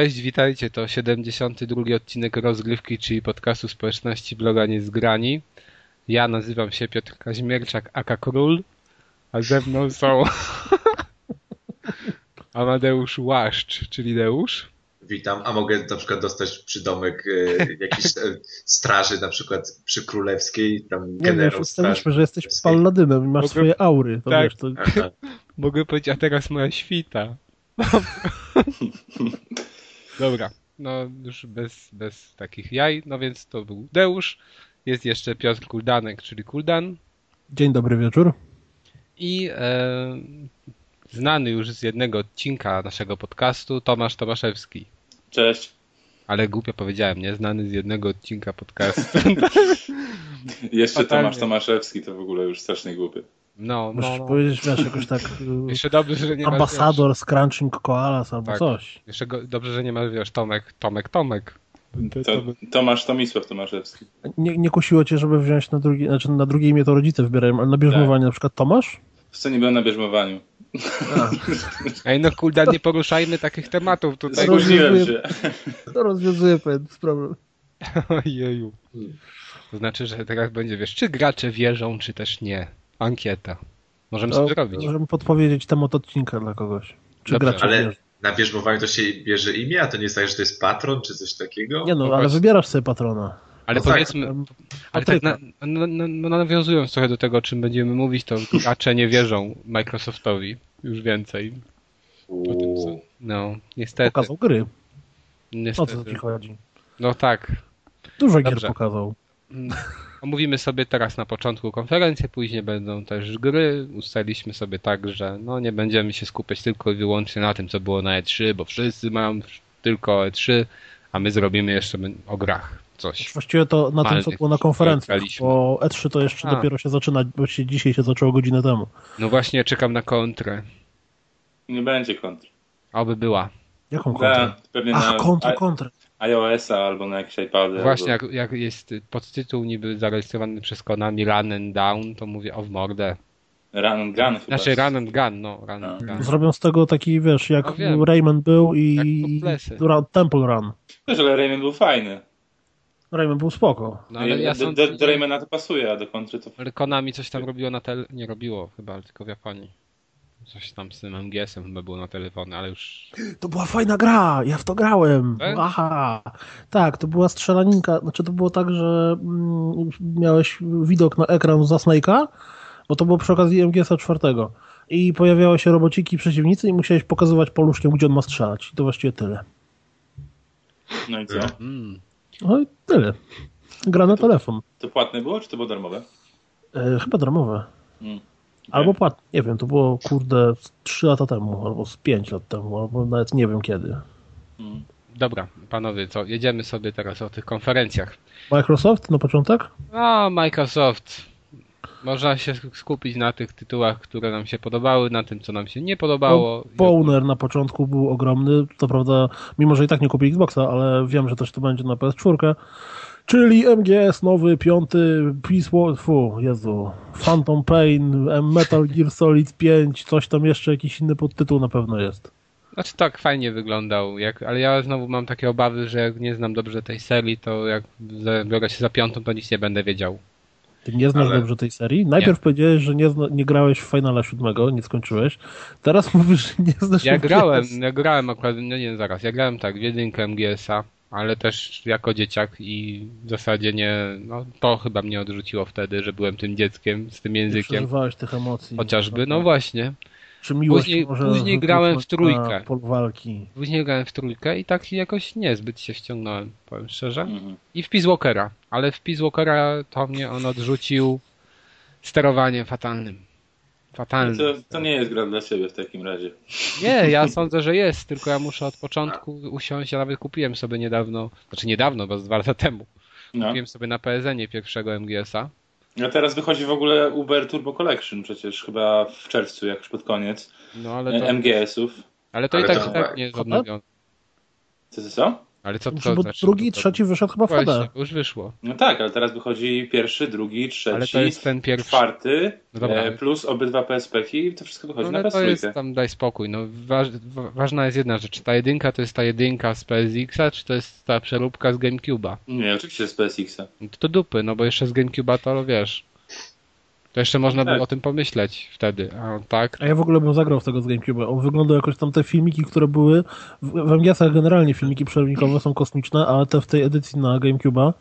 Cześć, witajcie. To 72 odcinek rozgrywki, czyli podcastu społeczności bloga Niezgrani. Ja nazywam się Piotr Kaźmierczak, aka Król, a ze mną są Amadeusz Łaszcz, czyli Deusz. Witam, a mogę na przykład dostać przydomek e, jakiejś e, straży, na przykład przy Królewskiej, tam Nie generał straży. ustaliliśmy, że jesteś palladynem i masz Mogę- swoje aury. To Tak. wiesz, to... Mogę powiedzieć, a teraz moja świta. Dobra, no już bez, bez takich jaj. No więc to był Deusz. Jest jeszcze Piotr Kuldanek, czyli Kuldan. Dzień dobry wieczór. I e, znany już z jednego odcinka naszego podcastu Tomasz Tomaszewski. Cześć. Ale głupio powiedziałem, nie? Znany z jednego odcinka podcastu. Jeszcze. Tomasz Tomaszewski to w ogóle już strasznie głupy. No, no, Musisz no. powiedzieć, wiesz, jakoś tak Jeszcze dobrze, że nie masz, ambasador Scrunching Koalas albo Tak. coś. Wiesz, jeszcze go, dobrze, że nie masz, wiesz, Tomek, Tomek, Tomek. To, Tomasz Tomisław Tomaszewski. Nie, nie kusiło cię, żeby wziąć na drugie, znaczy na drugie imię to rodzice wybierają, ale na bierzmowanie na przykład Tomasz? W co nie byłem na bierzmowaniu. Ej, no kulda, nie poruszajmy takich tematów tutaj. Spóźniłem się. To rozwiązuje pewien problem. Ojeju. To znaczy, że teraz będzie, wiesz, czy gracze wierzą, czy też nie. Ankieta. Możemy To sobie zrobić. możemy podpowiedzieć temat odcinka dla kogoś. Czy Dobrze, Ale na bierzmowaniu to się bierze imię, a to nie jest tak, że to jest patron, czy coś takiego? Nie no, No ale właśnie. wybierasz sobie patrona. Ale no tak, powiedzmy, Em, ale tak Patryka. na, no, no, no, nawiązując trochę do tego, o czym będziemy mówić, to gracze nie wierzą Microsoftowi. Już więcej. O tym, no, niestety. Pokazał gry. O niestety. co ci chodzi? No tak. Dużo Dobrze. gier pokazał. Omówimy sobie teraz na początku konferencję, później będą też gry. Ustaliliśmy sobie tak, że no nie będziemy się skupiać tylko i wyłącznie na tym, co było na E3, bo wszyscy mają tylko E3, a my zrobimy jeszcze o grach coś. Właściwie to na tym, co było na konferencji, bo E3 to jeszcze A. dopiero się zaczyna, bo się dzisiaj się zaczęło godzinę temu. No właśnie, czekam na kontrę. Nie będzie kontr. Oby była. Jaką kontrę? Pewnie Ach, na kontrę, kontrę. iOS-a albo na jakieś iPady. Właśnie, albo... jak, jak jest podtytuł niby zarejestrowany przez Konami Run and Down, to mówię o w mordę. Run and Gun chyba. Znaczy Run and Gun, no, Run and A. Gun. Zrobią z tego taki, wiesz, jak No. Rayman był i. Ra- Temple Run. Wiesz, ale Rayman był fajny. Rayman był spoko. No ale ja do, sądzę, do, do Raymana to pasuje, a do kontry to... Ale Konami coś tam robiło na tel... Nie robiło chyba, ale tylko w Japonii. Coś tam z tym MGS-em chyba było na telefony, ale już... To była fajna gra, ja w to grałem. Tak? Aha. Tak, to była strzelaninka, znaczy to było tak, że mm, miałeś widok na ekran za Snake'a, bo to było przy okazji MGS-a czwartego. I pojawiały się robociki przeciwnicy i musiałeś pokazywać poluszkiem, gdzie on ma strzelać. I to właściwie tyle. No i co? Mm. No i tyle. Gra na telefon. To płatne było, czy to było darmowe? E, chyba darmowe. Mm. Albo płatne. Nie wiem, to było kurde z 3 lata temu, albo z 5 lat temu, albo nawet nie wiem kiedy. Mm. Dobra, panowie, co? Jedziemy sobie teraz o tych konferencjach. Microsoft na początek? No, Microsoft. Można się skupić na tych tytułach, które nam się podobały, na tym, co nam się nie podobało. Boner na początku był ogromny, to prawda, mimo że i tak nie kupię Xboxa, ale wiem, że też to będzie na PS4. Czyli MGS nowy, piąty, Peace War, fu, Jezu, Phantom Pain, Metal Gear Solid 5, coś tam jeszcze, jakiś inny podtytuł na pewno jest. Znaczy tak fajnie wyglądał, jak, ale ja znowu mam takie obawy, że jak nie znam dobrze tej serii, to jak biorę się za piątą, to nic nie będę wiedział. Ty nie znasz Ale- dobrze tej serii? Najpierw powiedziałeś, że nie, zna, nie grałeś w Finala 7, nie skończyłeś. Teraz mówisz, że nie znasz Ja grałem, ja grałem akurat, no nie zaraz, ja grałem tak w jedynkę MGS-a, ale też jako dzieciak i w zasadzie nie, no to chyba mnie odrzuciło wtedy, że byłem tym dzieckiem z tym Nie językiem, przeżywałeś tych emocji. chociażby, no właśnie. Czy miłość Później- może później grałem w trójkę. walki. Później grałem w trójkę i tak jakoś niezbyt się ściągnąłem, powiem szczerze. Mhm. I w Peace Walkera, ale w Peace Walkera to mnie on odrzucił sterowaniem fatalnym. Fatalnym. To, to nie jest gra dla ciebie w takim razie. Nie, ja sądzę, że jest, tylko ja muszę od początku usiąść. Ja nawet kupiłem sobie niedawno, znaczy niedawno, bo z dwa lata temu. No. Kupiłem sobie na PSN-ie pierwszego MGS-a. A teraz wychodzi w ogóle Uber Turbo Collection przecież chyba w czerwcu, jak już pod koniec. No ale to, MGS-ów. ale to i Ale tak, to i tak nie jest odnowione. Co, co, co? Ale co to Znaczy, bo znaczy? drugi i trzeci wyszedł chyba w Właśnie, HD. już wyszło. No tak, ale teraz wychodzi pierwszy, drugi, trzeci, Ale to jest ten pierwszy. czwarty, No dobra. e, plus obydwa PSP-ki i to wszystko wychodzi No, na ale to PS3. jest tam, daj spokój. No, waż, wa- ważna jest jedna rzecz. Czy ta jedynka to jest ta jedynka z PSX-a, czy to jest ta przeróbka z GameCube'a? Nie, oczywiście z PSX-a. No to, to dupy, no bo jeszcze z GameCube'a to wiesz. To jeszcze można Tak. było o tym pomyśleć wtedy. A tak? A ja w ogóle bym zagrał z tego z GameCube. On wygląda jakoś tam te filmiki, które były. W, w MGS-ach generalnie filmiki przerwnikowe są kosmiczne, ale te w tej edycji na GameCube'a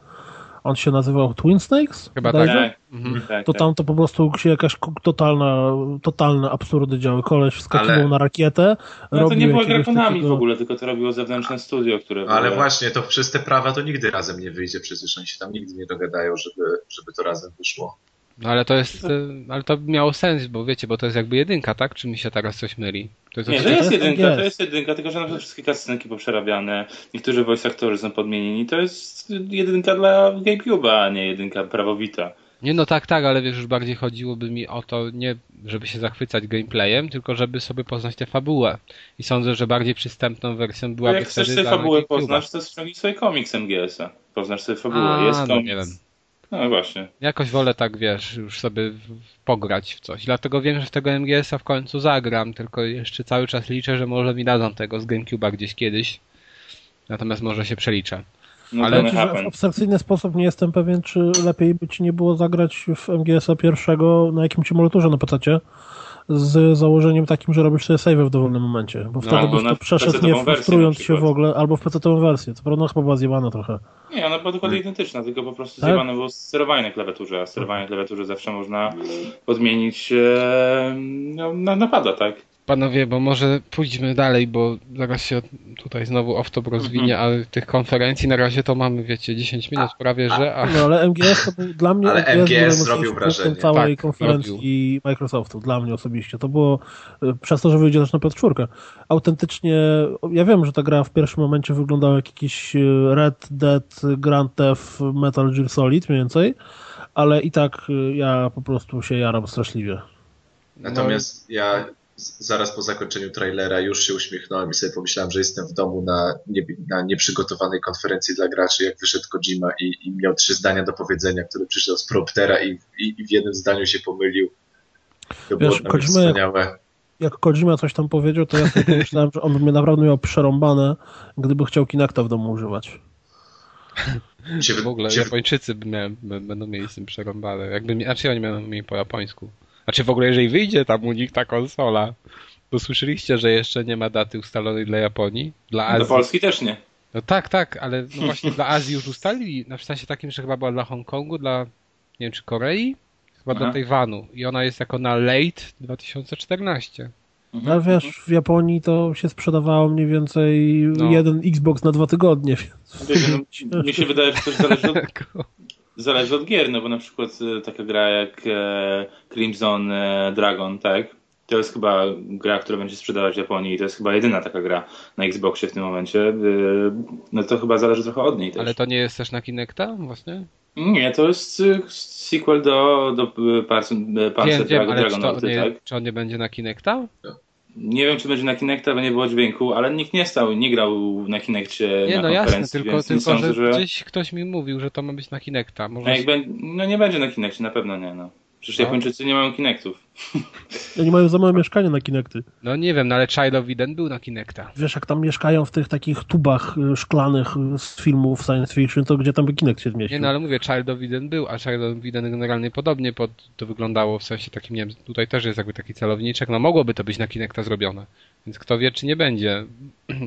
on się nazywał Twin Snakes? Chyba tak. Tak, Mhm. tak, To tak. tam to po prostu się jakaś totalna, totalne absurdy działy. Koleś wskakiwał Ale- na rakietę, No to nie było grakonami takiego- w ogóle, tylko to robiło zewnętrzne studio, które ale było... właśnie, to przez te prawa to nigdy razem nie wyjdzie, przecież oni się tam nigdy nie dogadają, żeby, żeby to razem wyszło. No ale to jest, e, ale to miało sens, bo wiecie, bo to jest jakby jedynka, tak? Czy mi się teraz coś myli? To jest Nie, to jest jest jedynka, MGS. to jest jedynka, tylko że na przykład wszystkie kascenki poprzerabiane, niektórzy voice aktorzy są podmienieni, to jest jedynka dla GameCube'a, a nie jedynka prawowita. Nie no tak, tak, ale wiesz, już bardziej chodziłoby mi o to, nie żeby się zachwycać gameplayem, tylko żeby sobie poznać tę fabułę. I sądzę, że bardziej przystępną wersją byłaby Jak chcesz wtedy sobie dla fabułę poznać, to ściągnij sobie komiks MGS-a. Poznasz sobie fabułę. A, jest no komiks. nie wiem. No właśnie. Jakoś wolę tak, wiesz, już sobie pograć w coś. Dlatego wiem, że w tego MGS-a w końcu zagram, tylko jeszcze cały czas liczę, że może mi dadzą tego z GameCube'a gdzieś kiedyś. Natomiast może się przeliczę. No Ale- Znaczy, w abstrakcyjny sposób nie jestem pewien, czy lepiej by ci nie było zagrać w MGS-a pierwszego na jakimś emulatorze na PC z założeniem takim, że robisz sobie save w dowolnym momencie, bo wtedy albo byś to przeszedł nie frustrując się w ogóle, albo w PC-tową wersję. Co prawda chyba była zjebana trochę. Nie, ona była dokładnie identyczna, tylko po prostu Tak? zjebane było sterowanie na klawiaturze, a sterowanie na klawiaturze zawsze można podmienić e, no, na napada, tak? Panowie, bo może pójdźmy dalej, bo zaraz się tutaj znowu off-top rozwinie, Mhm. ale tych konferencji na razie to mamy, wiecie, 10 minut prawie, że... A, No ale MGS to był dla mnie Ale MGS, MGS zrobił punktem wrażenie. całej Tak, konferencji Microsoftu, dla mnie osobiście. To było y, przez to, że wyjdzie też na PS4. Autentycznie, ja wiem, że ta gra w pierwszym momencie wyglądała jak jakiś y, Red Dead, Grand Theft, Metal Gear Solid mniej więcej, ale i tak y, ja po prostu się jaram straszliwie. Natomiast ja z- zaraz po zakończeniu trailera już się uśmiechnąłem i sobie pomyślałem, że jestem w domu na, nie, na nieprzygotowanej konferencji dla graczy, jak wyszedł Kojima i, i miał trzy zdania do powiedzenia, który przyszedł z promptera i, i, i w jednym zdaniu się pomylił. To było Wiesz, mnie Kojima jak- wspaniałe. Jak Kojima coś tam powiedział, to ja sobie pomyślałem, że on by mnie naprawdę miał przerąbane, gdyby chciał Kinecta w domu używać. W ogóle Japończycy będą mieli z tym przerąbane. Jakby, mi- znaczy oni będą mieli po japońsku. Znaczy w ogóle jeżeli wyjdzie tam u nich ta konsola, bo słyszeliście, że jeszcze nie ma daty ustalonej dla Japonii, dla Do Azji. Polski też nie. No tak, tak, ale no właśnie dla Azji już ustalili, na w sensie takim, że chyba była dla Hongkongu, dla nie wiem czy Korei, chyba Aha. dla Tajwanu i ona jest jako na late 2014. Mhm. Ale wiesz, w Japonii to się sprzedawało mniej więcej No. jeden Xbox na dwa tygodnie. więc- Wiecie, no, mi się wydaje, że to zależy od, zależy od gier, no bo na przykład e, taka gra jak e, Crimson e, Dragon, tak? To jest chyba gra, która będzie sprzedawać w Japonii i to jest chyba jedyna taka gra na Xboxie w tym momencie. No to chyba zależy trochę od niej też. Ale to nie jest też na Kinecta właśnie? Nie, to jest sequel do, do Panzer Wiem, wiem, Dragon, ale czy, to Dragonauty, nie, tak? czy on nie będzie na Kinecta? Nie wiem, czy będzie na Kinecta, bo nie było dźwięku, ale nikt nie stał, nie grał na Kinectie Nie, na no jasne, tylko, więc nie tylko sądzę, że, że... gdzieś ktoś mi mówił, że to ma być na Kinecta. Może No, no nie będzie na Kinectie, na pewno nie, no. Przecież No. Japończycy nie mają Kinectów. Oni mają za małe mieszkanie na Kinecty. No nie wiem, no ale Child of Eden był na Kinecta. Wiesz, jak tam mieszkają w tych takich tubach y, szklanych z filmów science fiction, to gdzie tam by Kinect się zmieścił? Nie, no ale mówię, Child of Eden był, a Child of Eden generalnie podobnie pod, to wyglądało w sensie takim, nie wiem, tutaj też jest jakby taki celowniczek, no mogłoby to być na Kinecta zrobione. Więc kto wie, czy nie będzie.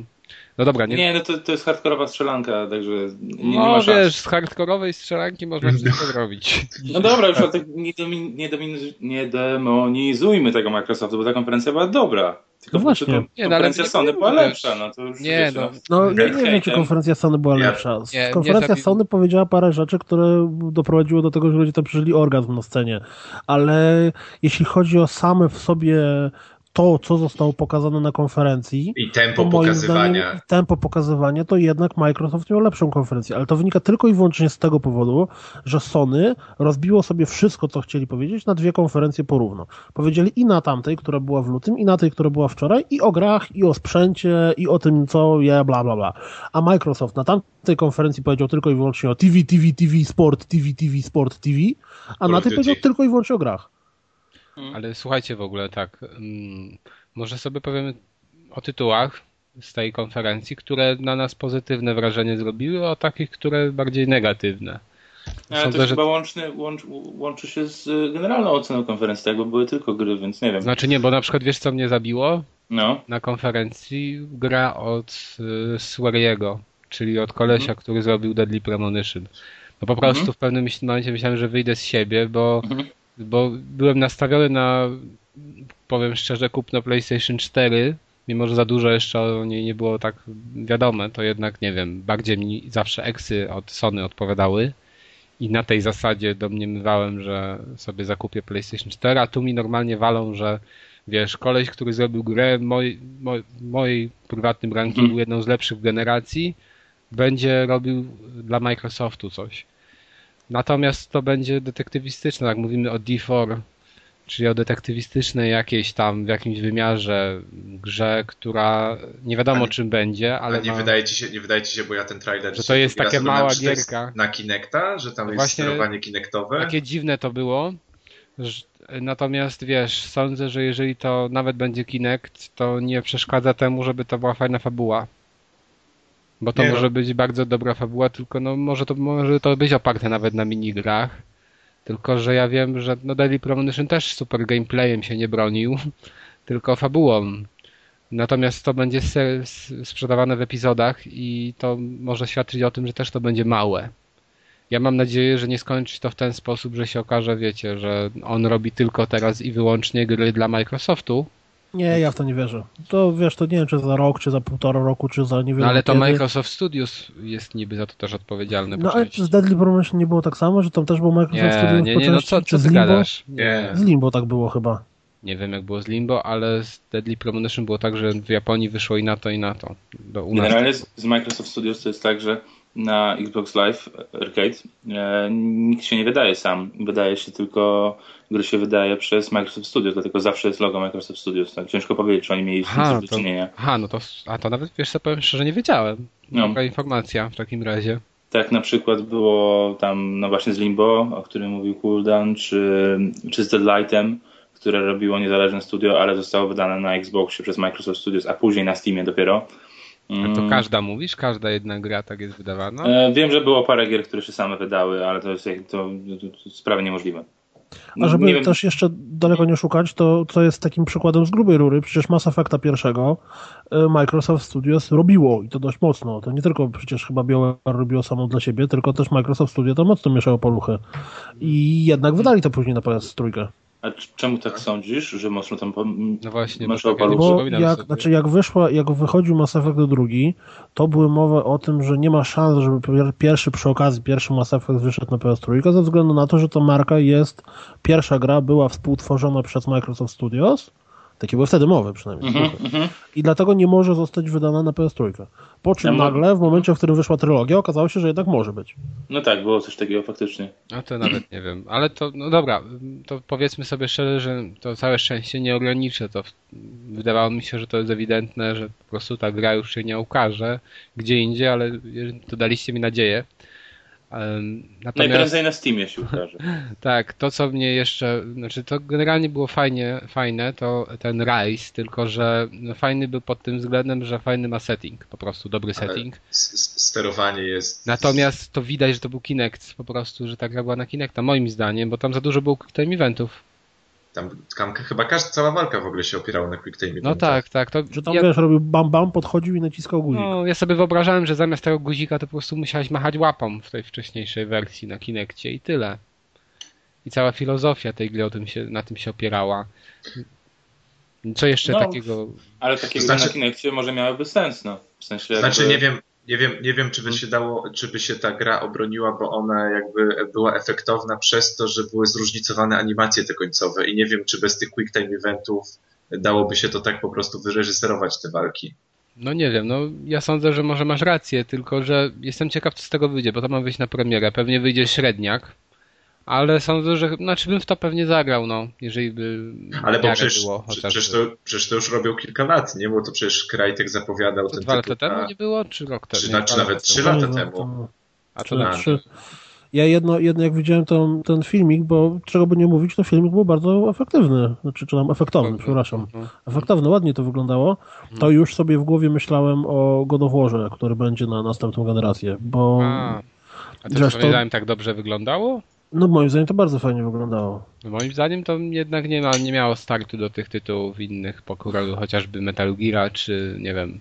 No dobra, nie, Nie, no to, to jest hardkorowa strzelanka, także nie, nie no ma szans. wiesz, z hardkorowej strzelanki można wszystko zrobić. No dobra, już tak nie, domi, nie, dominiz, nie demonizujmy tego Microsoftu, bo ta konferencja była dobra. Tylko No właśnie. to- Nie, no konferencja nie Sony była lepsza, no to już Nie, wiecie, no. No, Red nie wiem, czy konferencja Sony była Ja- lepsza. nie, nie konferencja zabi- Sony powiedziała parę rzeczy, które doprowadziło do tego, że ludzie tam przeżyli orgazm na scenie. Ale jeśli chodzi o same w sobie to, co zostało pokazane na konferencji. I tempo pokazywania. Zdaniem, tempo pokazywania, to jednak Microsoft miał lepszą konferencję. Ale to wynika tylko i wyłącznie z tego powodu, że Sony rozbiło sobie wszystko, co chcieli powiedzieć, na dwie konferencje porówno. Powiedzieli i na tamtej, która była w lutym, i na tej, która była wczoraj, i o grach, i o sprzęcie, i o tym, co je, bla, bla, bla. A Microsoft na tamtej konferencji powiedział tylko i wyłącznie o TV, TV, TV, Sport, TV, TV, Sport, TV, a na tej powiedział tylko i wyłącznie o grach. Mm. Ale słuchajcie w ogóle tak, um, może sobie powiemy o tytułach z tej konferencji, które na nas pozytywne wrażenie zrobiły, o takich, które bardziej negatywne. Ale Sądzę, to chyba że... łączny, łącz, łączy się z generalną oceną konferencji, tak, bo były tylko gry, więc nie wiem. Znaczy nie, bo na przykład wiesz co mnie zabiło? No. Na konferencji gra od y, Swery'ego, czyli od kolesia, mhm. który zrobił Deadly Premonition. No po prostu mhm. w pewnym momencie myślałem, że wyjdę z siebie, bo mhm bo byłem nastawiony na, powiem szczerze, kupno PlayStation 4, mimo że za dużo jeszcze o niej nie było tak wiadome, to jednak, nie wiem, bardziej mi zawsze eksy od Sony odpowiadały i na tej zasadzie domniemywałem, że sobie zakupię PlayStation 4, a tu mi normalnie walą, że wiesz, koleś, który zrobił grę w moj, moj, mojej prywatnym rankingu, mhm. jedną z lepszych w generacji, będzie robił dla Microsoftu coś. Natomiast to będzie detektywistyczne, jak mówimy o D4, czyli o detektywistycznej jakiejś tam w jakimś wymiarze grze, która nie wiadomo czym będzie, ale. nie, ma... wydaje ci się, nie wydaje ci się, bo ja ten trailer. Że to jest takie mała gierka. Na Kinecta, że tam jest sterowanie Kinectowe. Takie dziwne to było. Natomiast wiesz, sądzę, że jeżeli to nawet będzie Kinect, to nie przeszkadza temu, żeby to była fajna fabuła. Bo to nie może no. być bardzo dobra fabuła, tylko no może to, może to być oparte nawet na minigrach. Tylko, że ja wiem, że no Deadly Premonition też super gameplayem się nie bronił, tylko fabułą. Natomiast to będzie sprzedawane w epizodach i to może świadczyć o tym, że też to będzie małe. Ja mam nadzieję, że nie skończy to w ten sposób, że się okaże, wiecie, że on robi tylko teraz i wyłącznie gry dla Microsoftu, nie, ja w to nie wierzę. To wiesz, to nie wiem, czy za rok, czy za półtora roku, czy za nie wiem. No ale to kiedy. Microsoft Studios jest niby za to też odpowiedzialny. No ale z Deadly Premonition nie było tak samo, że tam też było Microsoft nie, Studios nie, nie, no co, co z Limbo? Gadasz? Nie. Z Limbo tak było chyba. Nie wiem jak było z Limbo, ale z Deadly Premonition było tak, że w Japonii wyszło i na to, i na to. Do, Generalnie z, z Microsoft Studios to jest tak, że na Xbox Live Arcade e, nikt się nie wydaje sam. Wydaje się tylko, gry się wydaje przez Microsoft Studios, dlatego zawsze jest logo Microsoft Studios. Tak ciężko powiedzieć, czy oni mieli z tym do czynienia. Aha, no to, a to nawet wiesz co, powiem szczerze, nie wiedziałem. No. Taka informacja w takim razie. Tak na przykład było tam, no właśnie z Limbo, o którym mówił Cooldown, czy, czy z Deadlightem, które robiło niezależne studio, ale zostało wydane na Xboxie przez Microsoft Studios, a później na Steamie dopiero. A to mm. każda mówisz? Każda jedna gra tak jest wydawana? E, wiem, że było parę gier, które się same wydały, ale to jest to, to, to sprawy niemożliwe. A żeby nie też jeszcze daleko nie szukać, to co jest takim przykładem z grubej rury, przecież Mass Effecta pierwszego e, Microsoft Studios robiło i to dość mocno. To nie tylko przecież chyba BioWare robiło samo dla siebie, tylko też Microsoft Studio to mocno mieszało poluchy. I jednak wydali to później na PS3. A czemu tak sądzisz, że mocno tam No właśnie, masz bo, bo jak, sobie. znaczy jak wyszła, jak wychodził Mass Effect drugi, to były mowy o tym, że nie ma szans, żeby pierwszy przy okazji, pierwszy Mass Effect wyszedł na PS3, ze względu na to, że to marka jest, pierwsza gra była współtworzona przez Microsoft Studios, takie były wtedy mowy przynajmniej. Mm -hmm. I dlatego nie może zostać wydana na PS3. Po czym ja nagle, w momencie, w którym wyszła trylogia, okazało się, że jednak może być. No tak, było coś takiego faktycznie. No to nawet nie wiem. Ale to, no dobra, to powiedzmy sobie szczerze, że to całe szczęście nie ograniczy. To wydawało mi się, że to jest ewidentne, że po prostu ta gra już się nie ukaże gdzie indziej, ale to daliście mi nadzieję. Natomiast, Najprędzej na Steamie się ukaże. tak, to co mnie jeszcze, znaczy to generalnie było fajnie, fajne, to ten Rise, tylko że no, fajny był pod tym względem, że fajny ma setting, po prostu dobry Ale setting. Sterowanie jest... Natomiast to widać, że to był Kinect, po prostu, że ta gra była na Kinecta, moim zdaniem, bo tam za dużo było time eventów. Tam, tam chyba każda, cała walka w ogóle się opierała na quick time. No tak, tak. To, że tam ja, wiesz, robił bam bam, podchodził i naciskał guzik. No, ja sobie wyobrażałem, że zamiast tego guzika to po prostu musiałeś machać łapą w tej wcześniejszej wersji na Kinekcie i tyle. I cała filozofia tej gry o tym się, na tym się opierała. Co jeszcze no, takiego... Ale takiego znaczy... na Kinekcie może miałoby sens, no. W sensie znaczy jakby... nie wiem, nie wiem, nie wiem, czy by się dało, czy by się ta gra obroniła, bo ona jakby była efektowna przez to, że były zróżnicowane animacje te końcowe i nie wiem, czy bez tych quick time eventów dałoby się to tak po prostu wyreżyserować te walki. No nie wiem, no ja sądzę, że może masz rację, tylko że jestem ciekaw, co z tego wyjdzie, bo to ma wyjść na premierę. Pewnie wyjdzie średniak, ale sądzę, że znaczy bym w to pewnie zagrał, no, jeżeli by. Ale bo przecież, było, przecież, to, przecież to już robią kilka lat, nie? Bo to przecież Krajtek zapowiadał to ten Dwa lata temu nie było, czy rok temu? Czy, czy nawet trzy lata temu. A to na trzy. Ja jedno, jedno jak widziałem ten, ten filmik, bo czego by nie mówić, to filmik był bardzo efektywny, znaczy, czy tam efektowny, okay. przepraszam. Mhm. Efektowny, ładnie to wyglądało. To mhm. już sobie w głowie myślałem o Godoworze, który będzie na następną generację, bo... A, a to, to... tak dobrze wyglądało? No moim zdaniem to bardzo fajnie wyglądało. No moim zdaniem to jednak nie, ma, nie miało startu do tych tytułów innych pokroju, chociażby Metal Gear, czy nie wiem,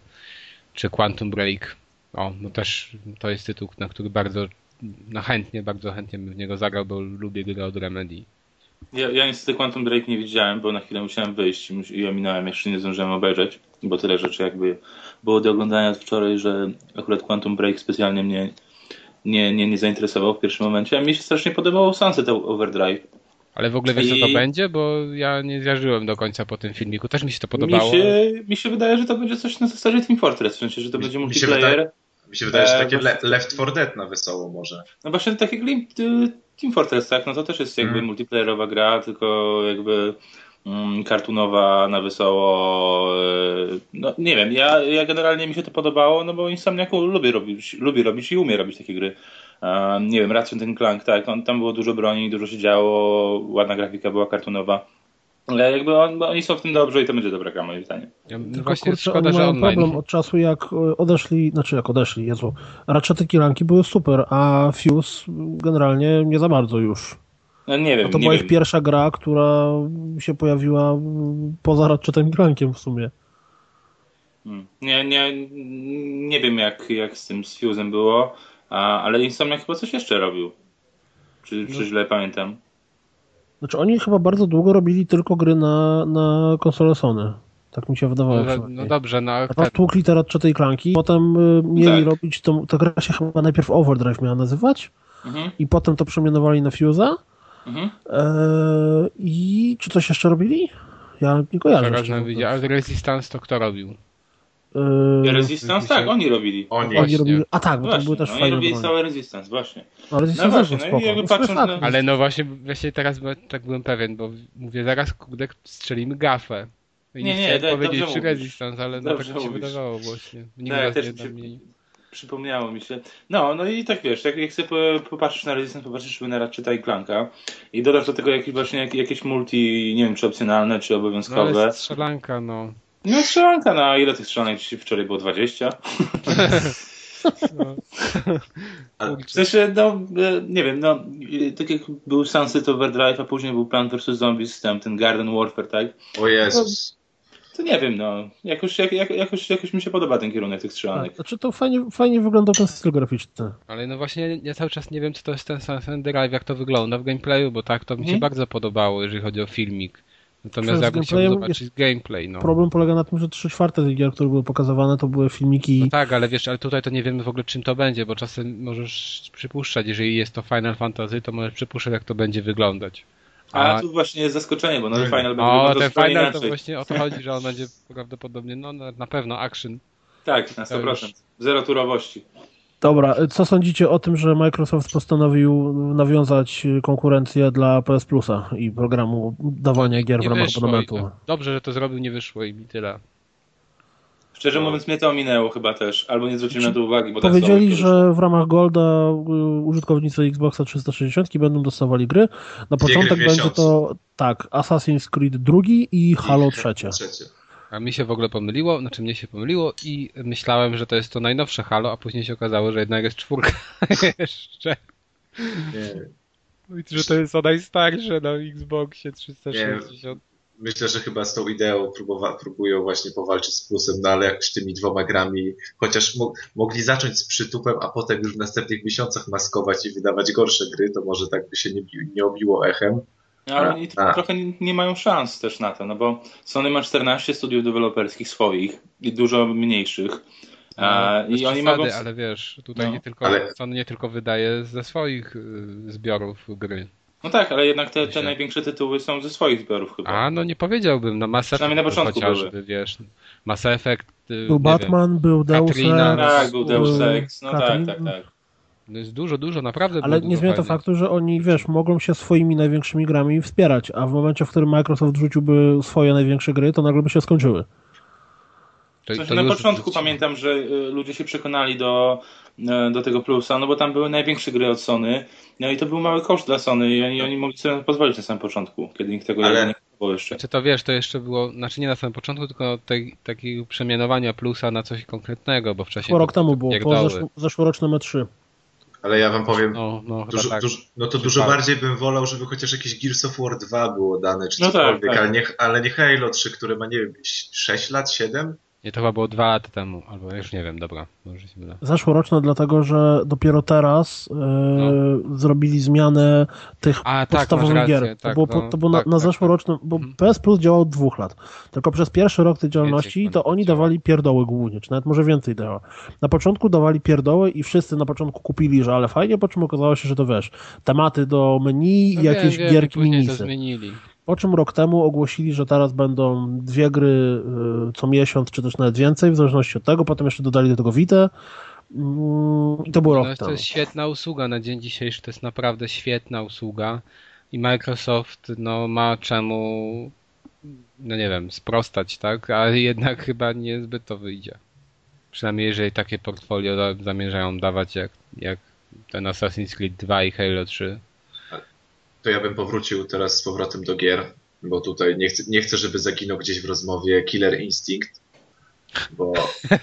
czy Quantum Break. O, no też to jest tytuł, na który bardzo no chętnie, bardzo chętnie bym w niego zagrał, bo lubię gry od Remedy. Ja, ja niestety Quantum Break nie widziałem, bo na chwilę musiałem wyjść i ominąłem, jeszcze nie zdążyłem obejrzeć, bo tyle rzeczy jakby było do oglądania od wczoraj, że akurat Quantum Break specjalnie mnie nie, nie, nie zainteresował w pierwszym momencie, a mi się strasznie podobało Sunset Overdrive. Ale w ogóle wiesz, I... co to będzie? Bo ja nie zjarzyłem do końca po tym filmiku. Też mi się to podobało. Mi się, mi się wydaje, że to będzie coś na zasadzie Team Fortress, w sensie, że to mi, będzie multiplayer. Mi się wydaje, że takie e, Left 4 Dead na wesoło może. No właśnie takie Team Fortress, tak? No to też jest jakby hmm. multiplayerowa gra, tylko jakby kartunowa na wesoło. E, no nie wiem, ja, ja generalnie mi się to podobało, no bo Insomniaku lubię robić, lubię robić i umie robić takie gry. Um, nie wiem, Ratchet Clank, tak, on, tam było dużo broni, dużo się działo, ładna grafika była kartunowa. Ale jakby on, oni są w tym dobrze i to będzie dobra gra moim zdaniem. Ja, no właśnie kurczę, szkoda, że online. problem od czasu jak e, odeszli, znaczy jak odeszli, Jezu, Ratchet Kilanki były super, a Fuse generalnie nie za bardzo już. No nie wiem. to nie była wiem. ich pierwsza gra, która się pojawiła poza Ratchetem Clankiem w sumie. Hmm. Nie, nie, nie wiem jak, jak z tym z Fuse'em było, a, ale Insomniac chyba coś jeszcze robił. Czy, no. czy źle pamiętam? Znaczy oni chyba bardzo długo robili tylko gry na, na konsolę Sony. Tak mi się wydawało. No, no dobrze, no. A tłukli te tej klanki, potem y, mieli tak. robić, to, ta gra się chyba najpierw Overdrive miała nazywać mhm. i potem to przemianowali na Fuse'a. Mhm. E, I czy coś jeszcze robili? Ja nie kojarzę. Zaraz widziałem, a Resistance to kto robił? Yy, Resistance? Tak, oni robili. Oni, oni robili. A tak, bo właśnie, to były też no, fajne Oni robili całe Resistance, właśnie. No, Resistance no właśnie, no, jakby patrząc na... Ale no właśnie, właśnie teraz tak byłem pewien, bo mówię, zaraz kurde strzelimy gafę. I nie, nie, nie chciałem powiedzieć czy Resistance, ale no, tak mi się wydawało właśnie. Nikt tak, też nie się... Przypomniało mi się. No, no i tak wiesz, jak, jak sobie popatrzysz na Resistance, popatrzysz na Ratcheta i Clanka i dodasz do tego jakieś właśnie jakieś multi, nie wiem, czy opcjonalne, czy obowiązkowe. No, ale strzelanka, no. No strzelanka, na ile tych strzelanek wczoraj było? 20? No. W sensie, no, e, nie wiem, no, tak jak był Sunset Overdrive, a później był Plant vs. Zombies, tam ten Garden Warfare, tak? O Jezus. To, nie wiem, no, jakoś, jak, jakoś, jakoś mi się podoba ten kierunek tych strzelanek. Tak, znaczy to fajnie, fajnie wygląda ten styl graficzny. Ale no właśnie, ja cały czas nie wiem, co to jest ten Sunset Drive, jak to wygląda w gameplayu, bo tak, to mi się hmm? bardzo podobało, jeżeli chodzi o filmik. Natomiast jakbym chciał zobaczyć gameplay, no. Problem polega na tym, że 3 czwarte tych gier, które były pokazywane, to były filmiki... No tak, ale wiesz, ale tutaj to nie wiemy w ogóle czym to będzie, bo czasem możesz przypuszczać, jeżeli jest to Final Fantasy, to możesz przypuszczać, jak to będzie wyglądać. A, A tu właśnie jest zaskoczenie, bo nowy Final będzie O, ten Final inaczej. to właśnie o to chodzi, że on będzie prawdopodobnie, no na pewno action. Tak, na 100%. Zero turowości. Dobra, co sądzicie o tym, że Microsoft postanowił nawiązać konkurencję dla PS Plusa i programu dawania gier nie w ramach abonamentu? Dobrze, że to zrobił, nie wyszło i tyle. Szczerze no. mówiąc, mnie to ominęło chyba też, albo nie zwróciłem na to uwagi. Bo Powiedzieli, że w ramach Golda y, użytkownicy Xboxa 360 będą dostawali gry. Na początek będzie to tak, Assassin's Creed drugi i Halo trzecie. trzecie. A mi się w ogóle pomyliło, znaczy mnie się pomyliło i myślałem, że to jest to najnowsze Halo, a później się okazało, że jednak jest czwórka jeszcze. Nie. I że to jest to najstarsze na Xboxie 360. Nie. Myślę, że chyba z tą ideą próbowa- próbują właśnie powalczyć z plusem, no ale jakoś tymi dwoma grami, chociaż mo- mogli zacząć z przytupem, a potem już w następnych miesiącach maskować i wydawać gorsze gry, to może tak by się nie, nie obiło echem. No, ale oni a. trochę nie, nie, mają szans też na to, no bo Sony ma 14 studiów deweloperskich swoich i dużo mniejszych. No, a, I oni przesady, mogą... ale wiesz, tutaj no. nie tylko ale... Sony nie tylko wydaje ze swoich y, zbiorów gry. No tak, ale jednak te, te największe tytuły są ze swoich zbiorów chyba. A, no nie powiedziałbym, no Mass Effect na początku chociażby, były. wiesz, Mass Effect, y, Był Batman, był Deus Ex. Tak, był Deus Ex, no Katrin. tak, tak, tak. Wiem, no jest dużo, dużo, naprawdę Ale nie zmienia to faktu, że oni, wiesz, mogą się swoimi największymi grami wspierać, a w momencie, w którym Microsoft wrzuciłby swoje największe gry, to nagle by się skończyły. To, to na początku pamiętam, że y, ludzie się przekonali do, do tego plusa, no bo tam były największe gry od Sony, no i to był mały koszt dla Sony i oni, oni mogli sobie pozwolić na samym początku, kiedy nikt tego Ale- nie kupował jeszcze. Czy to wiesz, to jeszcze było, znaczy nie na samym początku, tylko tej, takiego przemianowania plusa na coś konkretnego, bo wcześniej... Chyba rok to temu było, po zeszł, zeszłorocznym E3. Ale ja wam powiem, No, no, dużo, tak. dużo, no to dużo Tak. bardziej bym wolał, żeby chociaż jakieś Gears of War 2 było dane, czy No tak, cokolwiek, tak. Ale, nie, ale nie Halo 3, które ma, nie wiem, 6 lat, 7? Nie, to chyba było dwa lata temu, albo już nie wiem, dobra, może się mylę. Zeszłoroczne dlatego, że dopiero teraz e, zrobili zmianę tych No. A, tak, podstawowych rację, gier. tak, to było, no, to było tak, na, na tak, zeszłorocznym, bo Mhm. PS Plus działał od dwóch lat. Tylko przez pierwszy rok tej działalności to oni dawali pierdoły głównie, czy nawet może więcej dała. Na początku dawali pierdoły i wszyscy na początku kupili, że ale fajnie, po czym okazało się, że to wiesz, tematy do menu i No jakieś wiem, wiem, gierki minisy. Po czym rok temu ogłosili, że teraz będą dwie gry y, co miesiąc, czy też nawet więcej, w zależności od tego. Potem jeszcze dodali do tego Vita. Mm, I to było rok No, to temu. jest świetna usługa na dzień dzisiejszy, to jest naprawdę świetna usługa i Microsoft no, ma czemu, no nie wiem, sprostać, tak? Ale jednak chyba niezbyt to wyjdzie. Przynajmniej jeżeli takie portfolio zamierzają dawać jak, jak ten Assassin's Creed 2 i Halo 3. To ja bym powrócił teraz z powrotem do gier, bo tutaj nie chcę, nie chcę żeby zaginął gdzieś w rozmowie Killer Instinct, bo,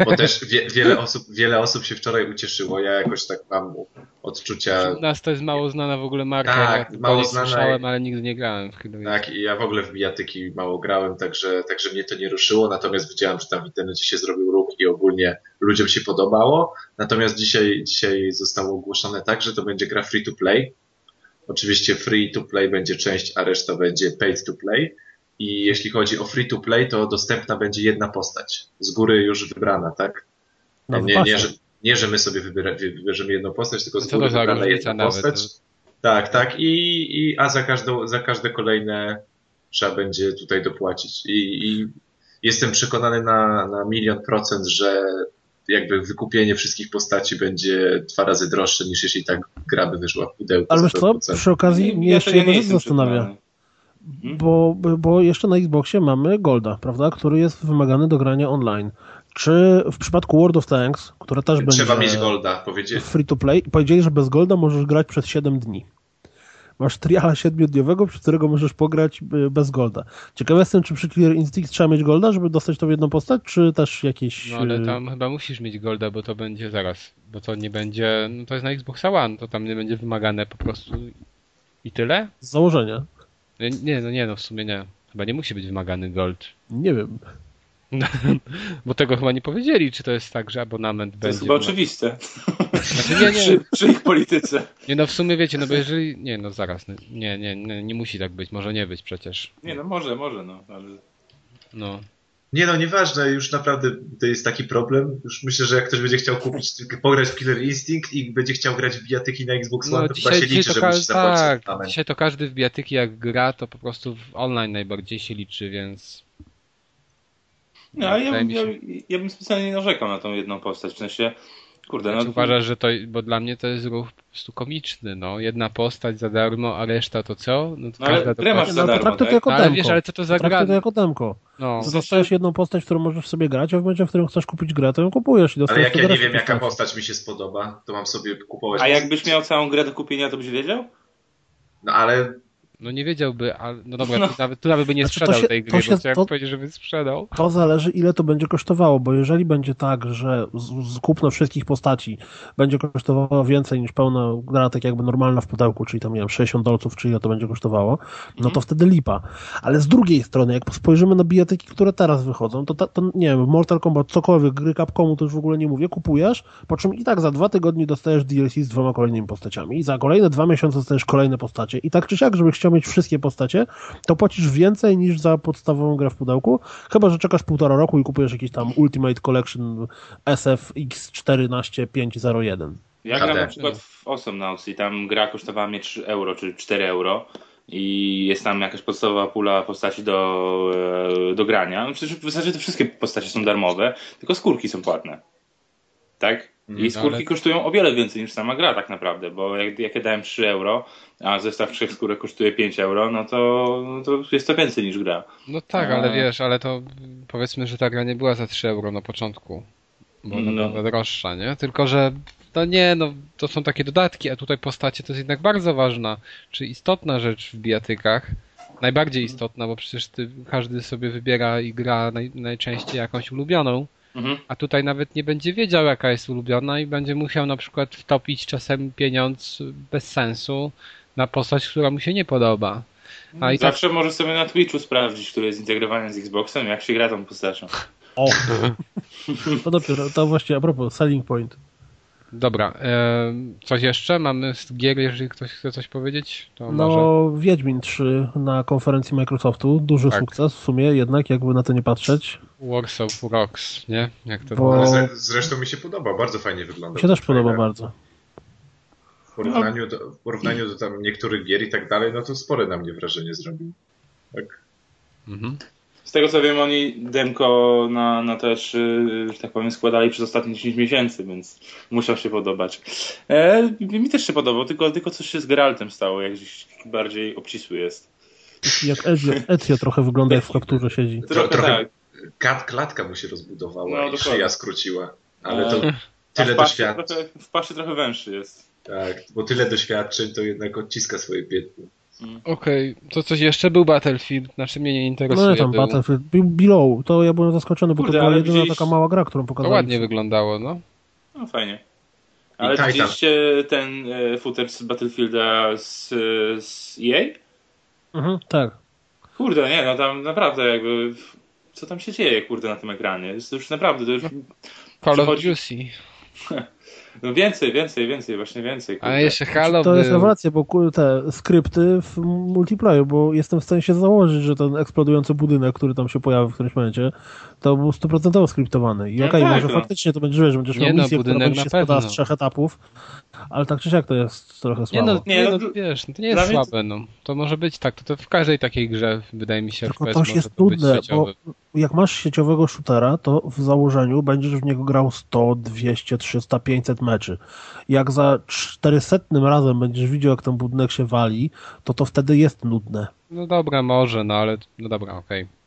bo też wie, wiele, osób, wiele osób się wczoraj ucieszyło. Ja jakoś tak mam odczucia. U nas to jest mało znana w ogóle marka, Tak, ja mało znana słyszałem, ale nigdy nie grałem w Tak, i ja w ogóle w bijatyki mało grałem, także, także mnie to nie ruszyło, natomiast widziałem, że tam w internecie się zrobił ruch i ogólnie ludziom się podobało. Natomiast dzisiaj, dzisiaj zostało ogłoszone tak, że to będzie gra free to play. Oczywiście free to play będzie część, a reszta będzie paid to play. I jeśli chodzi o free to play, to dostępna będzie jedna postać. Z góry już wybrana, tak? Na nie, nie, że, nie, że my sobie wybiera, wy- wybierzemy jedną postać, tylko z to góry za wybrana jedna nawet? postać. Tak, tak. I, i, a za, każdą, za każde kolejne trzeba będzie tutaj dopłacić. I, i jestem przekonany na, na milion procent, że jakby wykupienie wszystkich postaci będzie dwa razy droższe niż jeśli tak gra by wyszła w pudełku. Ale co, 100%. przy okazji mnie Ja jeszcze jedna rzecz zastanawia. Mhm. Bo, bo jeszcze na Xboxie mamy Golda, prawda, który jest wymagany do grania online. Czy w przypadku World of Tanks, które też Trzeba będzie mieć golda, powiedzieć. free to play, powiedzieli, że bez Golda możesz grać przez 7 dni. Masz triala 7-dniowego, przy którego możesz pograć y, bez Golda. Ciekawe jestem, czy przy Clear Instinct trzeba mieć Golda, żeby dostać to w jedną postać, czy też jakieś... No ale y, tam chyba musisz mieć golda, bo to będzie zaraz, bo to nie będzie, no to jest na Xbox One, to tam nie będzie wymagane po prostu i tyle? Z założenia. Nie, no nie, no w sumie nie. Chyba nie musi być wymagany gold. Nie wiem. Bo tego chyba nie powiedzieli, czy to jest tak, że abonament To będzie. jest chyba oczywiste. Znaczy, nie, nie, Przy, przy ich polityce. nie, no w sumie wiecie, no bo jeżeli, nie, no zaraz, no, nie, nie, nie, nie musi tak być, może nie być przecież. Nie no, może, może, no. Ale... No. Nie no, nieważne, już naprawdę to jest taki problem. Już myślę, że jak ktoś będzie chciał kupić, tylko pograć w Killer Instinct i będzie chciał grać w bijatyki na Xbox One, No to dzisiaj, chyba się liczy, to że ka- musi zapłacić tak, dzisiaj to każdy w bijatyki jak gra, to po prostu w online najbardziej się liczy, więc... No, ale ja, bym- ja, ja bym specjalnie nie narzekał na tą jedną postać. W sensie, kurde, Znaczy no. uważasz, że to, bo dla mnie to jest ruch po prostu komiczny, no. Jedna postać za darmo, a reszta to co? No to No, każda grę masz za No to darmo, traktuj to tak? jako No, ale wiesz, ale co to za Traktuj to gra? jako demko. No. To dostajesz jedną postać, którą możesz sobie grać, a w momencie, w którym chcesz kupić grę, to ją kupujesz i Ale jak ja nie wiem, jaka postaci. postać mi się spodoba, to mam sobie kupować. A jakbyś miał całą grę do kupienia, to byś wiedział? No ale No nie wiedziałby, ale no dobra, No. tu nawet, tu nawet by nie Znaczy, sprzedał się- tej gry, się- bo chciałem to- powiedzieć, żeby sprzedał. To zależy, ile to będzie kosztowało, bo jeżeli będzie tak, że z- z kupno wszystkich postaci będzie kosztowało więcej niż pełna gra, tak jakby normalna w pudełku, czyli tam, nie wiem, 60 dolców, czy ile to będzie kosztowało, no to wtedy lipa. Ale z drugiej strony, jak spojrzymy na bijatyki, które teraz wychodzą, to, ta, to nie wiem, Mortal Kombat, cokolwiek, gry Capcomu, to już w ogóle nie mówię, kupujesz, po czym i tak za dwa tygodnie dostajesz DLC z dwoma kolejnymi postaciami i za kolejne dwa miesiące dostajesz kolejne postacie i tak czy siak, żebyś chciał mieć wszystkie postacie, to płacisz więcej niż za podstawową grę w pudełku, chyba, że czekasz półtora roku i kupujesz jakiś tam Ultimate Collection SFX14501. Ja gram na przykład w Awesome Notes i tam gra kosztowała mnie 3 euro czy 4 euro i jest tam jakaś podstawowa pula postaci do, e, do grania. No przecież w zasadzie te wszystkie postacie są darmowe, tylko skórki są płatne. Tak? I mm, skórki ale... kosztują o wiele więcej niż sama gra tak naprawdę, bo jak, jak ja dałem 3 euro, a zestaw trzech skórek kosztuje 5 euro, no to, no to jest to więcej niż gra. No tak, a... ale wiesz, ale to powiedzmy, że ta gra nie była za 3 euro na początku, bo ona no. była droższa, nie? Tylko, że no nie, no to są takie dodatki, a tutaj postacie to jest jednak bardzo ważna, czy istotna rzecz w bijatykach. Najbardziej istotna, bo przecież ty, każdy sobie wybiera i gra naj, najczęściej jakąś ulubioną. Mhm. A tutaj nawet nie będzie wiedział, jaka jest ulubiona i będzie musiał na przykład wtopić czasem pieniądz bez sensu na postać, która mu się nie podoba. A i tak- Zawsze tak... może sobie na Twitchu sprawdzić, który jest zintegrowany z Xboxem, jak się gra tą postacią. O! to dopiero, to właśnie a propos, selling point. Dobra, e, coś jeszcze? Mamy z gier, jeżeli ktoś chce coś powiedzieć? To no, może... Wiedźmin 3 na konferencji Microsoftu, duży tak. sukces w sumie, jednak jakby na to nie patrzeć. Wars of Rocks, nie? Jak to Bo... Zresztą mi się podoba, bardzo fajnie wygląda. Mi się też podoba bardzo. W porównaniu, do, w porównaniu do tam niektórych gier i tak dalej, no to spore na mnie wrażenie zrobił. Tak. Mhm. Z tego co wiem, oni demko na, na też, y, że tak powiem, składali przez ostatnie 10 miesięcy, więc musiał się podobać. E, mi też się podobał, tylko, tylko coś się z Geraltem stało, jak gdzieś bardziej obcisły jest. Jak Ezio, Ezio trochę wygląda, jak w kapturze siedzi. Trochę, trochę tak. klatka mu się rozbudowała no, i szyja skróciła, ale to tyle doświadczeń. W pasie trochę węższy jest. Tak, bo tyle doświadczeń to jednak odciska swoje piętno. Mm. Okej, okay. to coś jeszcze był Battlefield, znaczy mnie nie interesuje. No nie tam, był. Battlefield, Below, to ja byłem zaskoczony, bo Kurde, to była jedyna widzieliście... taka mała gra, którą pokazali. To ładnie wyglądało, no. No fajnie. Ale I widzieliście ten e, footer z Battlefielda z, z EA? Mhm, tak. Kurde, nie, no tam naprawdę jakby co tam się dzieje, kurde, na tym ekranie? To już naprawdę, to już... Call of Duty. No więcej, więcej, więcej, właśnie więcej. Kurde. A jeszcze Halo To był. jest rewelacja, bo te skrypty w multiplayer, bo jestem w stanie się założyć, że ten eksplodujący budynek, który tam się pojawił w którymś momencie, to był stuprocentowo skryptowany. I no okej, okay, tak, może no. faktycznie to będzie, że będziesz miał no, misję, która będzie się składała z trzech etapów, ale tak czy siak to jest trochę słabe. Nie no, nie, no, no wiesz, to nie jest słabe, no. To może być tak, to, to w każdej takiej grze, wydaje mi się, Tylko FPS to jest trudne, bo jak masz sieciowego shootera, to w założeniu będziesz w niego grał 100, 200, 300, 500 meczy. Jak za 400 razem będziesz widział, jak ten budynek się wali, to to wtedy jest nudne. No dobra, może, no ale, no dobra, okej. Okay.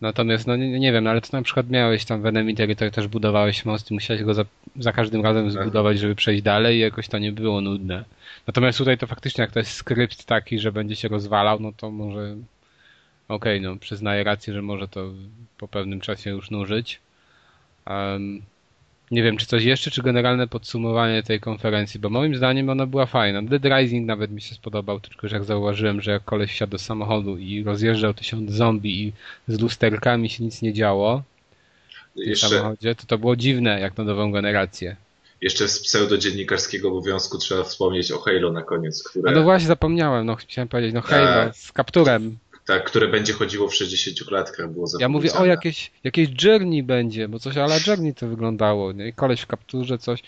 Natomiast, no nie, nie wiem, no ale to na przykład miałeś tam w Enemy Territory też budowałeś most i musiałeś go za, za każdym razem tak. zbudować, żeby przejść dalej i jakoś to nie było nudne. Natomiast tutaj to faktycznie, jak to jest skrypt taki, że będzie się rozwalał, no to może okej, okay, no przyznaję rację, że może to po pewnym czasie już nużyć. Um, nie wiem, czy coś jeszcze, czy generalne podsumowanie tej konferencji, bo moim zdaniem ona była fajna. Dead Rising nawet mi się spodobał, tylko że jak zauważyłem, że jak koleś wsiadł do samochodu i rozjeżdżał tysiąc zombie i z lusterkami się nic nie działo w jeszcze... samochodzie, to to było dziwne, jak na nową generację. Jeszcze z pseudodziennikarskiego obowiązku trzeba wspomnieć o Halo na koniec, które... A no właśnie zapomniałem, no chciałem powiedzieć, no Halo A... z kapturem tak, które będzie chodziło w 60 klatkach, było Ja mówię, o jakieś, jakieś Journey będzie, bo coś ale Journey to wyglądało, nie? koleś w kapturze, coś,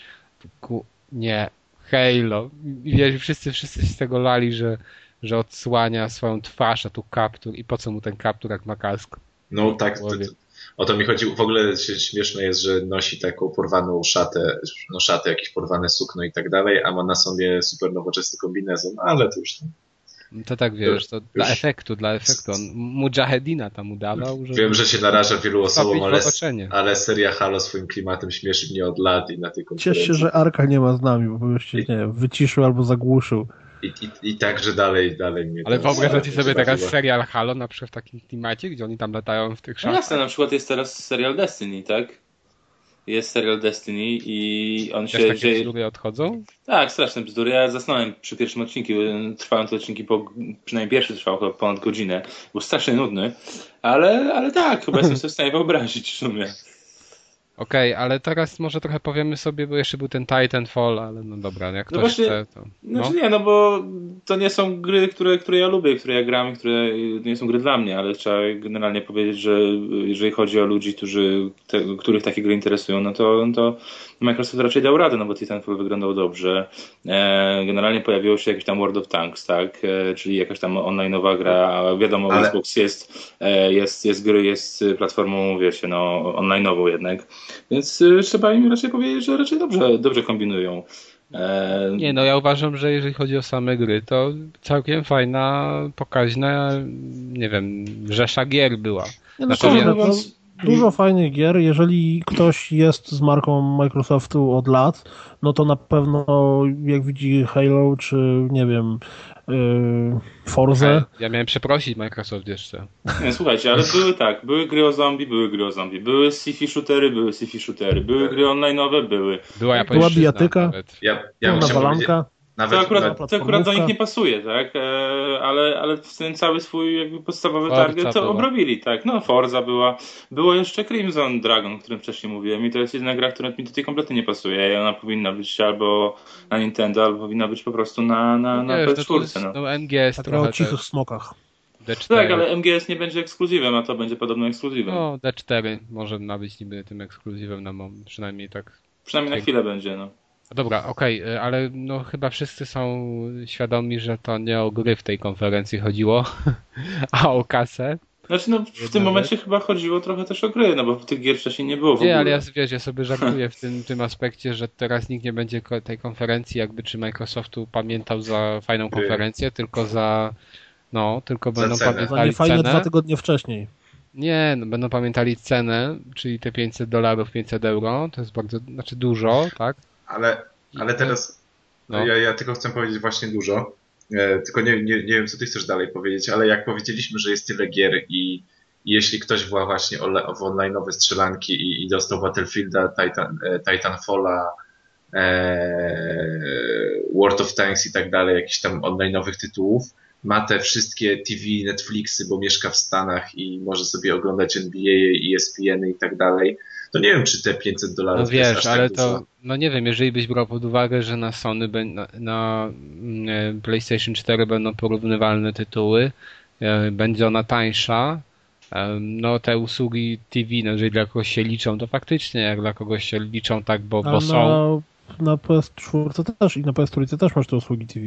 ku, nie, Halo. I wiesz, wszyscy, wszyscy z tego lali, że, że odsłania swoją twarz, a tu kaptur i po co mu ten kaptur, jak ma kask? No tak, to, to, o to mi chodzi. W ogóle śmieszne jest, że nosi taką porwaną szatę, no szatę, jakieś porwane sukno i tak dalej, a ma na sobie super nowoczesny kombinezon, ale to już tam to tak wiesz, to dla efektu, dla efektu. On Mujahedina tam udawał. Żeby Wiem, że się naraża wielu osobom, ale, ale seria Halo swoim klimatem śmieszy mnie od lat i na tej konferencji. Cieszę się, że Arka nie ma z nami, bo już się, nie wiem, wyciszył albo zagłuszył. I, i, I także dalej, dalej mnie Ale wyobraźcie sobie teraz serial Halo na przykład w takim klimacie, gdzie oni tam latają w tych szafach. No jasne, na przykład jest teraz serial Destiny, tak? Jest serial Destiny i on Też się... takie że... bzdury odchodzą? Tak, straszne bzdury. Ja zasnąłem przy pierwszym odcinku. Trwają te odcinki, po, przynajmniej pierwszy trwał chyba ponad godzinę. Był strasznie nudny, ale, ale tak, chyba jestem sobie w stanie wyobrazić w sumie. Okej, okay, ale teraz może trochę powiemy sobie, bo jeszcze był ten Titanfall, ale no dobra, jak no ktoś właśnie, chce, to... No. Znaczy nie, no bo to nie są gry, które, które ja lubię, które ja gram, które nie są gry dla mnie, ale trzeba generalnie powiedzieć, że jeżeli chodzi o ludzi, którzy, te, których takie gry interesują, no to, no to Microsoft raczej dał radę, no bo Titanfall wyglądał dobrze. E, generalnie pojawiło się jakieś tam World of Tanks, tak? E, czyli jakaś tam online'owa gra, wiadomo, ale... Xbox jest, e, jest, jest gry, jest platformą, wiecie, no online'ową jednak. Więc trzeba im raczej powiedzieć, że raczej dobrze, dobrze kombinują. Nie, no ja uważam, że jeżeli chodzi o same gry, to całkiem fajna, pokaźna, nie wiem, rzesza gier była. No szczerze mówiąc, dużo fajnych gier. Jeżeli ktoś jest z marką Microsoftu od lat, no to na pewno jak widzi Halo, czy nie wiem, yy, Forza. Ja miałem przeprosić Microsoft jeszcze. Nie, słuchajcie, ale były tak, były gry o zombie, były gry o zombie, były sci-fi shootery, były sci-fi shootery, były gry online'owe, były. Była, Była bijatyka, ja, ja nawalanka. Nawet, to akurat, to akurat do nich nie pasuje, tak? E, ale, ale ten cały swój jakby podstawowy Forza target to była. obrobili, tak? No, Forza była. Było jeszcze Crimson Dragon, o którym wcześniej mówiłem i to jest jedna gra, która mi tutaj kompletnie nie pasuje i ona powinna być albo na Nintendo, albo powinna być po prostu na, na, na PS4. No, no MGS tak trochę o cichych smokach. D4. Tak, ale MGS nie będzie ekskluzywem, a to będzie podobno ekskluzywem. No, D4 może być niby tym ekskluzywem, na mom, przynajmniej tak. Przynajmniej na chwilę będzie, no. Dobra, okej, okay, ale no chyba wszyscy są świadomi, że to nie o gry w tej konferencji chodziło, a o kasę. Znaczy no w tym momencie chyba chodziło trochę też o gry, no bo tych gier wcześniej nie było w nie, ogóle. Nie, ale ja, wiesz, ja sobie żartuję w tym, tym aspekcie, że teraz nikt nie będzie tej konferencji jakby czy Microsoftu pamiętał za fajną konferencję, tylko za no, tylko za będą cenę. pamiętali za fajne dwa tygodnie wcześniej. Nie, no będą pamiętali cenę, czyli te 500 dolarów, 500 euro, to jest bardzo, znaczy dużo, tak? Ale, ale teraz no. ja, ja tylko chcę powiedzieć właśnie dużo. E, tylko nie, nie, nie wiem, co ty chcesz dalej powiedzieć, ale jak powiedzieliśmy, że jest tyle gier i, jeśli ktoś była właśnie w online'owe strzelanki i, i dostał Battlefielda, Titan, e, Titanfalla, e, World of Tanks i tak dalej, jakichś tam online'owych tytułów, ma te wszystkie TV, Netflixy, bo mieszka w Stanach i może sobie oglądać NBA, ESPN i tak dalej, to nie wiem, czy te 500 dolarów no wiesz, jest tak ale to, no nie wiem, jeżeli byś brał pod uwagę, że na Sony, na, na mm, PlayStation 4 będą porównywalne tytuły, e, będzie ona tańsza, no te usługi TV, no jeżeli dla kogoś się liczą, to faktycznie, jak dla kogoś się liczą tak, bo, bo są... Na PS4 też i na PS4 też masz te usługi TV.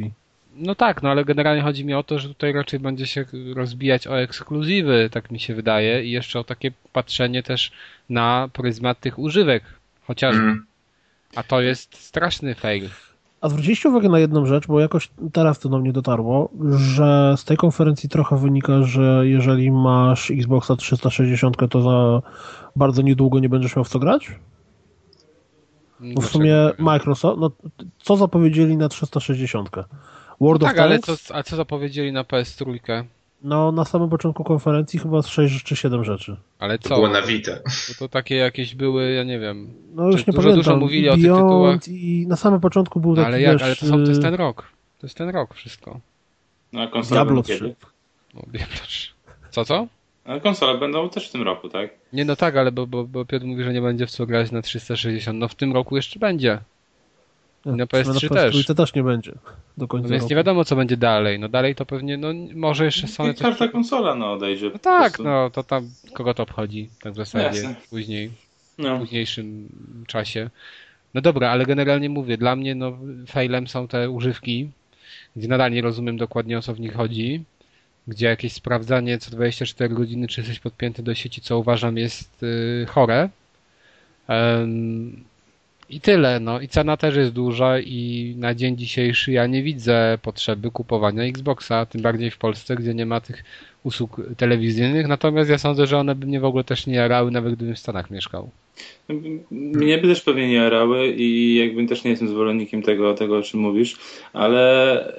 No tak, no ale generalnie chodzi mi o to, że tutaj raczej będzie się rozbijać o ekskluzywy, tak mi się wydaje, i jeszcze o takie patrzenie też na pryzmat tych używek, chociażby. Mm. A to jest straszny fail. A zwróciliście uwagę na jedną rzecz, bo jakoś teraz to do mnie dotarło, że z tej konferencji trochę wynika, że jeżeli masz Xboxa 360, to za bardzo niedługo nie będziesz miał w co grać? Bo w sumie Microsoft, no co zapowiedzieli na 360? World no tak, of ale co, a co zapowiedzieli na PS3? No, na samym początku konferencji chyba 6 czy 7 rzeczy. Ale co? To było na Vita. To takie jakieś były, ja nie wiem. No już nie dużo, pamiętam. Dużo mówili Beyond o tych tytułach. I na samym początku był no, taki, ale jak, ale to, są, to jest ten rok. To jest ten rok wszystko. No, a konsola Diablo 3. No, Diablo 3. Co, co? Ale konsole będą też w tym roku, tak? Nie, no tak, ale bo, bo, bo Piotr mówi, że nie będzie w co grać na 360. No w tym roku jeszcze będzie. I na PS3 na też. też nie będzie do końca. No więc roku. nie wiadomo, co będzie dalej. No dalej to pewnie, no może jeszcze Sony... I każda konsola no odejdzie. No tak, no to tam kogo to obchodzi tak w zasadzie Jasne. później, no. w późniejszym czasie. No dobra, ale generalnie mówię, dla mnie no failem są te używki, gdzie nadal nie rozumiem dokładnie o co w nich chodzi, gdzie jakieś sprawdzanie co 24 godziny, czy jesteś podpięty do sieci, co uważam jest yy, chore. Um, i tyle, no i cena też jest duża i na dzień dzisiejszy ja nie widzę potrzeby kupowania Xboxa, tym bardziej w Polsce, gdzie nie ma tych usług telewizyjnych, natomiast ja sądzę, że one by mnie w ogóle też nie jarały, nawet gdybym w Stanach mieszkał. Mnie by też pewnie nie jarały i jakby też nie jestem zwolennikiem tego, tego o czym mówisz, ale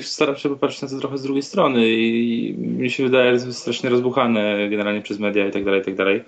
staram się popatrzeć na to trochę z drugiej strony i mi się wydaje, że jest strasznie rozbuchane generalnie przez media i tak dalej, i tak dalej,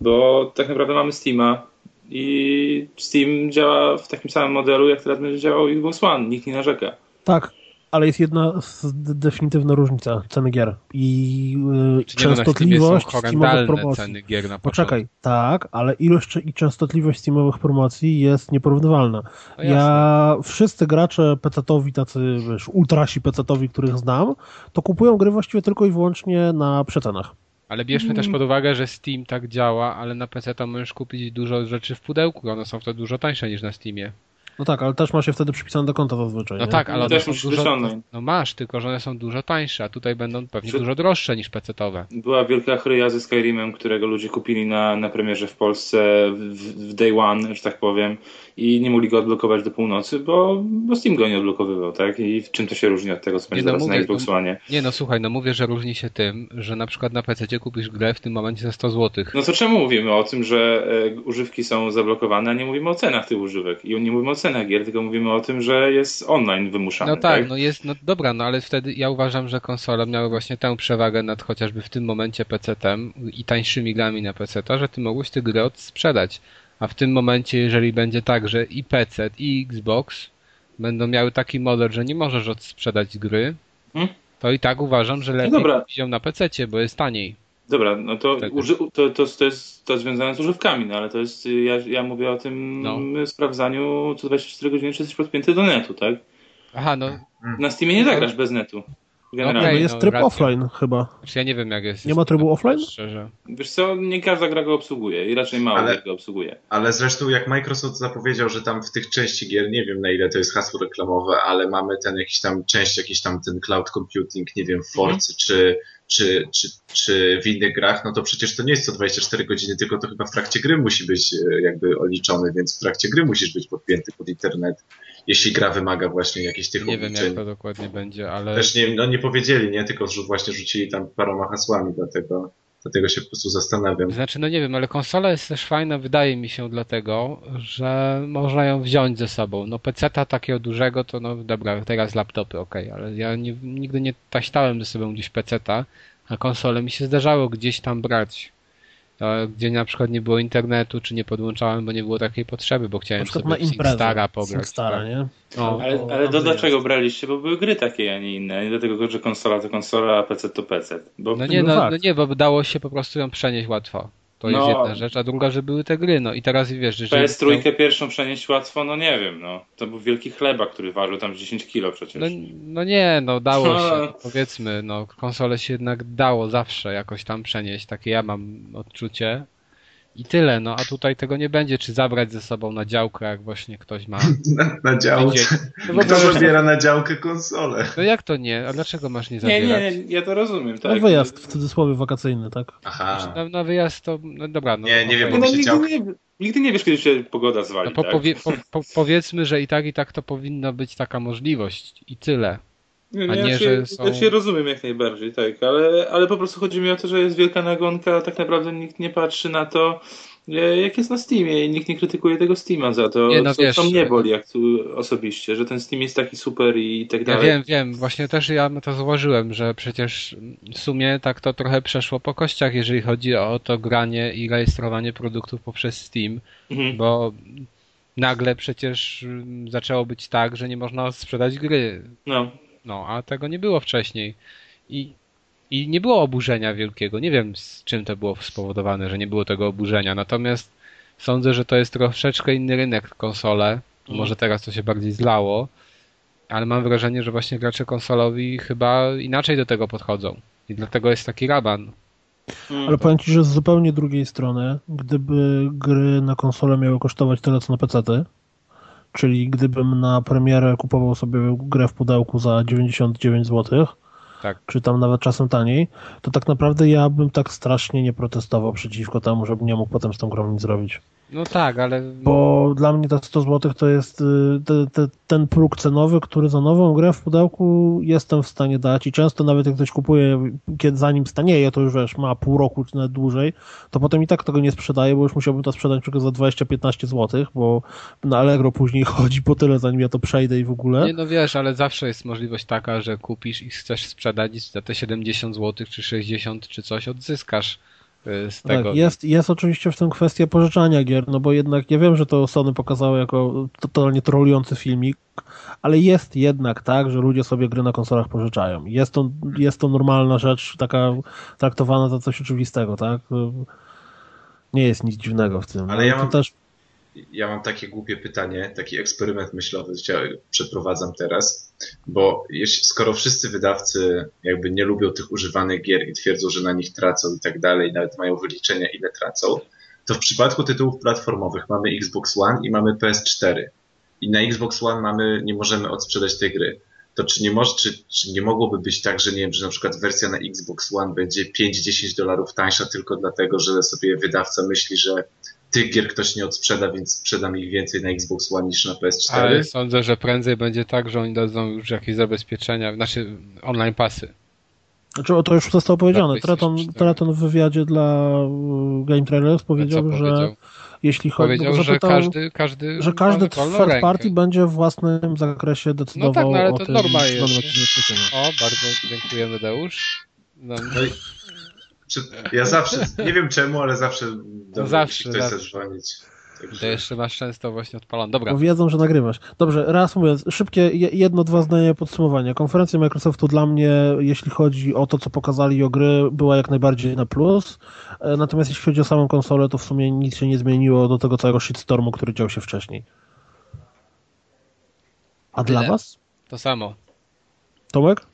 bo tak naprawdę mamy Steama, i Steam działa w takim samym modelu, jak teraz będzie działał Xbox One. Nikt nie narzeka. Tak. ale jest jedna definitywna różnica ceny gier i yy, częstotliwość Steamowych promocji. Ceny gier na Poczekaj, tak, ale ilość i częstotliwość Steamowych promocji jest nieporównywalna. No ja, wszyscy gracze PC-towi, tacy wiesz, ultrasi PC-towi, których znam, to kupują gry właściwie tylko i wyłącznie na przecenach. Ale bierzmy też pod uwagę, że Steam tak działa, ale na PC to możesz kupić dużo rzeczy w pudełku, one są wtedy dużo tańsze niż na Steamie. No tak, ale też ma się wtedy przypisane do konta zazwyczaj. No nie? tak, ale one są dużo, no masz, tylko że one są dużo tańsze, a tutaj będą pewnie dużo droższe niż PC-towe. Była wielka chryja ze Skyrimem, którego ludzie kupili na, na premierze w Polsce w, w day one, że tak powiem i nie mogli go odblokować do północy, bo, bo Steam go nie odblokowywał, tak? I w czym to się różni od tego, co będzie no, teraz mówię, na Xbox no, One? Nie no, słuchaj, no mówię, że różni się tym, że na przykład na PC kupisz grę w tym momencie za 100 zł. No to czemu mówimy o tym, że e, używki są zablokowane, a nie mówimy o cenach tych używek i nie mówimy o cenach gier, tylko mówimy o tym, że jest online wymuszany. No tak, tak? no jest, no dobra, no ale wtedy ja uważam, że konsole miały właśnie tę przewagę nad chociażby w tym momencie PC-tem i tańszymi grami na PC-ta, że ty mogłeś te gry odsprzedać. A w tym momencie, jeżeli będzie tak, że i PC, i Xbox będą miały taki model, że nie możesz odsprzedać gry, hmm? to i tak uważam, że lepiej no kupić ją na PC, bo jest taniej. Dobra, no to, uży, to, to, to, jest to związane z używkami, no ale to jest, ja, ja mówię o tym no. sprawdzaniu co 24 godziny, czy jesteś podpięty do netu, tak? Aha, no. Na Steamie nie zagrasz bez netu. Generalnie. Okay, jest no, tryb racja. offline chyba. Znaczy ja nie wiem jak jest. Nie ma trybu offline? Szczerze. Wiesz co, nie każda gra go obsługuje i raczej mało ale, go obsługuje. Ale zresztą jak Microsoft zapowiedział, że tam w tych części gier, nie wiem na ile to jest hasło reklamowe, ale mamy ten jakiś tam część, jakiś tam ten cloud computing, nie wiem, w Forcy mhm. czy, czy, czy, czy w innych grach, no to przecież to nie jest co 24 godziny, tylko to chyba w trakcie gry musi być e, jakby oliczony, więc w trakcie gry musisz być podpięty pod internet jeśli gra wymaga właśnie jakichś tych Nie obliczeń. wiem, jak to dokładnie będzie, ale... Też nie, no nie powiedzieli, nie? Tylko że właśnie rzucili tam paroma hasłami, dlatego, dlatego się po prostu zastanawiam. Znaczy, no nie wiem, ale konsola jest też fajna, wydaje mi się, dlatego, że można ją wziąć ze sobą. No PC-ta takiego dużego, to no dobra, teraz laptopy, ok, ale ja nie, nigdy nie taśtałem ze sobą gdzieś PC-ta, a konsole mi się zdarzało gdzieś tam brać gdzie na przykład nie było internetu, czy nie podłączałem, bo nie było takiej potrzeby, bo chciałem sobie na imprezę, Stara pograć. Stara, tak. nie? No. Ale, ale do dlaczego braliście? Bo były gry takie, a nie inne. Nie dlatego, że konsola to konsola, a PC to PC. Bo... No nie, no, no, nie, bo dało się po prostu ją przenieść łatwo. To no, jest jedna rzecz, a druga, że były te gry, no i teraz wiesz, że... PS3 to... pierwszą przenieść łatwo, no nie wiem, no. To był wielki chleba, który ważył tam 10 kilo przecież. No, no nie, no dało się, no, powiedzmy, no konsole się jednak dało zawsze jakoś tam przenieść, takie ja mam odczucie. I tyle, no a tutaj tego nie będzie, czy zabrać ze sobą na działkę, jak właśnie ktoś ma. Na, na działkę. No Kto zabiera na działkę konsolę? No jak to nie? A dlaczego masz nie zabierać? Nie, nie, ja to rozumiem, tak. No wyjazd w cudzysłowie wakacyjny, tak? Aha. Na, na wyjazd to, no dobra, no. Nie, nie wiem, bo no, nigdy, działka... nie, nigdy nie wiesz, kiedy się pogoda zwali, no, po, tak? powie, po, po, powiedzmy, że i tak, i tak to powinna być taka możliwość i tyle. Nie, a nie, ja, się, są... ja się rozumiem jak najbardziej, tak, ale, ale po prostu chodzi mi o to, że jest wielka nagonka, tak naprawdę nikt nie patrzy na to, e, jak jest na Steamie i nikt nie krytykuje tego Steama za to, nie, no co, wiesz, co mnie boli jak tu osobiście, że ten Steam jest taki super i tak dalej. Ja wiem, wiem, właśnie też ja to zauważyłem, że przecież w sumie tak to trochę przeszło po kościach, jeżeli chodzi o to granie i rejestrowanie produktów poprzez Steam, mhm. bo nagle przecież zaczęło być tak, że nie można sprzedać gry. No. No, a tego nie było wcześniej. I, I nie było oburzenia wielkiego. Nie wiem, z czym to było spowodowane, że nie było tego oburzenia. Natomiast sądzę, że to jest troszeczkę inny rynek konsole. Mhm. Może teraz to się bardziej zlało, ale mam wrażenie, że właśnie gracze konsolowi chyba inaczej do tego podchodzą. I dlatego jest taki raban. Mhm. Ale powiem Ci, że z zupełnie drugiej strony, gdyby gry na konsolę miały kosztować tyle co na PC, Czyli gdybym na premierę kupował sobie grę w pudełku za 99 zł, tak. czy tam nawet czasem taniej, to tak naprawdę ja bym tak strasznie nie protestował przeciwko temu, żebym nie mógł potem z tą grą nic zrobić. No tak, ale... Bo dla mnie te 100 zł to jest y, te, te, ten próg cenowy, który za nową grę w pudełku jestem w stanie dać i często nawet jak ktoś kupuje, kiedy zanim stanieje, to już wiesz, ma pół roku czy nawet dłużej, to potem i tak tego nie sprzedaje, bo już musiałbym to sprzedać tylko za 20-15 zł, bo na Allegro później chodzi po tyle, zanim ja to przejdę i w ogóle. Nie no wiesz, ale zawsze jest możliwość taka, że kupisz i chcesz sprzedać i za te 70 zł czy 60 czy coś odzyskasz z tak, tego. Tak, jest, jest oczywiście w tym kwestia pożyczania gier, no bo jednak ja wiem, że to Sony pokazało jako totalnie trolujący filmik, ale jest jednak tak, że ludzie sobie gry na konsolach pożyczają. Jest to, jest to normalna rzecz, taka traktowana za coś oczywistego, tak? Nie jest nic dziwnego w tym. Ale ja mam, też... ja mam takie głupie pytanie, taki eksperyment myślowy przeprowadzam teraz, bo jeśli, skoro wszyscy wydawcy jakby nie lubią tych używanych gier i twierdzą, że na nich tracą i tak dalej, nawet mają wyliczenia ile tracą, to w przypadku tytułów platformowych mamy Xbox One i mamy PS4 i na Xbox One mamy, nie możemy odsprzedać tej gry. To czy nie, może, czy, czy nie mogłoby być tak, że nie wiem, że na przykład wersja na Xbox One będzie 5-10 dolarów tańsza tylko dlatego, że sobie wydawca myśli, że tych gier ktoś nie odsprzeda, więc sprzedam ich więcej na Xbox One niż na PS4. Ale sądzę, że prędzej będzie tak, że oni dadzą już jakieś zabezpieczenia, znaczy online pasy. Znaczy, to już zostało powiedziane. Traton, Traton w wywiadzie dla uh, Game Trailers powiedział, że jeśli chodzi Powiedział, no, że każdy, każdy, że każdy third party będzie w własnym zakresie decydował no tak, no, ale o to tym. Norma jest. O, bardzo dziękujemy Deusz. No. Ja zawsze, nie wiem czemu, ale zawsze no zawsze, ktoś zawsze. zadzwonić. Także... To jeszcze masz często właśnie odpalone. Dobra. Bo wiedzą, że nagrywasz. Dobrze, raz mówiąc, szybkie jedno, dwa zdania podsumowania. Konferencja Microsoftu dla mnie, jeśli chodzi o to, co pokazali o gry, była jak najbardziej na plus. E, natomiast jeśli chodzi o samą konsolę, to w sumie nic się nie zmieniło do tego całego shitstormu, który dział się wcześniej. A Tyle. dla was? To samo. Tomek?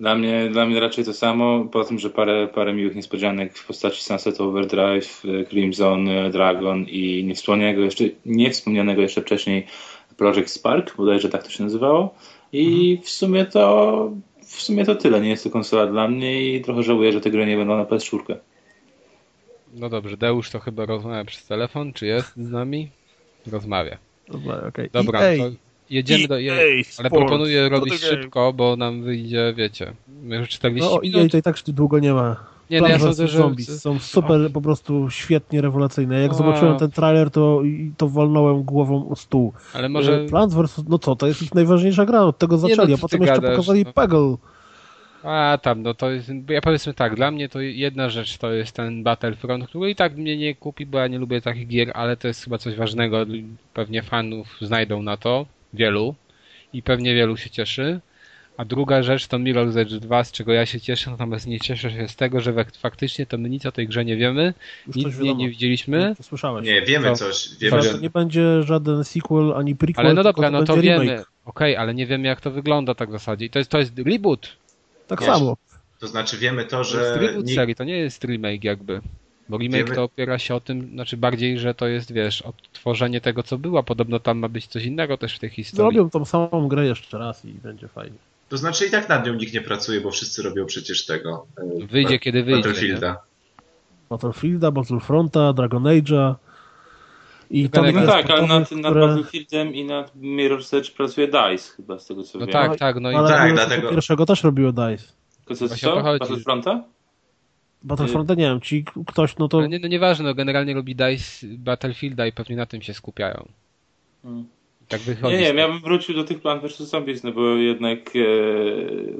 Dla mnie, dla mnie raczej to samo, po tym, że parę, parę miłych niespodzianek w postaci Sunset Overdrive, Crimson Dragon i niewspomnianego jeszcze, niewspomnianego jeszcze wcześniej Project Spark, bodajże tak to się nazywało. I mhm. w sumie to w sumie to tyle. Nie jest to konsola dla mnie i trochę żałuję, że te gry nie będą na PS4. No dobrze, Deusz to chyba rozmawia przez telefon, czy jest z nami? Rozmawia. Dobra, okay. Dobra, to Jedziemy do. Je, ale proponuję robić szybko, bo nam wyjdzie, wiecie. My już 40 no, minut. i tak długo nie ma. Nie, no ja sądzę, że... Zombies są super, po prostu świetnie rewelacyjne. Jak zobaczyłem ten trailer, to, to walnąłem głową o stół. Ale może... E, Plants vs. No co, to jest ich najważniejsza gra, od tego zaczęli, no, a potem jeszcze gadasz, pokazali no. Peggle. A tam, no to jest, ja powiedzmy tak, dla mnie to jedna rzecz to jest ten Battlefront, który i tak mnie nie kupi, bo ja nie lubię takich gier, ale to jest chyba coś ważnego, pewnie fanów znajdą na to wielu i pewnie wielu się cieszy. A druga rzecz to Mirror's Edge 2, z czego ja się cieszę, natomiast nie cieszę się z tego, że faktycznie to my nic o tej grze nie wiemy, Już nic nie, nie widzieliśmy. No, słyszałeś. Nie, wiemy to, coś. Wiemy, że... nie będzie żaden sequel ani prequel, Ale no dobra, no to wiemy. Okej, okay, ale nie wiemy jak to wygląda tak w zasadzie. I to jest, to jest reboot. Tak samo. To znaczy wiemy to, że... To jest reboot serii, to nie jest remake jakby. Bo remake to opiera się o tym, znaczy bardziej, że to jest, wiesz, odtworzenie tego, co było. Podobno tam ma być coś innego też w tej historii. Robią tą samą grę jeszcze raz i będzie fajnie. To znaczy i tak nad nią nikt nie pracuje, bo wszyscy robią przecież tego. E, wyjdzie, kiedy wyjdzie. Battlefielda. Nie? Battlefielda, Battlefronta, Dragon Age'a. I tam no tak, ale nad, które... nad Battlefieldem i nad Mirror's Edge pracuje DICE chyba z tego co no wiem. Tak, tak, no i ale tak, dlatego... pierwszego też robiło DICE. To co, co? Battlefronta? Battlefronta nie wiem, ci ktoś, no to... No, nie, no nieważne, no generalnie robi DICE Battlefielda i pewnie na tym się skupiają. Hmm. Tak wychodzi. Nie, nie, ja bym wrócił do tych Plant vs. Zombies, no bo jednak e,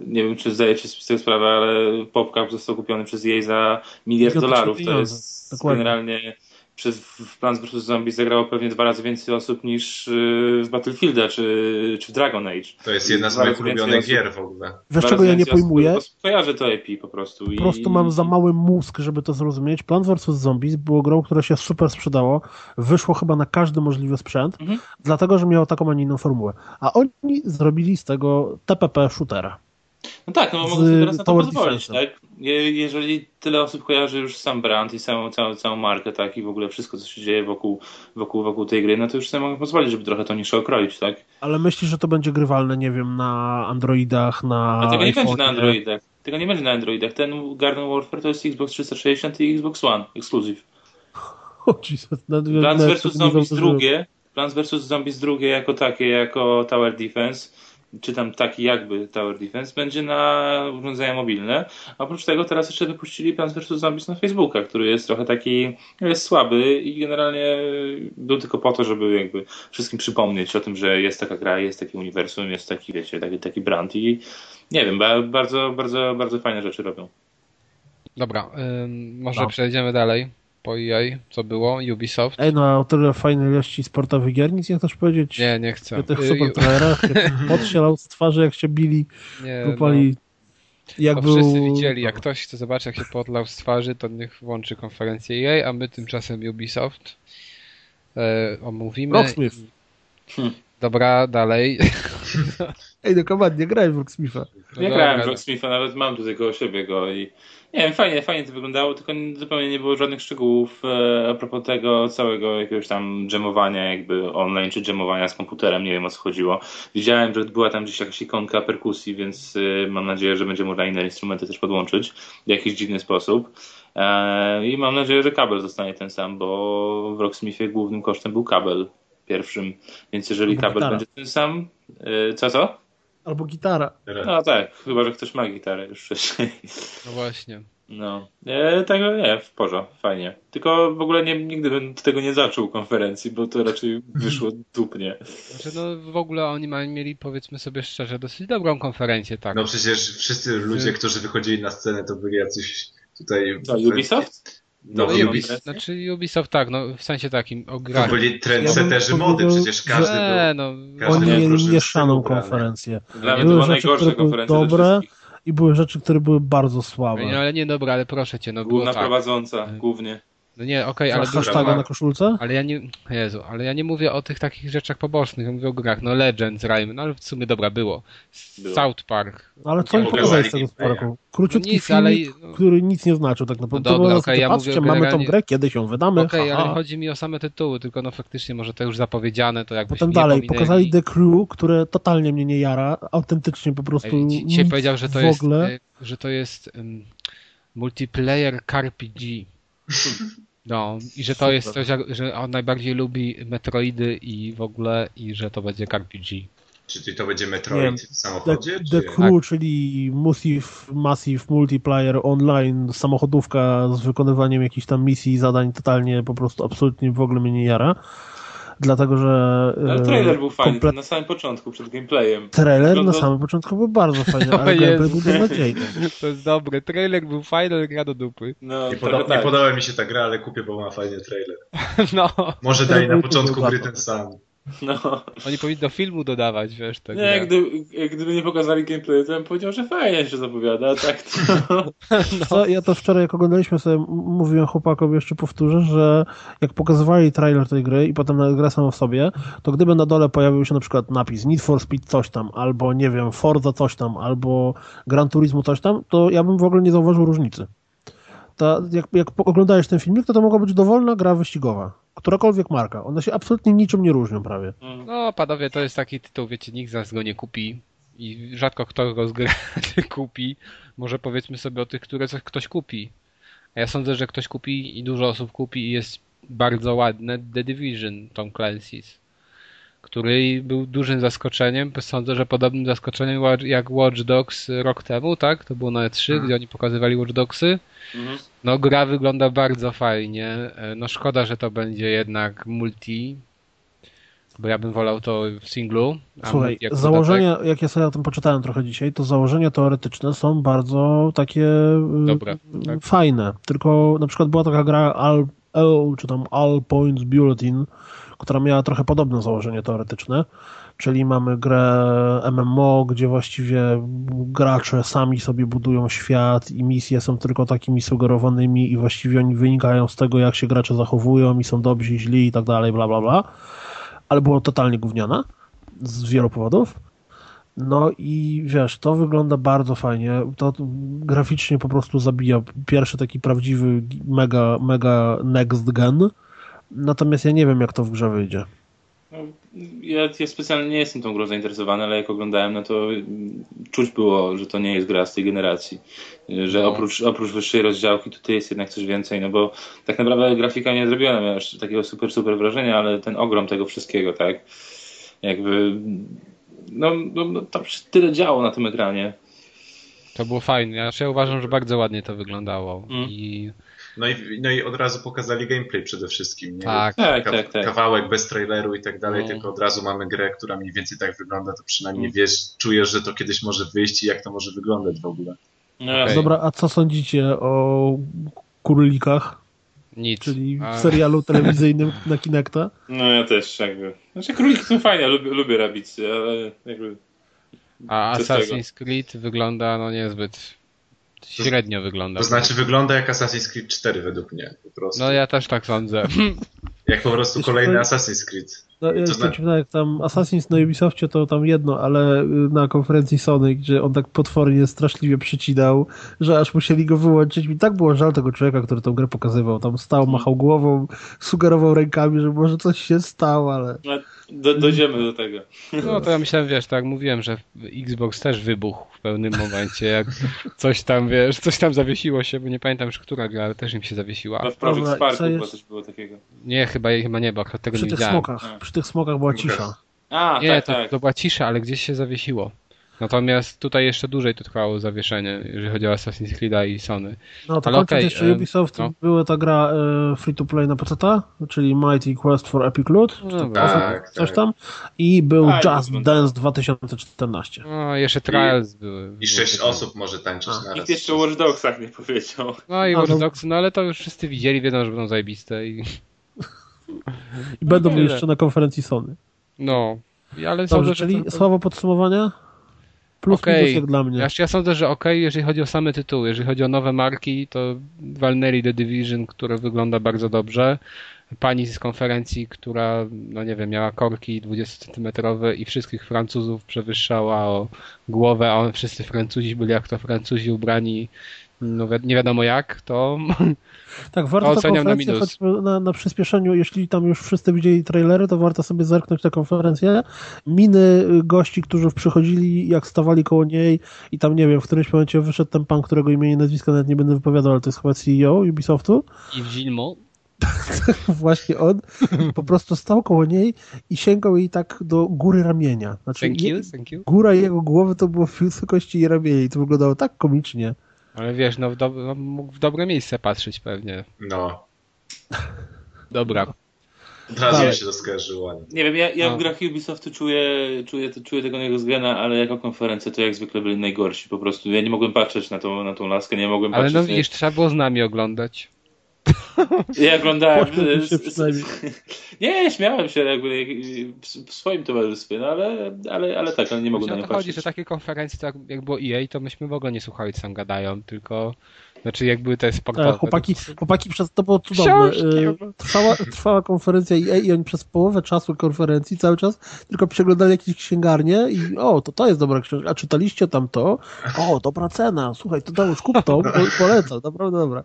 nie wiem, czy zdajecie sobie sprawę, ale PopCap został kupiony przez EA za miliard dolarów. To jest Dokładnie. generalnie przez w Plants vs. Zombies zagrało pewnie dwa razy więcej osób niż y, w Battlefielda czy, czy w Dragon Age. To jest jedna z moich ulubionych gier w ogóle. Wiesz czego ja nie pojmuję? Kojarzę to EP po prostu. Po prostu mam za mały mózg, żeby to zrozumieć. Plants vs. Zombies było grą, która się super sprzedało. Wyszło chyba na każdy możliwy sprzęt, mhm. dlatego, że miało taką, a nie inną formułę. A oni zrobili z tego TPP shootera. No tak, no mogą sobie teraz na to pozwolić, tak? Jeżeli tyle osób kojarzy już sam brand i samą, całą, całą markę, tak? I w ogóle wszystko, co się dzieje wokół, wokół, wokół tej gry, no to już sobie mogą pozwolić, żeby trochę to niższe okroić, tak? Ale myślisz, że to będzie grywalne, nie wiem, na Androidach, na A tego nie będzie na Androidach. Tego nie będzie na Androidach. Ten Garden Warfare to jest Xbox 360 i Xbox One, exclusive. Oh. Plants vs. Zombies drugie, Plants vs. Zombies drugie jako takie, jako Tower Defense czy tam taki jakby Tower Defense, będzie na urządzenia mobilne. Oprócz tego teraz jeszcze wypuścili Plants vs. Zombies na Facebooka, który jest trochę taki, jest słaby i generalnie był tylko po to, żeby jakby wszystkim przypomnieć o tym, że jest taka gra, jest taki uniwersum, jest taki, wiecie, taki, taki brand i nie wiem, bardzo, bardzo, bardzo fajne rzeczy robią. Dobra, ym, może no. przejdziemy dalej po EA, co było, Ubisoft. Ej, no o tyle fajnej ilości sportowych gier, nic nie chcesz powiedzieć? Nie, nie chcę. O tych super trailerach, podsielał z twarzy, jak się bili, nie, kupali... No. Jak był... Wszyscy widzieli, jak ktoś chce zobaczyć, jak się podlał z twarzy, to niech włączy konferencję EA, a my tymczasem Ubisoft e, omówimy. Rocksmith. Hmm. Dobra, dalej. Ej, no nie grałem w Rocksmitha. No nie grałem w Rocksmitha, nawet mam tutaj koło siebie go i nie wiem, fajnie, fajnie to wyglądało, tylko zupełnie nie było żadnych szczegółów e, a propos tego całego jakiegoś tam dżemowania jakby online, czy dżemowania z komputerem, nie wiem o co chodziło. Widziałem, że była tam gdzieś jakaś ikonka perkusji, więc e, mam nadzieję, że będzie można inne instrumenty też podłączyć w jakiś dziwny sposób. E, I mam nadzieję, że kabel zostanie ten sam, bo w Rocksmithie głównym kosztem był kabel pierwszym, więc jeżeli kabel będzie ten sam, co co? Albo gitara. No tak, chyba, że ktoś ma gitarę już wcześniej. No właśnie. No, e, tego nie, w porządku, fajnie. Tylko w ogóle nie, nigdy bym tego nie zaczął konferencji, bo to raczej wyszło dupnie. Znaczy, no w ogóle oni mają, mieli, powiedzmy sobie szczerze, dosyć dobrą konferencję, tak. No przecież wszyscy ludzie, którzy wychodzili na scenę, to byli jacyś tutaj... Co, Ubisoft? No, no Ubisoft, znaczy Ubisoft tak, no w sensie takim o grach. To byli trendsetterzy ja mody, przecież każdy że, był. No, każdy oni mieli mieszaną konferencję. Dla mnie to była najgorsza konferencja dobre i były rzeczy, które były bardzo słabe. No, ale nie dobra, ale proszę cię, no Główna było tak. prowadząca, głównie. No nie, okej, okay, ale... Hashtaga na koszulce? Ale ja nie... Jezu, ale ja nie mówię o tych takich rzeczach pobocznych, ja mówię o grach, no Legends, Rime, no ale w sumie dobra, było. było. South Park. No, ale co mi pokazałeś z tego Parku? Króciutki no nic, film, ale... No- który nic nie znaczył tak naprawdę. No dobra, okay, ja patrzcie, mówię mamy tą grę, kiedyś ją wydamy. Okej, okay, ale chodzi mi o same tytuły, tylko no faktycznie może to już zapowiedziane, to jakbyś Potem dalej, pominęli. pokazali The Crew, które totalnie mnie nie jara, autentycznie po prostu Ej, Dzisiaj powiedział, że to jest, ogóle. że to jest um, multiplayer CarPG. No, i że to jest coś, że on najbardziej lubi Metroidy i w ogóle, i że to będzie RPG. Czyli to będzie Metroid w samochodzie? The, the Crew, tak. czyli Massive, Massive Multiplayer Online, samochodówka z wykonywaniem jakichś tam misji i zadań totalnie po prostu absolutnie w ogóle mnie nie jara dlatego że... Ale trailer był fajny na samym początku, przed gameplayem. Trailer na samym początku był bardzo fajny, ale Jezu. gameplay był beznadziejny. To jest dobre. Trailer był fajny, ale gra do dupy. No, nie, poda tak. nie podoba mi się ta gra, ale kupię, bo ma fajny trailer. No. Może daj na początku gry ten sam. No. Oni powinni do filmu dodawać, wiesz, tak. Nie, gdy, gdyby nie pokazali gameplay, to bym powiedział, że fajnie się zapowiada, tak to... No. ja to wczoraj, jak oglądaliśmy sobie, mówiłem chłopakom, jeszcze powtórzę, że jak pokazywali trailer tej gry i potem grę samą w sobie, to gdyby na dole pojawił się na przykład napis Need for Speed coś tam, albo nie wiem, Forza coś tam, albo Gran Turismo coś tam, to ja bym w ogóle nie zauważył różnicy. Ta, jak, jak oglądałeś ten filmik, to to mogła być dowolna gra wyścigowa którakolwiek marka. One się absolutnie niczym nie różnią prawie. Mm. No, panowie, to jest taki tytuł, wiecie, nikt z nas go nie kupi i rzadko kto go z graczy kupi. Może powiedzmy sobie o tych, które coś ktoś kupi. A ja sądzę, że ktoś kupi i dużo osób kupi i jest bardzo ładne The Division Tom Clancy's który był dużym zaskoczeniem. Sądzę, że podobnym zaskoczeniem jak Watch Dogs rok temu, tak? To było na E3, hmm. gdzie oni pokazywali Watch Dogsy. Mhm. No gra wygląda bardzo fajnie. E, no szkoda, że to będzie jednak multi, bo ja bym wolał to w singlu. Słuchaj, założenia, jak ja sobie o tym poczytałem trochę dzisiaj, to założenia teoretyczne są bardzo takie y, Dobre, tak? fajne. Tylko na przykład była taka gra All, czy tam All Points Bulletin, która miała trochę podobne założenie teoretyczne, czyli mamy grę MMO, gdzie właściwie gracze sami sobie budują świat i misje są tylko takimi sugerowanymi i właściwie oni wynikają z tego, jak się gracze zachowują i są dobrzy, źli i tak dalej, bla bla bla. Ale było totalnie gówniane z wielu powodów. No i wiesz, to wygląda bardzo fajnie. To graficznie po prostu zabija. Pierwszy taki prawdziwy mega, mega next gen Natomiast ja nie wiem, jak to w grze wyjdzie. No, ja, ja, specjalnie nie jestem tą grą zainteresowany, ale jak oglądałem, no to czuć było, że to nie jest gra z tej generacji. Że no. oprócz, oprócz wyższej rozdziałki tutaj jest jednak coś więcej, no bo tak naprawdę grafika nie zrobiła mi aż takiego super, super wrażenia, ale ten ogrom tego wszystkiego, tak? Jakby no, no, no tam tyle działo na tym ekranie. To było fajne. Ja, ja uważam, że bardzo ładnie to wyglądało. Mm. I no i, no i od razu pokazali gameplay przede wszystkim. Nie? Tak, tak, Ka tak, tak. Kawałek bez traileru i tak dalej, no. tylko od razu mamy grę, która mniej więcej tak wygląda, to przynajmniej mm. wiesz, czujesz, że to kiedyś może wyjść i jak to może wyglądać w ogóle. No, okay. Dobra, a co sądzicie o królikach? Nic. Czyli w serialu telewizyjnym na Kinecta? No ja też jakby. Znaczy króliki są fajne, lubię, lubię rabicy, ale jakby... A Assassin's Creed wygląda no niezbyt średnio wygląda. To znaczy wygląda jak Assassin's Creed 4 według mnie po prostu. No ja też tak sądzę. Jak po prostu kolejny Assassin's Creed. No, ja to znaczy... jak tam Assassin's na Ubisoftie to tam jedno, ale y, na konferencji Sony, gdzie on tak potwornie straszliwie przycinał, że aż musieli go wyłączyć. Mi tak było żal tego człowieka, który tę grę pokazywał. Tam stał, machał głową, sugerował rękami, że może coś się stało, ale... No, do, dojdziemy do tego. No to ja myślałem, wiesz, tak mówiłem, że Xbox też wybuchł w pewnym momencie, jak coś tam, wiesz, coś tam zawiesiło się, bo nie pamiętam już która gra, ale też im się zawiesiła. No w Project Sparku chyba coś było takiego. Nie, chyba, chyba nie, bo akurat tego przy nie widziałem. Smokach, przy tych smokach była cisza. A, nie, tak, to, tak. to była cisza, ale gdzieś się zawiesiło. Natomiast tutaj jeszcze dłużej to trwało zawieszenie, jeżeli chodzi o Assassin's Creed i Sony. No to Ale okay, jeszcze Ubisoft, no. była ta gra e, free to play na PC, czyli Mighty Quest for Epic Loot, no, tak, coś tak. tam i był A, Just Dance 2014. No, jeszcze Trials I, były. I sześć osób może tańczyć A. na raz. jeszcze o Watch Dogsach nie powiedział. No i Watch Dogs, no ale to już wszyscy widzieli, wiedzą, że będą zajebiste i... I będą no, jeszcze na konferencji Sony. No, ale Dobrze, sądzę, czyli to... słowo podsumowania? Plus okay. minus jak dla mnie. Ja, ja sądzę, że ok, jeżeli chodzi o same tytuły, jeżeli chodzi o nowe marki, to walnęli The Division, które wygląda bardzo dobrze. Pani z konferencji, która, no nie wiem, miała korki 20-centymetrowe i wszystkich Francuzów przewyższała o głowę, a wszyscy Francuzi byli jak to Francuzi ubrani no nie wiadomo jak, to tak, warto to na, minus. Na, na przyspieszeniu, jeśli tam już wszyscy widzieli trailery, to warto sobie zerknąć na konferencję. Miny gości, którzy przychodzili, jak stawali koło niej i tam, nie wiem, w którymś momencie wyszedł ten pan, którego imię i nazwisko nawet nie będę wypowiadał, ale to jest chyba CEO Ubisoftu. I Gilmo. Właśnie on po prostu stał koło niej i sięgał jej tak do góry ramienia. Znaczy, thank you, thank you. Góra jego głowy to było w wysokości jej ramienia i to wyglądało tak komicznie. Ale wiesz, no w, do, no, mógł w dobre miejsce patrzeć pewnie. No. Dobra. Razu mi się to skojarzyło. Nie wiem, ja, ja no. w grach Ubisoftu czuję, czuję, czuję tego jego zgana, ale jako konferencja to jak zwykle byli najgorsi po prostu. Ja nie mogłem patrzeć na tą, na tą laskę, nie mogłem ale patrzeć... Ale no widzisz, trzeba było z nami oglądać. Ja oglądałem. nie, śmiałem się jakby w swoim towarzystwie, no ale, ale, ale tak, ale nie mogłem na nie chodzi, że takie konferencje, tak jak było EA, to myśmy w ogóle nie słuchali, co tam gadają, tylko znaczy jak były te sportowe. Tak, chłopaki, chłopaki przez to było cudowne. Y, trwała, trwała konferencja EA i oni przez połowę czasu konferencji cały czas tylko przeglądali jakieś księgarnie i o, to to jest dobra książka. A czytaliście tam to? O, dobra cena. Słuchaj, to dałeś kup to, polecam, naprawdę dobra.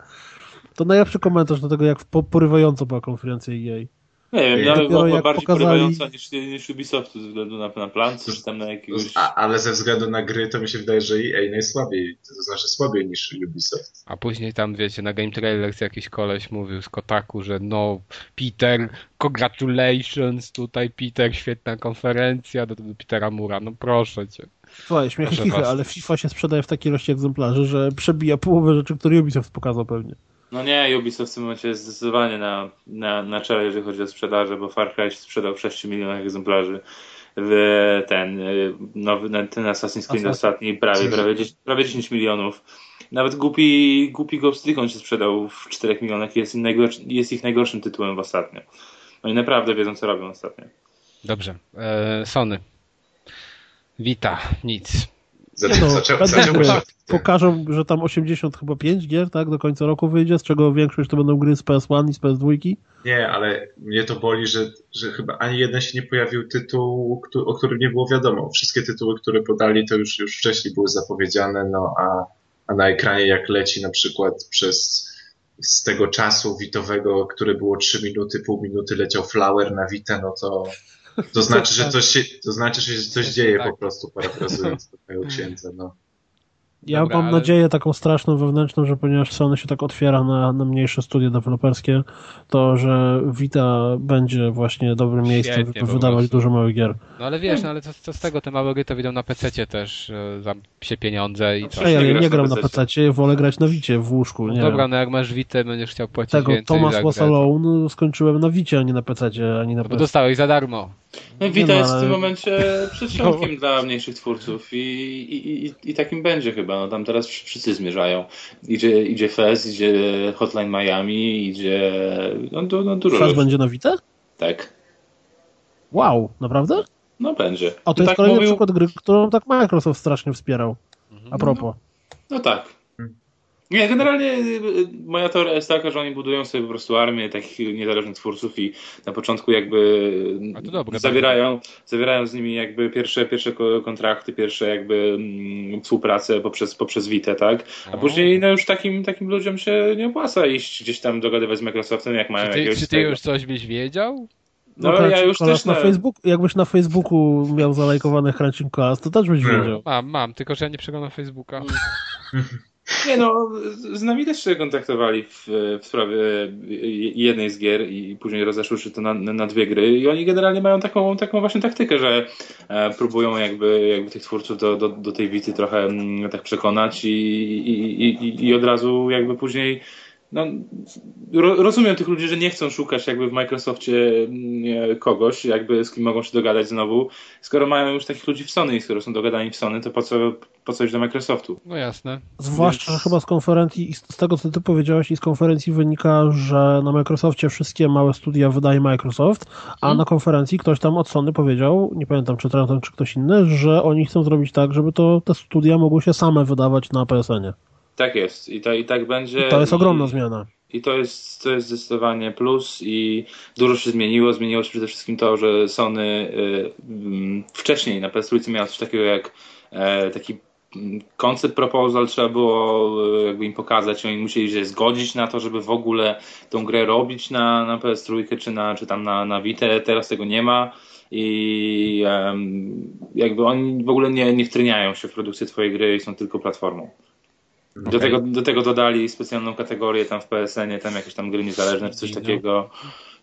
To najlepszy komentarz do tego, jak porywająco była konferencja EA. Nie wiem, ale była bardziej pokazali... porywająca niż, niż Ubisoft ze względu na, na plan, czy tam na jakiegoś... A, ale ze względu na gry to mi się wydaje, że EA najsłabiej, to znaczy słabiej niż Ubisoft. A później tam, wiecie, na Game Trailers jakiś koleś mówił z Kotaku, że no, Peter, congratulations, tutaj Peter, świetna konferencja, do, do Petera Mura, no proszę cię. Słuchaj, śmiechy chichy, ale FIFA się sprzedaje w takiej ilości egzemplarzy, że przebija połowę rzeczy, które Ubisoft pokazał pewnie. No nie, Ubisoft w tym momencie jest zdecydowanie na, na, na czele, jeżeli chodzi o sprzedaż, bo Far Cry sprzedał w 6 milionach egzemplarzy. W ten nowy, ten Assassin's Creed ostatni prawie, prawie, 10, prawie 10 milionów. Nawet głupi, głupi Ghost Recon się sprzedał w 4 milionach i jest, jest ich najgorszym tytułem w ostatnio. No i naprawdę wiedzą, co robią ostatnio. Dobrze. E, Sony. Wita, nic. Zaczę, no, zaczę, zaczę, pokażą, że tam 80 chyba 5 gier, tak, do końca roku wyjdzie, z czego większość to będą gry z PS1 i z PS2. Nie, ale mnie to boli, że, że chyba ani jeden się nie pojawił tytuł, o którym nie było wiadomo. Wszystkie tytuły, które podali, to już, już wcześniej były zapowiedziane, no a, a na ekranie jak leci na przykład przez z tego czasu witowego, które było 3 minuty, pół minuty leciał Flower na Witę, no to to znaczy, że coś się, to znaczy, że coś dzieje tak. po prostu, parafrazując tego księdza, no. Ja Dobra, mam ale... nadzieję taką straszną wewnętrzną, że ponieważ Sony się tak otwiera na, na mniejsze studia deweloperskie, to że Vita będzie właśnie dobrym miejscem, żeby wydawać dużo małych gier. No ale wiesz, no ale co, co z tego, te małe gry to wyjdą na PC też e, za się pieniądze i to. Ja, ja nie gram na PC, wolę grać na Wicie w łóżku. No nie dobra, no jak masz Witę, będziesz chciał płacić tego, więcej. Thomas Was Alone skończyłem na Wicie, a nie na PC, ani na no, Bo dostałeś za darmo. No Vita no, jest w tym momencie przedsionkiem no. dla mniejszych twórców i, i, i, i takim będzie chyba chyba. No tam teraz wszyscy zmierzają. Idzie, idzie Fez, idzie Hotline Miami, idzie... No, no, no dużo Fez będzie na Vita? Tak. Wow, naprawdę? No będzie. A to no jest tak kolejny mówił... przykład gry, którą tak Microsoft strasznie wspierał. A propos. No tak. Nie, generalnie y, moja teoria jest taka, że oni budują sobie po prostu armię takich niezależnych twórców i na początku jakby dobre, zawierają, zawierają z nimi jakby pierwsze, pierwsze kontrakty, pierwsze jakby mm, współpracę poprzez, poprzez Vita, tak? A O. później no już takim, takim ludziom się nie opłaca iść gdzieś tam dogadywać z Microsoftem, jak mają Czy ty, jakiegoś czy ty tego. już coś byś wiedział? No, Crash ja już też na na- Facebook, jakbyś na Facebooku miał zalajkowany Crunching Class, to też byś Hmm. wiedział. Mam, mam, tylko że ja nie przeglądam Facebooka. Nie no, z nami też się kontaktowali w, w sprawie jednej z gier i później rozeszły się to na, na dwie gry i oni generalnie mają taką, taką właśnie taktykę, że e, próbują jakby, jakby tych twórców do, do, do tej wity trochę mm, tak przekonać i, i, i, i od razu jakby później no, ro, rozumiem tych ludzi, że nie chcą szukać jakby w Microsoftie mm, kogoś, jakby z kim mogą się dogadać znowu, skoro mają już takich ludzi w Sony i skoro są dogadani w Sony, to po co, po co iść do Microsoftu? No jasne. Zwłaszcza, Więc- że chyba z konferencji, i z tego co ty powiedziałeś, i z konferencji wynika, że na Microsoftie wszystkie małe studia wydaje Microsoft, a Mhm. na konferencji ktoś tam od Sony powiedział, nie pamiętam czy Trenton, czy ktoś inny, że oni chcą zrobić tak, żeby to te studia mogły się same wydawać na PSN-ie. Tak jest i, ta, i tak będzie. To jest I- ogromna zmiana. I to jest, to jest zdecydowanie plus i dużo się zmieniło. Zmieniło się przede wszystkim to, że Sony y, mm, wcześniej na PS3 miało coś takiego jak e, taki mm, concept proposal, trzeba było y, jakby im pokazać, oni musieli się zgodzić na to, żeby w ogóle tą grę robić na, na PS3 czy, na, czy tam na, na Vita. Teraz tego nie ma i em, jakby oni w ogóle nie, nie wtryniają się w produkcję twojej gry i są tylko platformą. Do, tego, do tego dodali specjalną kategorię tam w PSN-ie, tam jakieś tam gry niezależne czy coś takiego.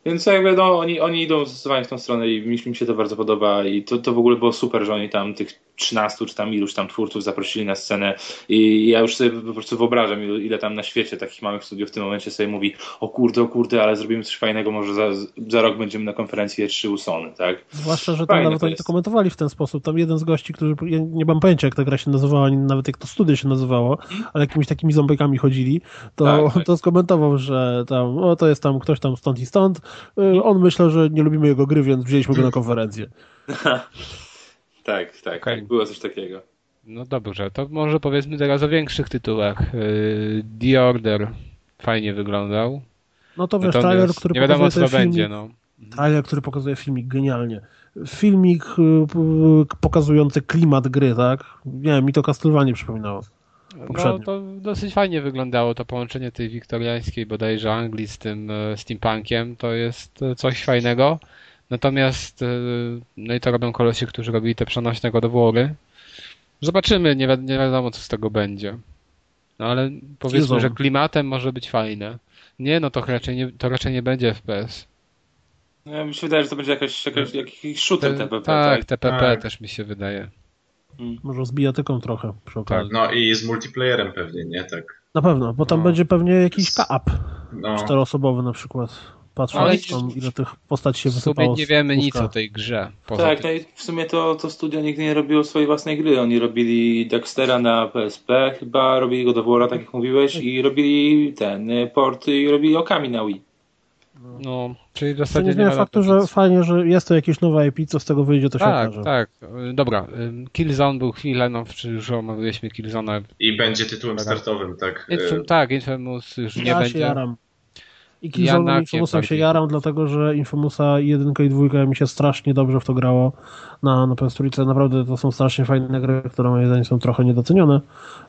Więc jakby no, oni, oni idą zdecydowanie w tą stronę i mi, mi się to bardzo podoba i to, to w ogóle było super, że oni tam tych 13 czy tam iluś tam twórców zaprosili na scenę i ja już sobie po prostu wyobrażam ile, ile tam na świecie takich małych studiów w tym momencie sobie mówi o kurde, o kurde, ale zrobimy coś fajnego, może za, za rok będziemy na konferencji E3 u Sony, tak? Zwłaszcza, że tam Fajne nawet to oni to komentowali w ten sposób. Tam jeden z gości, który, ja nie mam pojęcia jak ta gra się nazywała, ani nawet jak to studio się nazywało, ale jakimiś takimi ząbekami chodzili, to, Tak, tak. to skomentował, że tam, o to jest tam ktoś tam stąd i stąd. Y, On myślał, że nie lubimy jego gry, więc wzięliśmy go na konferencję. tak, tak, tak, było coś takiego. No dobrze, to może powiedzmy teraz o większych tytułach. Yy, The Order fajnie wyglądał. No to wiesz, Natomiast trailer, który nie wiadomo pokazuje co filmik, będzie, no. trailer, który pokazuje filmik genialnie. Filmik y, pokazujący klimat gry, tak? Nie wiem, mi to Castlevania przypominało. No Poprzednio. to dosyć fajnie wyglądało to połączenie tej wiktoriańskiej bodajże Anglii z tym e, steampunkiem. To jest coś fajnego. Natomiast e, no i to robią kolesie, którzy robili te przenośne godowory. Zobaczymy, nie, wi- nie wiadomo co z tego będzie. No ale powiedzmy, Killzone. że klimatem może być fajne. Nie, no to raczej nie, to raczej nie będzie FPS. No, mi się wydaje, że to będzie jakaś, jakaś, jakiś shooter Te- TPP, tak, tak? TPP Tak. też mi się wydaje. Może z bijatyką trochę przy okazji. No i z multiplayerem pewnie, nie? Tak. Na pewno, bo tam No. będzie pewnie jakiś ka-up No, czteroosobowy na przykład. Patrząc Ale tam, ile tych postaci się W wysypało. sumie nie wiemy nic o tej grze. Tak, tym. no i w sumie to, to studio nigdy nie robiło swojej własnej gry. Oni robili Dextera na PSP chyba, robili go do Wora, tak jak mówiłeś, i robili ten y, port i robili Okami na Wii. No, czyli w zasadzie nie zmienia wiadomo faktu, że fajnie, że jest to jakieś nowe IP, co z tego wyjdzie, to się Tak, okaże. tak. Y, Dobra, y, Killzone był chwilę, no czy już omawialiśmy Killzone'a. i będzie tytułem startowym, tak. Infam, E, tak, Infamous już nie ja się będzie. jaram. I Ja Killzone'em i Infamousem się jaram, dlatego że Infamousa 1 i 2 mi się strasznie dobrze w to grało na, na PS3. Naprawdę to są strasznie fajne gry, które moim zdaniem są trochę niedocenione,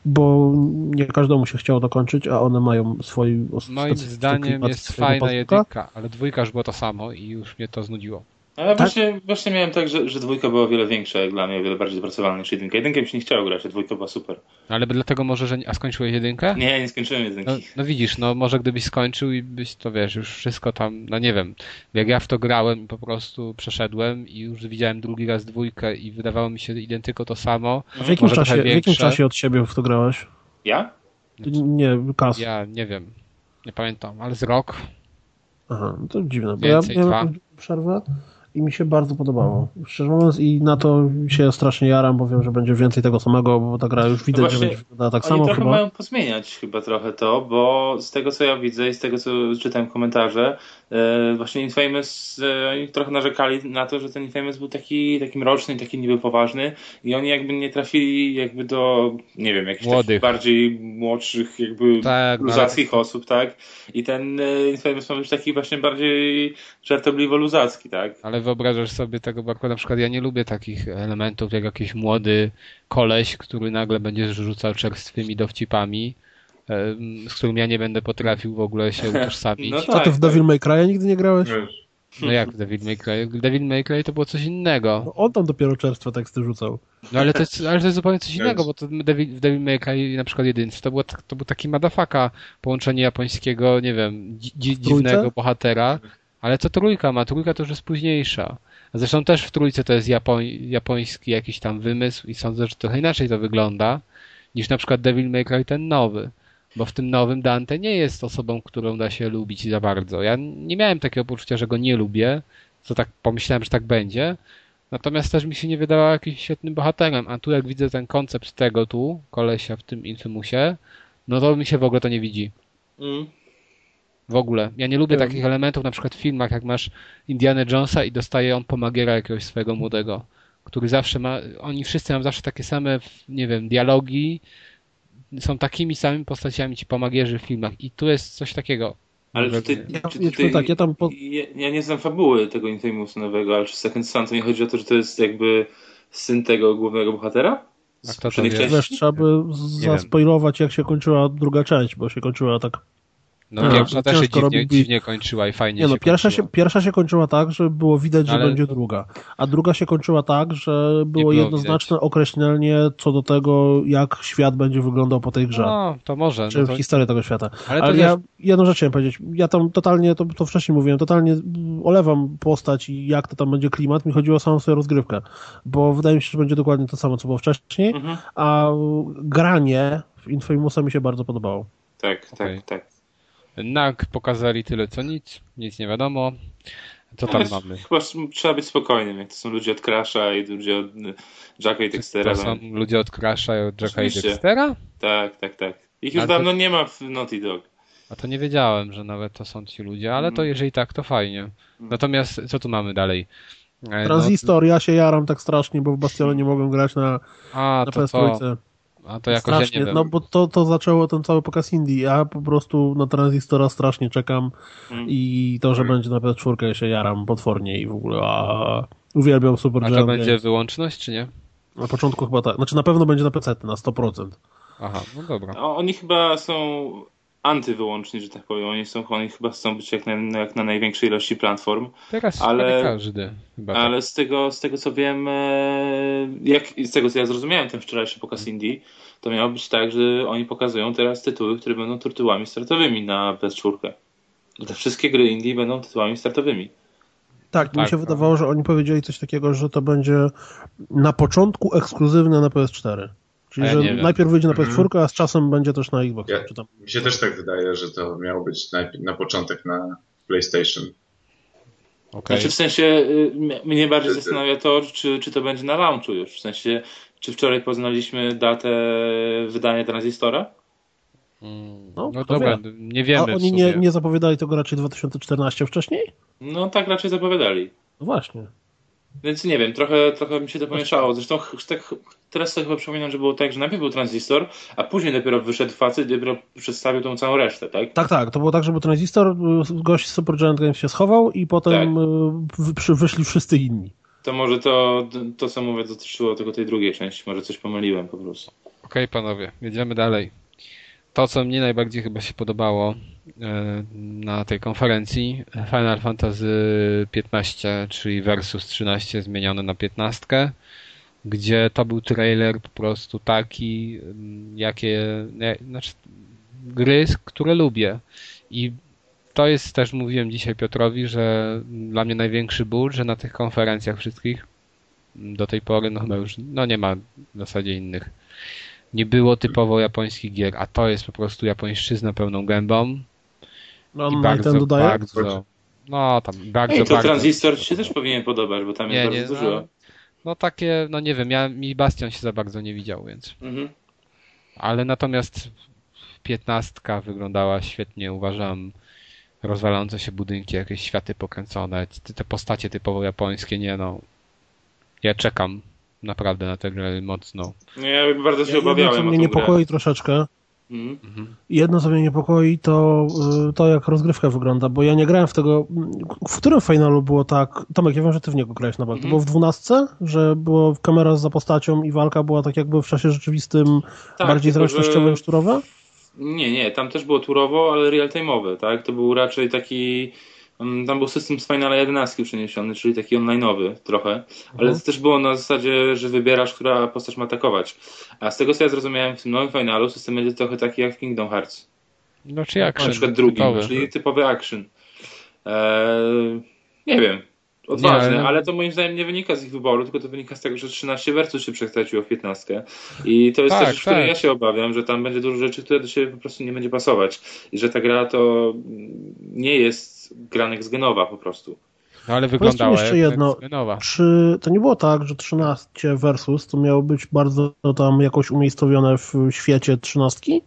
bo nie każdemu się chciało dokończyć, a one mają swój Moim zdaniem jest fajna paska. jedynka, ale dwójka już było to samo i już mnie to znudziło. Ale właśnie, właśnie miałem tak, że, że dwójka była o wiele większa jak dla mnie, o wiele bardziej dopracowana niż jedynka. Jedynkę mi się nie chciało grać, a dwójka była super. No, ale dlatego może, że... nie- A skończyłeś jedynkę? Nie, nie skończyłem jedynki. No, no widzisz, no może gdybyś skończył i byś to wiesz, już wszystko tam, no nie wiem, jak ja w to grałem i po prostu przeszedłem i już widziałem drugi raz dwójkę i wydawało mi się identyko to samo. W jakim, czasie, w jakim czasie od siebie w to grałeś? Ja? Nie, Kas. Ja nie wiem, nie pamiętam, ale z rok. Aha, no to dziwne, bo Więcej, ja dwa. przerwę i mi się bardzo podobało. Szczerze mówiąc i na to się strasznie jaram, bo wiem, że będzie więcej tego samego, bo ta gra już widać, no że będzie wyglądała tak oni samo trochę chyba. mają pozmieniać chyba trochę to, bo z tego co ja widzę i z tego co czytałem komentarze, e, właśnie Infamous, e, oni trochę narzekali na to, że ten Infamous był taki, taki mroczny, taki niby poważny i oni jakby nie trafili jakby do, nie wiem, jakichś takich bardziej młodszych jakby tak, luzackich ale... osób, tak? I ten e, Infamous ma być taki właśnie bardziej żartobliwo luzacki, tak? Ale wyobrażasz sobie tego, bo na przykład ja nie lubię takich elementów, jak jakiś młody koleś, który nagle będzie rzucał czerstwymi dowcipami, z którym ja nie będę potrafił w ogóle się utożsamić. No tak, A ty w tak. Devil May Cry nigdy nie grałeś? No jak Devil May Cry? Devil May Cry to było coś innego. No on tam dopiero czerstwe teksty rzucał. No ale to jest, ale to jest zupełnie coś innego, bo to Devil, w Devil May Cry na przykład jedynce to, było, to był taki madafaka połączenie japońskiego, nie wiem, dzi, dziwnego bohatera, ale co trójka ma? Trójka to już jest późniejsza. Zresztą też w trójce to jest japoń, japoński jakiś tam wymysł i sądzę, że trochę inaczej to wygląda niż na przykład Devil May Cry ten nowy. Bo w tym nowym Dante nie jest osobą, którą da się lubić za bardzo. Ja nie miałem takiego poczucia, że go nie lubię, co tak pomyślałem, że tak będzie. Natomiast też mi się nie wydawał jakimś świetnym bohaterem. A tu jak widzę ten koncept tego tu, kolesia w tym Infimusie, no to mi się w ogóle to nie widzi. Mm. W ogóle. Ja nie lubię mm. takich elementów, na przykład w filmach, jak masz Indiana Jonesa i dostaje on pomagiera jakiegoś swojego młodego, który zawsze ma, oni wszyscy mają zawsze takie same, nie wiem, dialogi, są takimi samymi postaciami ci pomagierzy w filmach i tu jest coś takiego. Ale czy ty, czy ty, ty, tak, ja, tam po... ja, ja, nie znam fabuły tego Infamousa nowego, ale czy Second Son to nie chodzi o to, że to jest jakby syn tego głównego bohatera? A kto to Wiesz, trzeba by zaspoilować jak się kończyła druga część, bo się kończyła tak no A, pierwsza też się dziwnie, dziwnie, kończyła i fajnie nie, no, się pierwsza kończyła. się, pierwsza się kończyła tak, że było widać, że Ale... będzie druga. A druga się kończyła tak, że było, było jednoznaczne widać. określenie co do tego, jak świat będzie wyglądał po tej grze. No, to może. Czy no to... historię tego świata. Ale, Ale ja jedną rzecz chciałem powiedzieć. Ja tam totalnie, to, to wcześniej mówiłem, totalnie olewam postać i jak to tam będzie klimat. Mi chodziło o samą sobie rozgrywkę. Bo wydaje mi się, że będzie dokładnie to samo, co było wcześniej. Mhm. A granie w Infamousa mi się bardzo podobało. Tak, tak, okay. tak. NAG pokazali tyle co nic, nic nie wiadomo. Co tam no, mamy? Chyba trzeba być spokojnym, jak to są ludzie od Crasha i ludzie od Jacka i Dextera. To są ludzie od Crasha i od Jacka Oczywiście. i Dextera? Tak, tak, tak. Ich już ale dawno to... nie ma w Naughty Dog. A to nie wiedziałem, że nawet to są ci ludzie, ale to mm. jeżeli tak, to fajnie. Mm. Natomiast co tu mamy dalej? E, Transistor, no... ja się jaram tak strasznie, bo w Bastionie nie mogłem grać na, A, na to PS3. A to jakoś strasznie, ja nie wiem. No bo to, to zaczęło ten cały pokaz Indii. Ja po prostu na Transistora strasznie czekam mm. i to, że mm. będzie na PS4 się jaram potwornie i w ogóle a, uwielbiam Super A to będzie wyłączność, czy nie? Na początku chyba tak. Znaczy na pewno będzie na PC na 100%. Aha, no dobra. Oni chyba są antywyłączni, że tak powiem. Oni, są, oni chyba chcą być jak na, jak na największej ilości platform. Teraz ale, każdy. Chyba ale tak. z, tego, z tego co wiem, e, jak, z tego co ja zrozumiałem ten wczorajszy pokaz Indii, to miało być tak, że oni pokazują teraz tytuły, które będą tytułami startowymi na PS4. Te wszystkie gry Indie będą tytułami startowymi. Tak, tak mi się tak. wydawało, że oni powiedzieli coś takiego, że to będzie na początku ekskluzywne na PS4. Czyli, ja że najpierw wyjdzie na PS4, mhm. a z czasem będzie też na Xbox. Ja, tam... Mi się też tak wydaje, że to miało być na, na początek na PlayStation. Okay. Znaczy w sensie y, mnie bardziej zastanawia to, czy, czy to będzie na launchu już. W sensie, czy wczoraj poznaliśmy datę wydania tranzystora? Hmm, no, no dobra, wie. nie wiemy. A oni nie, nie zapowiadali tego raczej 2014 wcześniej? No tak raczej zapowiadali. No właśnie. Więc nie wiem, trochę, trochę mi się to pomieszało. Zresztą tak, teraz sobie chyba przypominam, że było tak, że najpierw był tranzystor, a później dopiero wyszedł facet i dopiero przedstawił tą całą resztę, tak? Tak, tak. To było tak, że był tranzystor, gość z Supergiant Games się schował i potem tak. E, wyszli wszyscy inni. To może to, to co mówię, dotyczyło tylko tej drugiej części. Może coś pomyliłem po prostu. Okej, okay, panowie, jedziemy dalej. To, co mnie najbardziej chyba się podobało e, na tej konferencji, Final Fantasy 15, czyli Versus 13 zmienione na 15, gdzie to był trailer po prostu taki, mm, jakie, znaczy gry, które lubię. I to jest też, mówiłem dzisiaj Piotrowi, że dla mnie największy ból, że na tych konferencjach wszystkich do tej pory, no chyba już, no nie ma w zasadzie innych nie było typowo japońskich gier, a to jest po prostu japońszczyzna pełną gębą. No, I bardzo, bardzo, No, tam bardzo, Ej, to bardzo... Transistor się też powinien podobać, bo tam Nie, jest nie, bardzo dużo. no, no takie, no nie wiem, ja, mi Bastion się za bardzo nie widział, więc... Mhm. Ale natomiast piętnastka wyglądała świetnie, uważam. Rozwalające się budynki, jakieś światy pokręcone, te, postacie typowo japońskie, nie no. Ja czekam naprawdę na tę grę mocno. No ja bardzo się Jedno, obawiałem co mnie niepokoi troszeczkę. Mhm. jedno co mnie niepokoi to y, to jak rozgrywka wygląda, bo ja nie grałem w tego, w którym finalu było tak, Tomek, ja wiem, że ty w niego grałeś na bank, to Mhm. było w dwunastce, że było kamera za postacią i walka była tak jakby w czasie rzeczywistym Tak, bardziej zręcznościowe niż turowe? Nie, nie, tam też było turowo, ale real-time'owe, tak? To był raczej taki... mm, Tam był system z Finala 11 przeniesiony, czyli taki online'owy trochę, ale Mhm. to też było na zasadzie, że wybierasz, która postać ma atakować. A z tego co ja zrozumiałem, w tym nowym Finalu system będzie trochę taki jak w Kingdom Hearts. No czy jak na przykład drugim, typowy. czyli typowy action. Eee, nie wiem, odważne, Nie, ale- to moim zdaniem nie wynika z ich wyboru, tylko to wynika z tego, że 13 versus się przekształciło w 15. I to jest Tak, też rzecz, której tak. ja się obawiam, że tam będzie dużo rzeczy, które do siebie po prostu nie będzie pasować. I że ta gra to nie jest gra next genowa po prostu. No ale wyglądała jeszcze jak jedno. Czy to nie było tak, że 13 versus to miało być bardzo tam jakoś umiejscowione w świecie trzynastki?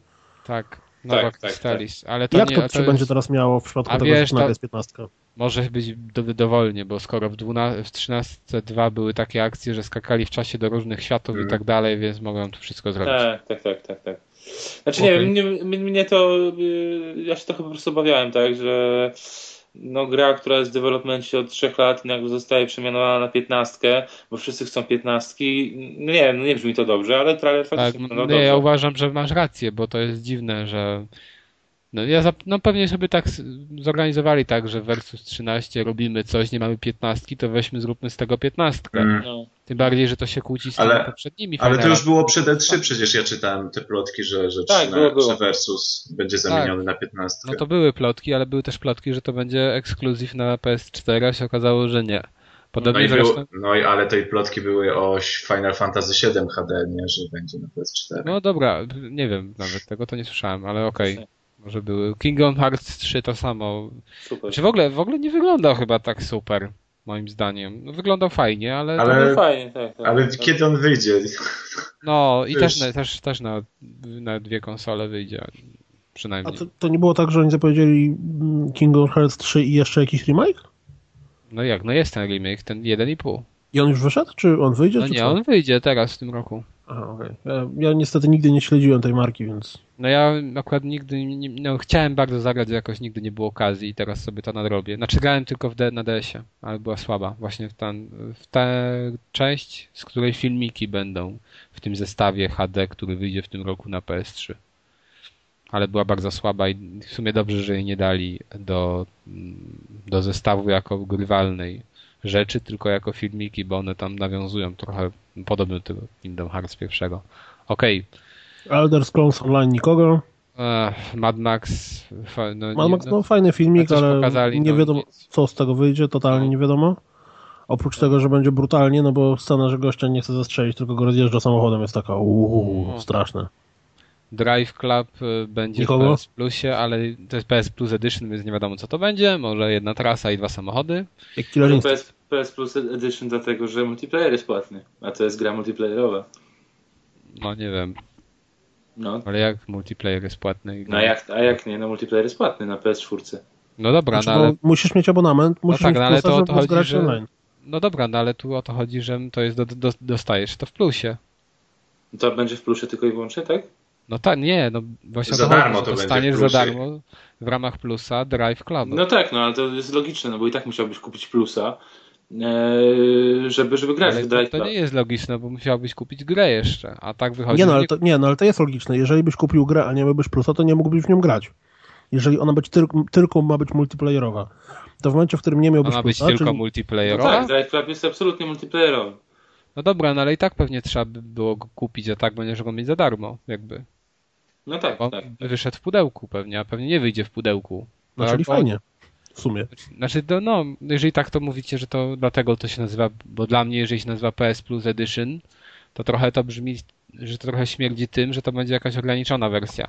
Tak, nowa tak, Crystallis. Ale to Jak nie, to, to się jest, będzie teraz miało w przypadku A tego, wiesz, że nagle to- jest 15? może być do, dowolnie, bo skoro w, 12, w 13.2 były takie akcje, że skakali w czasie do różnych światów Mhm. i tak dalej, więc mogą to wszystko zrobić. Tak, tak, tak, tak, tak. Znaczy nie wiem, mnie, mnie- mnie to, y, ja się trochę po prostu obawiałem, tak, że no gra, która jest w developmencie od 3 lat i nagle zostaje przemianowana na 15, bo wszyscy chcą 15, no nie wiem, no nie brzmi to dobrze, ale trailer Tak, faktycznie no, wyglądał nie, ja dobrze. uważam, że masz rację, bo to jest dziwne, że no ja no pewnie sobie tak zorganizowali tak, że versus 13 robimy coś, nie mamy 15, to weźmy zróbmy z tego 15. Mm. No. Tym bardziej, że to się kłóci z Ale- tymi poprzednimi Ale to już było przed E3 przecież ja czytałem te plotki, że, że, Tak, było, było. że Versus będzie zamieniony na 15. No to były plotki, ale były też plotki, że to będzie ekskluzyw na PS4, a się okazało, że nie. no, Podobnie i był, zresztą. no i ale tej plotki były o Final Fantasy VII HD, nie, że będzie na PS4. No dobra, nie wiem nawet tego to nie słyszałem, ale okej. Może były. Kingdom Hearts 3 to samo. Super. Czy w ogóle, w ogóle nie wyglądał chyba tak super, moim zdaniem. No, wyglądał fajnie, ale. Ale- fajnie, tak, tak. Ale tak. kiedy on wyjdzie? No i też, na, też, też na, na dwie konsole wyjdzie. A Przynajmniej. to, to nie było tak, że oni zapowiedzieli mm, Kingdom Hearts 3 i jeszcze jakiś remake? No jak, no jest ten remake, ten 1,5. I on już wyszedł? Czy on wyjdzie? No czy nie, co? on wyjdzie teraz w tym roku. Okej. ja, ja niestety nigdy nie śledziłem tej marki, więc... No ja akurat nigdy, nie, no chciałem bardzo zagrać, jakoś nigdy nie było okazji i teraz sobie to nadrobię. Znaczy grałem tylko w D, na DS-ie, ale była słaba. Właśnie w, ten, w tę część, z której filmiki będą w tym zestawie HD, który wyjdzie w tym roku na PS3. Ale była bardzo słaba i w sumie dobrze, że jej nie dali do, do zestawu jako grywalnej rzeczy, tylko jako filmiki, bo one tam nawiązują trochę podobno do tego Kingdom Hearts pierwszego. Okej, Elder Scrolls Online nikogo. Ech, Mad Max. No, Mad Max, no fajny filmik, ale pokazali, nie no, wiadomo nic. co z tego wyjdzie, totalnie No. nie wiadomo. Oprócz tego, że będzie brutalnie, no bo scena, że gościa nie chce zastrzelić, tylko go rozjeżdża samochodem jest taka uuu, No. straszne. Drive Club y, będzie Nikogo? w PS Plusie, ale to jest PS Plus Edition, więc nie wiadomo co to będzie. Może jedna trasa i dwa samochody. Jak Killer. PS, PS Plus Edition dlatego, że multiplayer jest płatny, a to jest gra multiplayerowa. No nie wiem, No, ale jak multiplayer jest płatny? no jak, a jak nie, no multiplayer jest płatny na PS4. No dobra, Znaczy, no ale, musisz mieć abonament, musisz tak, mieć no ale plusa, to to chodzi, że- online. no dobra, no ale tu o to chodzi, że to jest do, do, dostajesz to w plusie. To będzie w plusie tylko i wyłącznie, tak? No tak, nie, no właśnie Za to darmo to dostaniesz za darmo w ramach plusa Drive Club. No tak, no ale to jest logiczne, no bo i tak musiałbyś kupić plusa, e, żeby, żeby grać ale w to, Drive to Club. nie jest logiczne, bo musiałbyś kupić grę jeszcze, a tak wychodzi, Nie no, ale to, nie, no ale to jest logiczne. Jeżeli byś kupił grę, a nie miałbyś plusa, to nie mógłbyś w nią grać. Jeżeli ona być tylko, tylko ma być multiplayerowa, to w momencie, w którym nie Ona miałbyś ma być plusa, tylko czyli, No multiplayerowa? tak, Drive Club jest absolutnie multiplayerowy. No dobra, no ale i tak pewnie trzeba by było go kupić, a tak będziesz go mieć za darmo, jakby. No tak, On tak. wyszedł w pudełku pewnie, a pewnie nie wyjdzie w pudełku. no, czyli Albo- fajnie. W sumie. Znaczy, to, no, jeżeli tak to mówicie, że to dlatego to się nazywa, bo dla mnie, jeżeli się nazywa PS Plus Edition, to trochę to brzmi, że to trochę śmierdzi tym, że to będzie jakaś ograniczona wersja.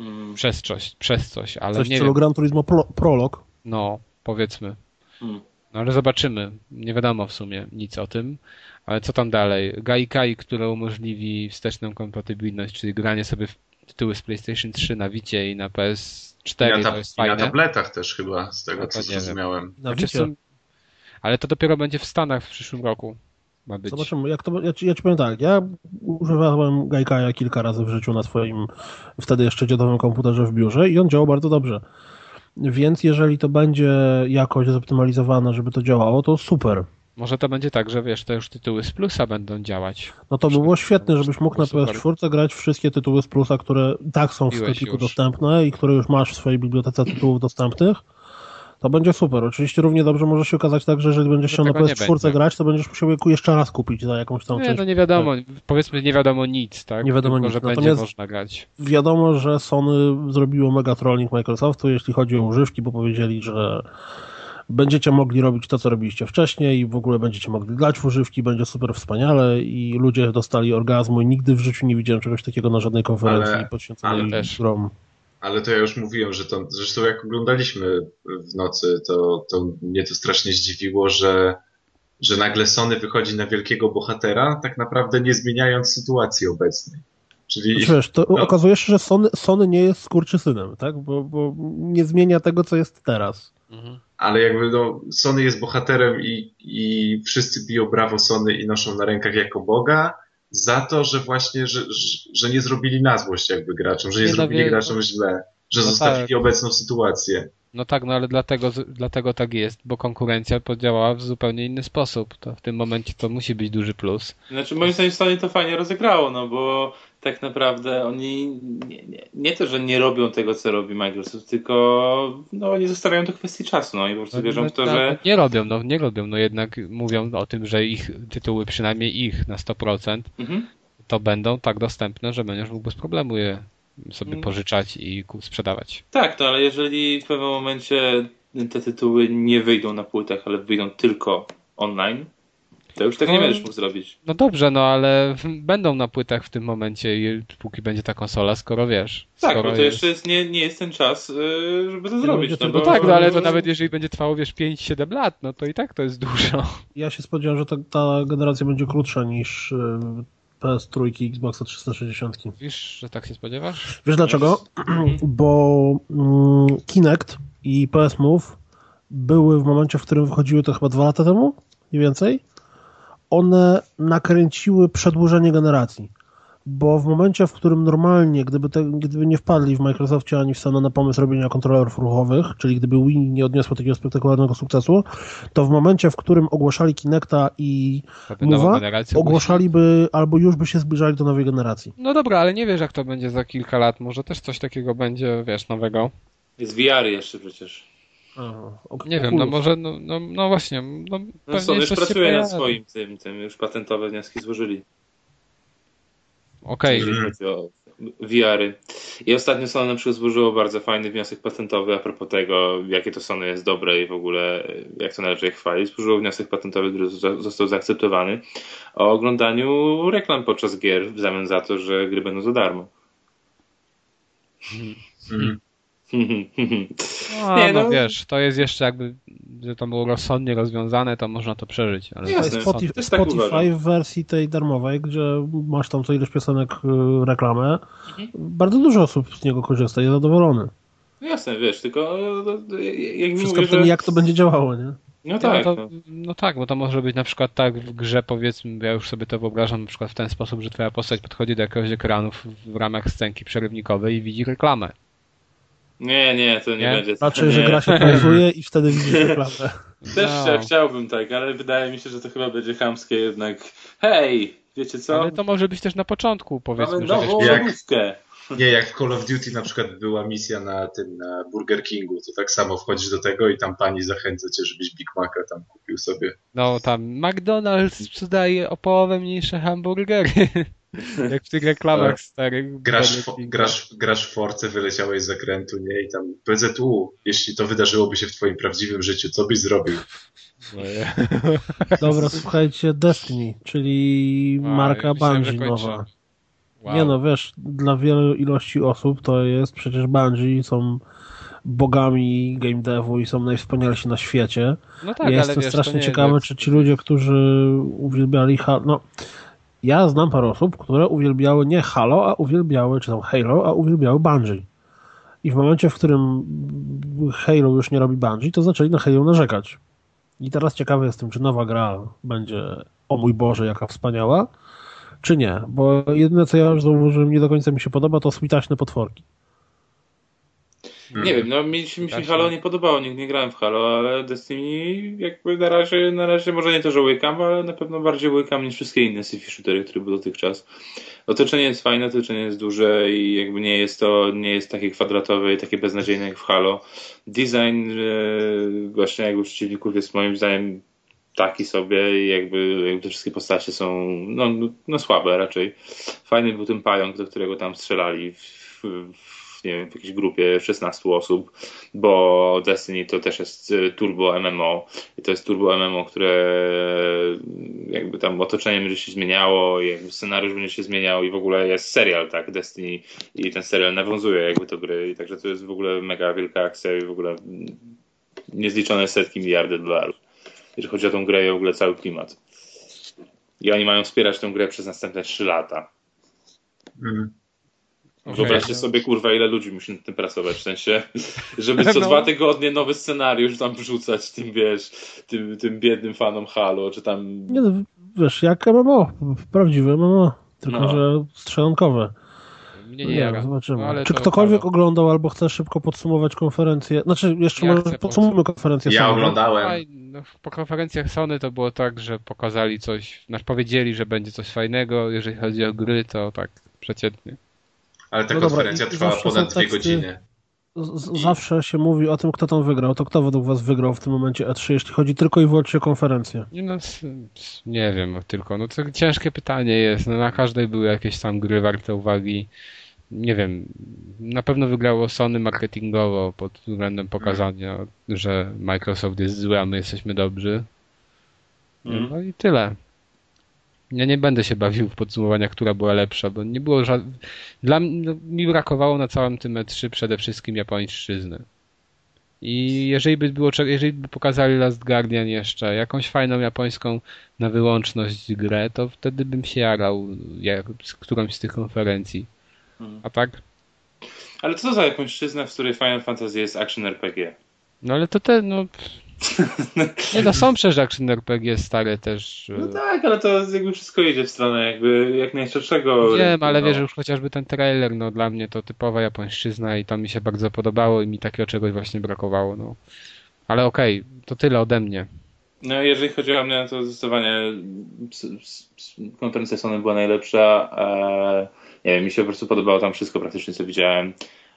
Mm. Przez coś, przez coś, ale Coś w nie wiem. Gran Turismo Pro, Prolog. No, powiedzmy. Hmm. No ale zobaczymy. Nie wiadomo w sumie nic o tym. Ale co tam dalej? Gaikai, które umożliwi wsteczną kompatybilność, czyli granie sobie w tytuły z PlayStation 3 na Vicie i na PS4. I na, to jest i na tabletach też chyba, z tego no co zrozumiałem. Na znaczy, ale to dopiero będzie w Stanach w przyszłym roku. Ma być. Zobaczymy, jak to, ja, ci, ja ci powiem tak, ja używałem Gaikaja kilka razy w życiu na swoim wtedy jeszcze dziadowym komputerze w biurze i on działał bardzo dobrze. Więc jeżeli to będzie jakoś zoptymalizowane, żeby to działało, to super. Może to będzie tak, że wiesz, to już tytuły z plusa będą działać. No to by było świetne, żebyś mógł na PS4 grać wszystkie tytuły z plusa, które tak są w sklepiku dostępne i które już masz w swojej bibliotece tytułów dostępnych to będzie super. Oczywiście równie dobrze może się okazać tak, że jeżeli będziesz chciał na PS4 grać, to będziesz musiał jeszcze raz kupić za jakąś tam Nie, no nie wiadomo, powiedzmy nie wiadomo nic, tak? Nie wiadomo Tylko, nic. że Natomiast będzie można grać. Wiadomo, że Sony zrobiło mega trolling Microsoftu, jeśli chodzi o używki, bo powiedzieli, że będziecie mogli robić to, co robiliście wcześniej i w ogóle będziecie mogli grać w używki, będzie super wspaniale i ludzie dostali orgazmu i nigdy w życiu nie widziałem czegoś takiego na żadnej konferencji ale, poświęconej ale też. grom. Ale to ja już mówiłem, że to, zresztą jak oglądaliśmy w nocy, to, to mnie to strasznie zdziwiło, że, że nagle Sony wychodzi na wielkiego bohatera, tak naprawdę nie zmieniając sytuacji obecnej. Czyli, znaczy, wiesz, to no, okazuje się, że Sony, Sony nie jest skurczysynem, tak? Bo, bo nie zmienia tego, co jest teraz. Mhm. Ale jakby no, Sony jest bohaterem i, i wszyscy biją brawo Sony i noszą na rękach jako Boga, za to, że właśnie, że, że nie zrobili na złość jakby graczom, że nie, nie no zrobili graczom źle, że no zostawili tak. obecną sytuację. No tak, no ale dlatego, dlatego tak jest, bo konkurencja podziałała w zupełnie inny sposób. To w tym momencie to musi być duży plus. Znaczy moim zdaniem Sony to fajnie rozegrało, no bo tak naprawdę oni nie, nie, nie, to, że nie robią tego, co robi Microsoft, tylko no, oni zostawiają to kwestii czasu, no i po prostu no, wierzą no, w to, no, że... Nie robią, no nie robią, no jednak mówią o tym, że ich tytuły, przynajmniej ich na 100%, mhm. to będą tak dostępne, że będziesz mógł bez problemu je sobie mhm. pożyczać i sprzedawać. Tak, no ale jeżeli w pewnym momencie te tytuły nie wyjdą na płytach, ale wyjdą tylko online, to już tak no, nie będziesz mógł zrobić. No dobrze, no ale będą na płytach w tym momencie, póki będzie ta konsola, skoro wiesz. Tak, skoro bo to jest... jeszcze jest, nie, nie jest ten czas, y, żeby to zrobić. No, no, bo... no tak, no ale to nawet jeżeli będzie trwało, wiesz, 5-7 lat, no to i tak to jest dużo. Ja się spodziewam, że ta, ta generacja będzie krótsza niż y, PS3 i Xboxa 360. Wiesz, że tak się spodziewasz? Wiesz dlaczego? Bo mm, Kinect i PS Move były w momencie, w którym wychodziły to chyba dwa lata temu, mniej więcej one nakręciły przedłużenie generacji. Bo w momencie, w którym normalnie, gdyby, te, gdyby nie wpadli w Microsoftie ani w Sony na pomysł robienia kontrolerów ruchowych, czyli gdyby Wii nie odniosło takiego spektakularnego sukcesu, to w momencie, w którym ogłaszali Kinecta i Mowa, ogłaszaliby albo już by się zbliżali do nowej generacji. No dobra, ale nie wiesz, jak to będzie za kilka lat. Może też coś takiego będzie, wiesz, nowego. Jest VR jeszcze przecież. Okay. Nie wiem, no może, no, no, no właśnie. No, no co, już pracuje nad swoim tym, tym, już patentowe wnioski złożyli. Okej. Okay. Jeżeli chodzi o VR-y. I ostatnio Sony na przykład złożyło bardzo fajny wniosek patentowy a propos tego, jakie to Sony jest dobre i w ogóle jak to należy je chwalić. Złożyło wniosek patentowy, który został zaakceptowany o oglądaniu reklam podczas gier w zamian za to, że gry będą za darmo. Mm. No, nie, no, no, wiesz, to jest jeszcze jakby, że to było rozsądnie rozwiązane, to można to przeżyć. Ale Jasne, Spotify, tak Spotify w wersji tej darmowej, gdzie masz tam co ileś piosenek y, reklamę, mhm. bardzo dużo osób z niego korzysta i jest zadowolony. No jasne, wiesz, tylko e, jak Wszystko mówię, w tym, że... jak to będzie działało, nie? No tak. No, to, no tak, bo to może być na przykład tak w grze, powiedzmy, ja już sobie to wyobrażam na przykład w ten sposób, że twoja postać podchodzi do jakiegoś ekranu w ramach scenki przerywnikowej i widzi reklamę. Nie, nie, to nie, nie? będzie. Znaczy, że gra się pauzuje i wtedy widzisz reklamę. Też no. chciałbym tak, ale wydaje mi się, że to chyba będzie chamskie jednak. Hej, wiecie co? Ale to może być też na początku, powiedzmy. Mamy nową że jak, Nie, jak w Call of Duty na przykład była misja na tym, na Burger Kingu, to tak samo wchodzisz do tego i tam pani zachęca cię, żebyś Big Maca tam kupił sobie. No, tam McDonald's sprzedaje o połowę mniejsze hamburgery. Jak w tych reklamach tak. starych. Grasz, w, grasz, grasz w Force, wyleciałeś z zakrętu, nie? I tam PZU, jeśli to wydarzyłoby się w twoim prawdziwym życiu, co byś zrobił? Dobra, słuchajcie, Destiny, czyli wow, marka Bungie nowa. Wow. Nie no, wiesz, dla wielu ilości osób to jest przecież Bungie, są bogami game devu i są najwspanialsi na świecie. No tak, ja ale jestem wiesz, strasznie to ciekawy, jest- czy ci ludzie, którzy uwielbiali no ja znam parę osób, które uwielbiały nie Halo, a uwielbiały, czy tam Halo, a uwielbiały Bungie. I w momencie, w którym Halo już nie robi Bungie, to zaczęli na Halo narzekać. I teraz ciekawy jestem, czy nowa gra będzie o mój Boże, jaka wspaniała, czy nie. Bo jedyne, co ja już zauważyłem, nie do końca mi się podoba, to switaśne potworki. Nie wiem, no mi, mi się. Halo nie podobało, nigdy nie grałem w Halo, ale Destiny jakby na razie, na razie może nie to, że łykam, ale na pewno bardziej łykam niż wszystkie inne sci-fi shootery, które były dotychczas. Otoczenie jest fajne, otoczenie jest duże i jakby nie jest to, nie jest takie kwadratowe i takie beznadziejne jak w Halo. Design e, właśnie jakby przeciwników jest moim zdaniem taki sobie i jakby, jakby te wszystkie postacie są no, no słabe raczej. Fajny był ten pająk, do którego tam strzelali w, w, nie wiem, w jakiejś grupie 16 osób, bo Destiny to też jest e, turbo MMO i to jest turbo MMO, które e, jakby tam otoczenie będzie się zmieniało jakby scenariusz będzie się zmieniał i w ogóle jest serial, tak, Destiny i ten serial nawiązuje jakby do gry i także to jest w ogóle mega wielka akcja i w ogóle mm, niezliczone setki miliardy dolarów jeżeli chodzi o tą grę i w ogóle cały klimat. I oni mają wspierać tę grę przez następne 3 lata. Mhm. Okej. Wyobraźcie sobie, kurwa, ile ludzi musi nad tym pracować, w sensie, żeby co No. dwa tygodnie nowy scenariusz tam wrzucać tym, wiesz, tym, tym biednym fanom Halo, czy tam... Nie no, wiesz, jak MMO, prawdziwe MMO, tylko No. że strzelankowe. Mnie Nie nie zobaczymy. No, ale Czy to ktokolwiek oglądał albo chce szybko podsumować konferencję? Znaczy, jeszcze Ja może podsumujmy konferencję Ja Sony. oglądałem. Faj- no, po konferencjach Sony to było tak, że pokazali coś, znaczy powiedzieli, że będzie coś fajnego, jeżeli chodzi o gry, to tak przeciętnie. Ale ta No dobra, konferencja i trwała ponad dwie teksty- godziny. Zawsze się mówi o tym, kto tam wygrał. To kto według was wygrał w tym momencie E3, jeśli chodzi tylko i wyłącznie o konferencję? Nie, no, nie wiem tylko, no to ciężkie pytanie jest, no na każdej były jakieś tam gry warte uwagi. Nie wiem, na pewno wygrało Sony marketingowo pod względem pokazania, że Microsoft jest zły, a my jesteśmy dobrzy. Mhm. No i tyle. Ja nie będę się bawił w podsumowania, która była lepsza, bo nie było żadnych. Dla mnie no, mi brakowało na całym tym E3 przede wszystkim japońszczyzny. I jeżeli by było, jeżeli by pokazali Last Guardian jeszcze, jakąś fajną japońską na wyłączność grę, to wtedy bym się jarał jak, z którąś z tych konferencji. Mhm. A tak? Ale co to za japońszczyzna, w której Final Fantasy jest action RPG? No ale to te, no. Nie no, są przecież action RPG stare też. No tak, ale to jakby wszystko idzie w stronę jakby jak najszerszego Wiem, ale no. wiesz, już chociażby ten trailer, no dla mnie to typowa japońszczyzna i to mi się bardzo podobało i mi takiego czegoś właśnie brakowało, no. Ale okej, to tyle ode mnie. No jeżeli chodzi o mnie, to zdecydowanie konferencja Sony była najlepsza. E, nie wiem, mi się po prostu podobało tam wszystko praktycznie, co widziałem.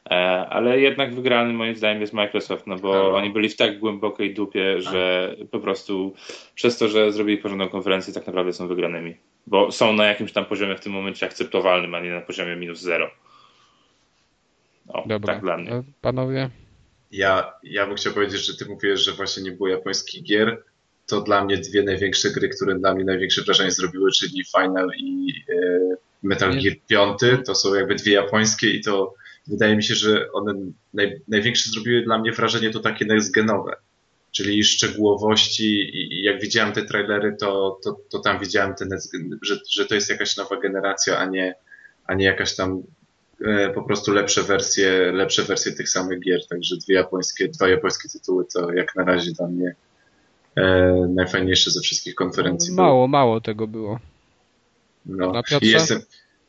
E, ale jednak wygrany moim zdaniem jest Microsoft, no bo Halo. oni byli w tak głębokiej dupie, że po prostu przez to, że zrobili porządną konferencję, tak naprawdę są wygranymi. Bo są na jakimś tam poziomie w tym momencie akceptowalnym, a nie na poziomie minus zero. O, Dobra. tak dla mnie. No, Panowie? Ja, ja bym chciał powiedzieć, że ty mówiłeś, że właśnie nie było japońskich gier. To dla mnie dwie największe gry, które dla mnie największe wrażenie zrobiły, czyli Final i e, Metal Nie. Gear 5. To są jakby dwie japońskie i to wydaje mi się, że one naj, największe zrobiły dla mnie wrażenie to takie next-genowe. Czyli szczegółowości i, i jak widziałem te trailery, to, to, to tam widziałem ten, że, że to jest jakaś nowa generacja, a nie, a nie jakaś tam e, po prostu lepsze wersje, lepsze wersje tych samych gier. Także dwie japońskie, dwa japońskie tytuły to jak na razie dla mnie e, najfajniejsze ze wszystkich konferencji. Mało, mało tego było. No. Na Piotrze? I jestem,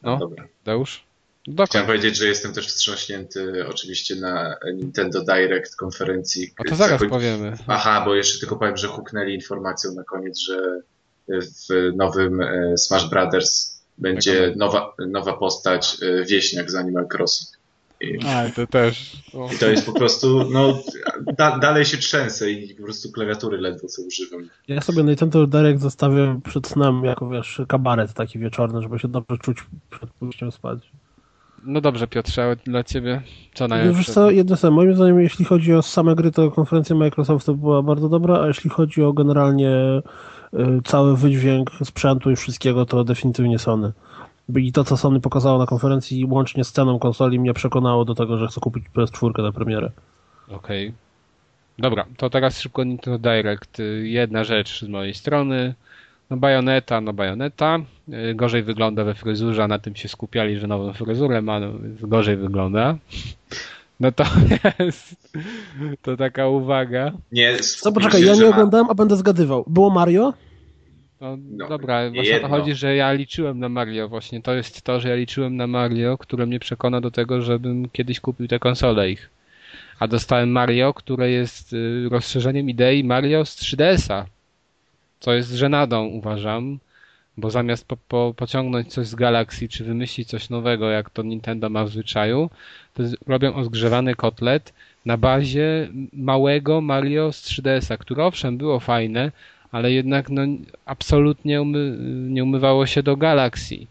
No. dobra. Deusz? Chciałem Dokąd? powiedzieć, że jestem też wstrząśnięty oczywiście na Nintendo Direct konferencji. A to zaraz powiemy. Aha, bo jeszcze tylko powiem, że huknęli informacją na koniec, że w nowym e, Smash Brothers będzie Taka- nowa, nowa postać e, wieśniak z Animal Crossing. I, A, to też. O. i to jest po prostu, no, da, dalej się trzęsę i po prostu klawiatury ledwo co używam. Ja sobie Nintendo Direct zostawię przed snem jako, wiesz, kabaret taki wieczorny, żeby się dobrze czuć przed pójściem spać. No dobrze, Piotrze, dla ciebie co Wiesz najlepsze? co, jedno co, moim zdaniem, jeśli chodzi o same gry, to konferencja Microsoftu była bardzo dobra, a jeśli chodzi o generalnie y, cały wydźwięk sprzętu i wszystkiego, to definitywnie Sony. I to, co Sony pokazało na konferencji, łącznie z ceną konsoli, mnie przekonało do tego, że chcę kupić PS4 na premierę. Okej. Okay. Dobra, to teraz szybko Nintendo Direct. Jedna rzecz z mojej strony. No bajoneta, no bajoneta. Gorzej wygląda we fryzurze, a na tym się skupiali, że nową fryzurę ma, no, gorzej wygląda. No to taka uwaga. Nie, Co, poczekaj, ja nie ma... oglądałem, a będę zgadywał. Było Mario? No, no dobra, właśnie o to chodzi, że ja liczyłem na Mario. Właśnie to jest to, że ja liczyłem na Mario, które mnie przekona do tego, żebym kiedyś kupił tę konsolę ich. A dostałem Mario, które jest y, rozszerzeniem idei Mario z 3DS-a. Co jest żenadą, uważam. Bo zamiast po, po, pociągnąć coś z Galaxy, czy wymyślić coś nowego, jak to Nintendo ma w zwyczaju, to robią ozgrzewany kotlet na bazie małego Mario z 3DS-a, które owszem było fajne, ale jednak no, absolutnie umy, nie umywało się do Galaxy.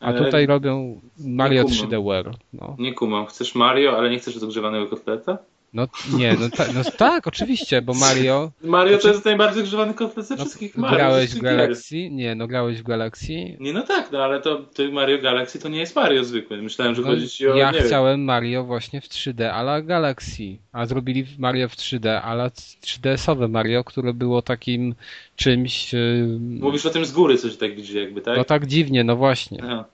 A tutaj robią Mario 3D World. No. Nie kumam. Chcesz Mario, ale nie chcesz rozgrzewanego kotleta? No nie, no, ta, no tak, oczywiście, bo Mario... Mario to jest najbardziej grzewany kotlet ze no, wszystkich Mario. Grałeś w Galaxy? Nie, no grałeś w Galaxy? Nie, no tak, no ale to, to Mario Galaxy to nie jest Mario zwykły. Myślałem, że no, chodzi ci o... Ja chciałem Mario właśnie w 3D, ale Galaxy. A zrobili Mario w 3D, ale 3DS-owe Mario, które było takim czymś... Yy... Mówisz o tym z góry coś tak widzi jakby, tak? No tak dziwnie, no właśnie. Aha.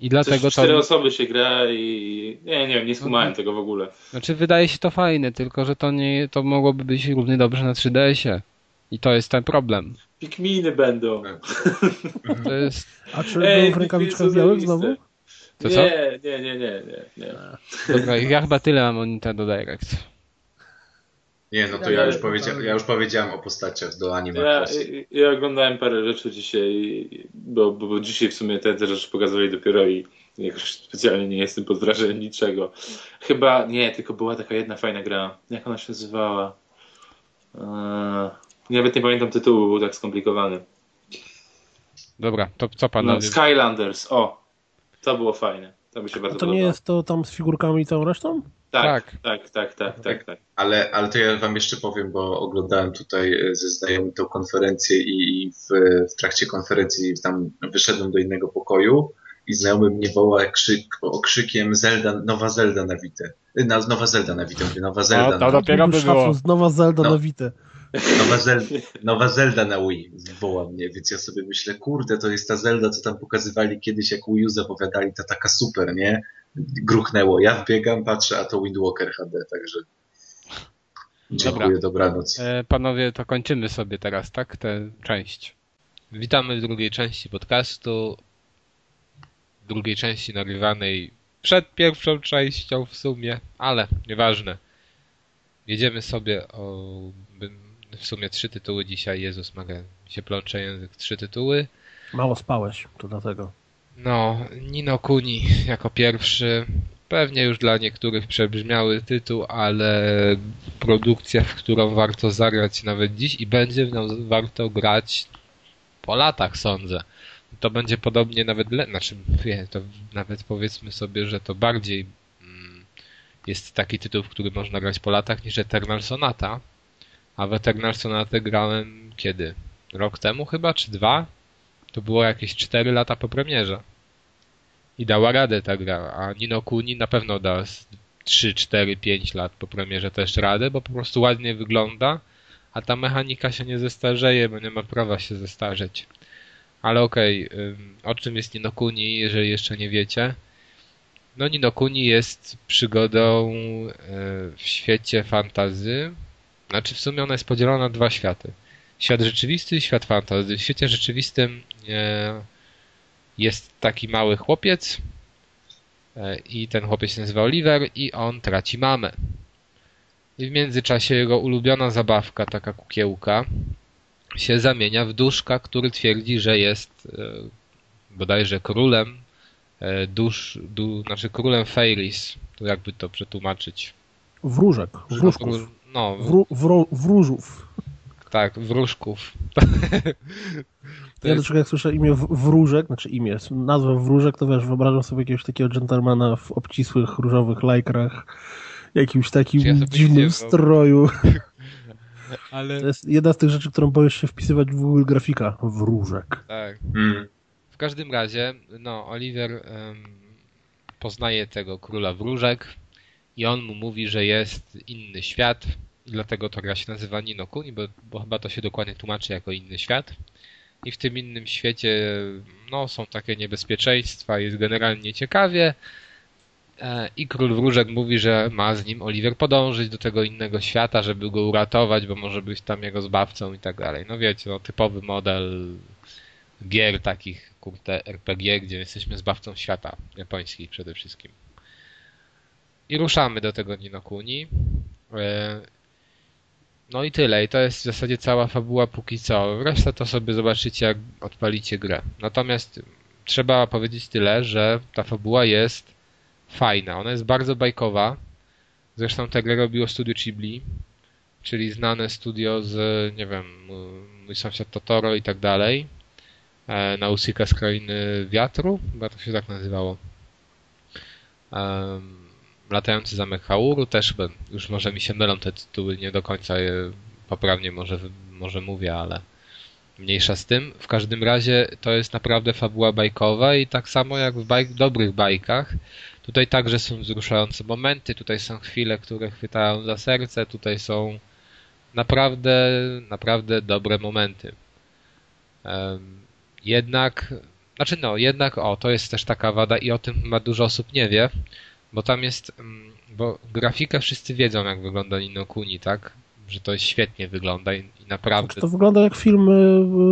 I dlatego cztery to... osoby się gra i nie, nie wiem, nie skumałem mhm. tego w ogóle. Znaczy wydaje się to fajne, tylko że to nie, to mogłoby być równie dobrze na 3DS-ie. I to jest ten problem. Pikminy będą. To jest... A czy Ej, w rękawiczkach białych znowu? To co? Nie, nie, nie, nie, nie, nie. Dobra, ja chyba tyle mam o Nintendo Direct. Nie, no to ja już, powiedzia ja już powiedziałem o postaciach do anime. Ja, ja oglądałem parę rzeczy dzisiaj, bo, bo, bo dzisiaj w sumie te, te rzeczy pokazywali dopiero i jakoś specjalnie nie jestem pod wrażeniem niczego. Chyba, nie, tylko była taka jedna fajna gra. Jak ona się nazywała? Eee, nawet nie pamiętam tytułu, był tak skomplikowany. Dobra, to co pan no, Skylanders, o! To było fajne. To mi się bardzo A to nie jest to tam z figurkami i całą resztą? Tak, tak, tak, tak, tak, tak. Ale, ale to ja wam jeszcze powiem, bo oglądałem tutaj e, ze znajomym tą konferencję i w, w trakcie konferencji tam wyszedłem do innego pokoju i znajomy mnie woła krzyk, okrzykiem Zelda, nowa Zelda na Wite. E, na, nowa Zelda na Wite, mówię, nowa Zelda. No, to dopiero by było. Nowa Zelda no. na Wite. Nowa Zelda, nowa Zelda na Wii woła mnie, więc ja sobie myślę, kurde, to jest ta Zelda, co tam pokazywali kiedyś, jak Wii U zapowiadali, ta taka super, nie? gruchnęło. Ja wbiegam, patrzę, a to Windwalker HD, także dziękuję, Dobra. dobranoc. E, panowie, to kończymy sobie teraz, tak, tę część. Witamy w drugiej części podcastu, drugiej części nagrywanej przed pierwszą częścią w sumie, ale nieważne. Jedziemy sobie o w sumie trzy tytuły dzisiaj. Jezus Maria, się plącze język. Trzy tytuły. Mało spałeś, to dlatego. No, Nino Kuni jako pierwszy. Pewnie już dla niektórych przebrzmiały tytuł, ale produkcja, w którą warto zagrać nawet dziś i będzie w nią warto grać po latach, sądzę. To będzie podobnie nawet, le- znaczy, wie, to nawet powiedzmy sobie, że to bardziej mm, jest taki tytuł, w który można grać po latach niż Eternal Sonata. A w Eternal Sonata grałem kiedy? Rok temu chyba, czy dwa? To było jakieś 4 lata po premierze. I dała radę ta gra, a Nino Kuni na pewno da 3, 4, 5 lat po premierze też radę, bo po prostu ładnie wygląda, a ta mechanika się nie zestarzeje, bo nie ma prawa się zestarzeć. Ale okej, okay, o czym jest Nino Kuni, jeżeli jeszcze nie wiecie? No Nino Kuni jest przygodą e, w świecie fantazy. Znaczy w sumie ona jest podzielona na dwa światy świat rzeczywisty i świat fantasy. W świecie rzeczywistym e, jest taki mały chłopiec e, i ten chłopiec się nazywa Oliver i on traci mamę. I w międzyczasie jego ulubiona zabawka, taka kukiełka, się zamienia w duszka, który twierdzi, że jest e, bodajże królem dusz, du, znaczy królem fairies. To jakby to przetłumaczyć? Wróżek, wróżków. No, Wró, wró, wróżów tak, wróżków. ja jest... jak słyszę imię wróżek, znaczy imię, nazwę wróżek, to wiesz, wyobrażam sobie jakiegoś takiego dżentelmana w obcisłych, różowych lajkrach, jakimś takim ja dziwnym stroju. Ale... To jest jedna z tych rzeczy, którą boisz się wpisywać w Google Grafika. Wróżek. Tak. Hmm. W każdym razie, no, Oliver um, poznaje tego króla wróżek i on mu mówi, że jest inny świat dlatego to gra się nazywa Ninokuni, bo, bo chyba to się dokładnie tłumaczy jako inny świat. I w tym innym świecie no, są takie niebezpieczeństwa, jest generalnie ciekawie. E, I król wróżek mówi, że ma z nim Oliver podążyć do tego innego świata, żeby go uratować, bo może być tam jego zbawcą i tak dalej. No wiecie, no, typowy model gier takich, kurde, RPG, gdzie jesteśmy zbawcą świata, japońskich przede wszystkim. I ruszamy do tego Ninokuni. No i tyle. I to jest w zasadzie cała fabuła póki co. Resztę to sobie zobaczycie, jak odpalicie grę. Natomiast trzeba powiedzieć tyle, że ta fabuła jest fajna. Ona jest bardzo bajkowa. Zresztą tę grę robiło studio Ghibli, czyli znane studio z, nie wiem, mój sąsiad Totoro i tak dalej. E, Nausicaa z Krainy Wiatru, chyba to się tak nazywało. Um, Latający Zamek Hauru też już może mi się mylą te tytuły, nie do końca je poprawnie może, może mówię, ale mniejsza z tym. W każdym razie to jest naprawdę fabuła bajkowa i tak samo jak w bajk, dobrych bajkach, tutaj także są wzruszające momenty, tutaj są chwile, które chwytają za serce, tutaj są naprawdę, naprawdę dobre momenty. Jednak, znaczy no, jednak o, to jest też taka wada i o tym chyba dużo osób nie wie, bo tam jest, mm, bo grafikę wszyscy wiedzą jak wygląda Nino Kuni, tak? Że to świetnie wygląda i, i naprawdę... Czy to wygląda jak film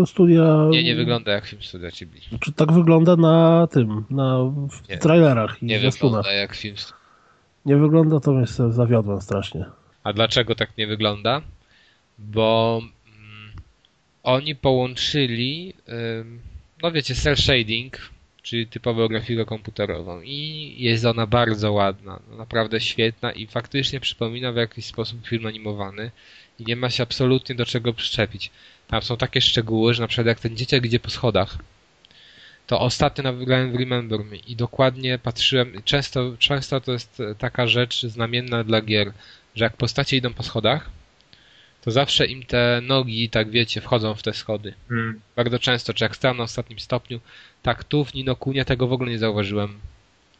y, studia... Nie, nie wygląda jak film studia Ghibli. Czy tak wygląda na tym, na w nie, trailerach i Nie wygląda jak film... Nie wygląda, to mnie zawiodłem strasznie. A dlaczego tak nie wygląda? Bo mm, oni połączyli, no wiecie, cel shading czyli typową grafikę komputerową i jest ona bardzo ładna, no, naprawdę świetna i faktycznie przypomina w jakiś sposób film animowany i nie ma się absolutnie do czego przyczepić. Tam są takie szczegóły, że na przykład jak ten dzieciak idzie po schodach, to ostatnio nagrałem w Remember Me i dokładnie patrzyłem, często, często to jest taka rzecz znamienna dla gier, że jak postacie idą po schodach, to zawsze im te nogi, tak wiecie, wchodzą w te schody. Hmm. Bardzo często, czy jak stałem na ostatnim stopniu, tak tu w Ninokunie tego w ogóle nie zauważyłem.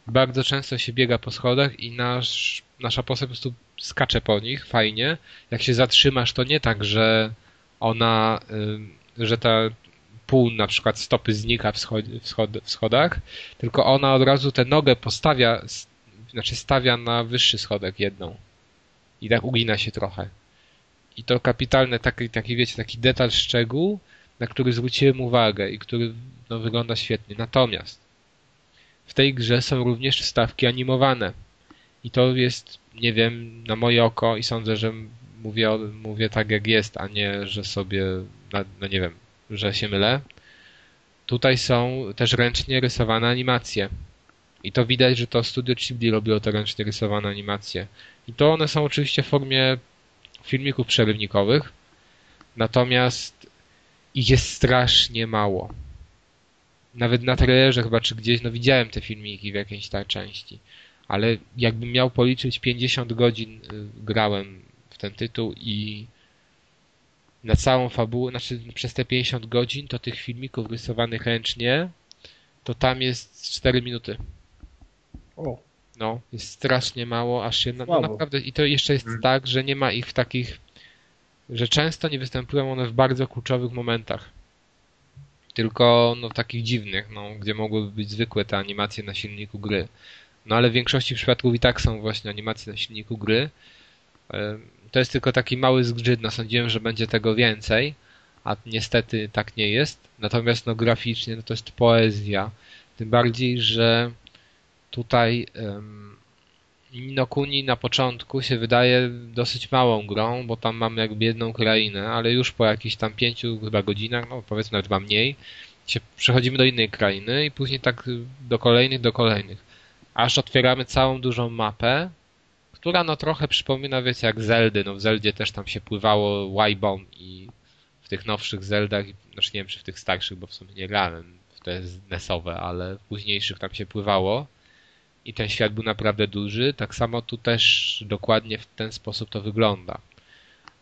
Bardzo często się biega po schodach i nasz, nasza postać po prostu skacze po nich, fajnie. Jak się zatrzymasz, to nie tak, że ona, y, że ta pół na przykład stopy znika w, schod, w, schod, w schodach, tylko ona od razu tę nogę postawia, znaczy stawia na wyższy schodek jedną. I tak ugina się trochę. I to kapitalne, taki, taki wiecie, taki detal szczegół, na który zwróciłem uwagę i który no, wygląda świetnie. Natomiast w tej grze są również wstawki animowane. I to jest, nie wiem, na moje oko i sądzę, że mówię, mówię tak jak jest, a nie, że sobie, no nie wiem, że się mylę. Tutaj są też ręcznie rysowane animacje. I to widać, że to studio Ghibli robiło te ręcznie rysowane animacje. I to one są oczywiście w formie filmików przerywnikowych, natomiast ich jest strasznie mało. Nawet na trailerze chyba czy gdzieś, no widziałem te filmiki w jakiejś tak części, ale jakbym miał policzyć 50 godzin y, grałem w ten tytuł i na całą fabułę, znaczy przez te 50 godzin to tych filmików rysowanych ręcznie to tam jest 4 minuty. O. No, jest strasznie mało, aż się no, naprawdę i to jeszcze jest hmm. tak, że nie ma ich w takich, że często nie występują one w bardzo kluczowych momentach. Tylko no, takich dziwnych, no, gdzie mogłyby być zwykłe te animacje na silniku gry. No ale w większości przypadków i tak są właśnie animacje na silniku gry. To jest tylko taki mały zgrzyt, no sądziłem, że będzie tego więcej, a niestety tak nie jest. Natomiast no graficznie no, to jest poezja. Tym bardziej, że Tutaj um, Ninokuni na początku się wydaje dosyć małą grą, bo tam mamy jakby jedną krainę, ale już po jakichś tam pięciu chyba godzinach, no powiedzmy nawet chyba mniej, się przechodzimy do innej krainy i później tak do kolejnych, do kolejnych. Aż otwieramy całą dużą mapę, która no trochę przypomina, wiecie, jak Zeldy. No w Zeldzie też tam się pływało Y-Bomb i w tych nowszych Zeldach, znaczy nie wiem, czy w tych starszych, bo w sumie nie grałem w te NES-owe, ale w późniejszych tam się pływało i ten świat był naprawdę duży, tak samo tu też dokładnie w ten sposób to wygląda.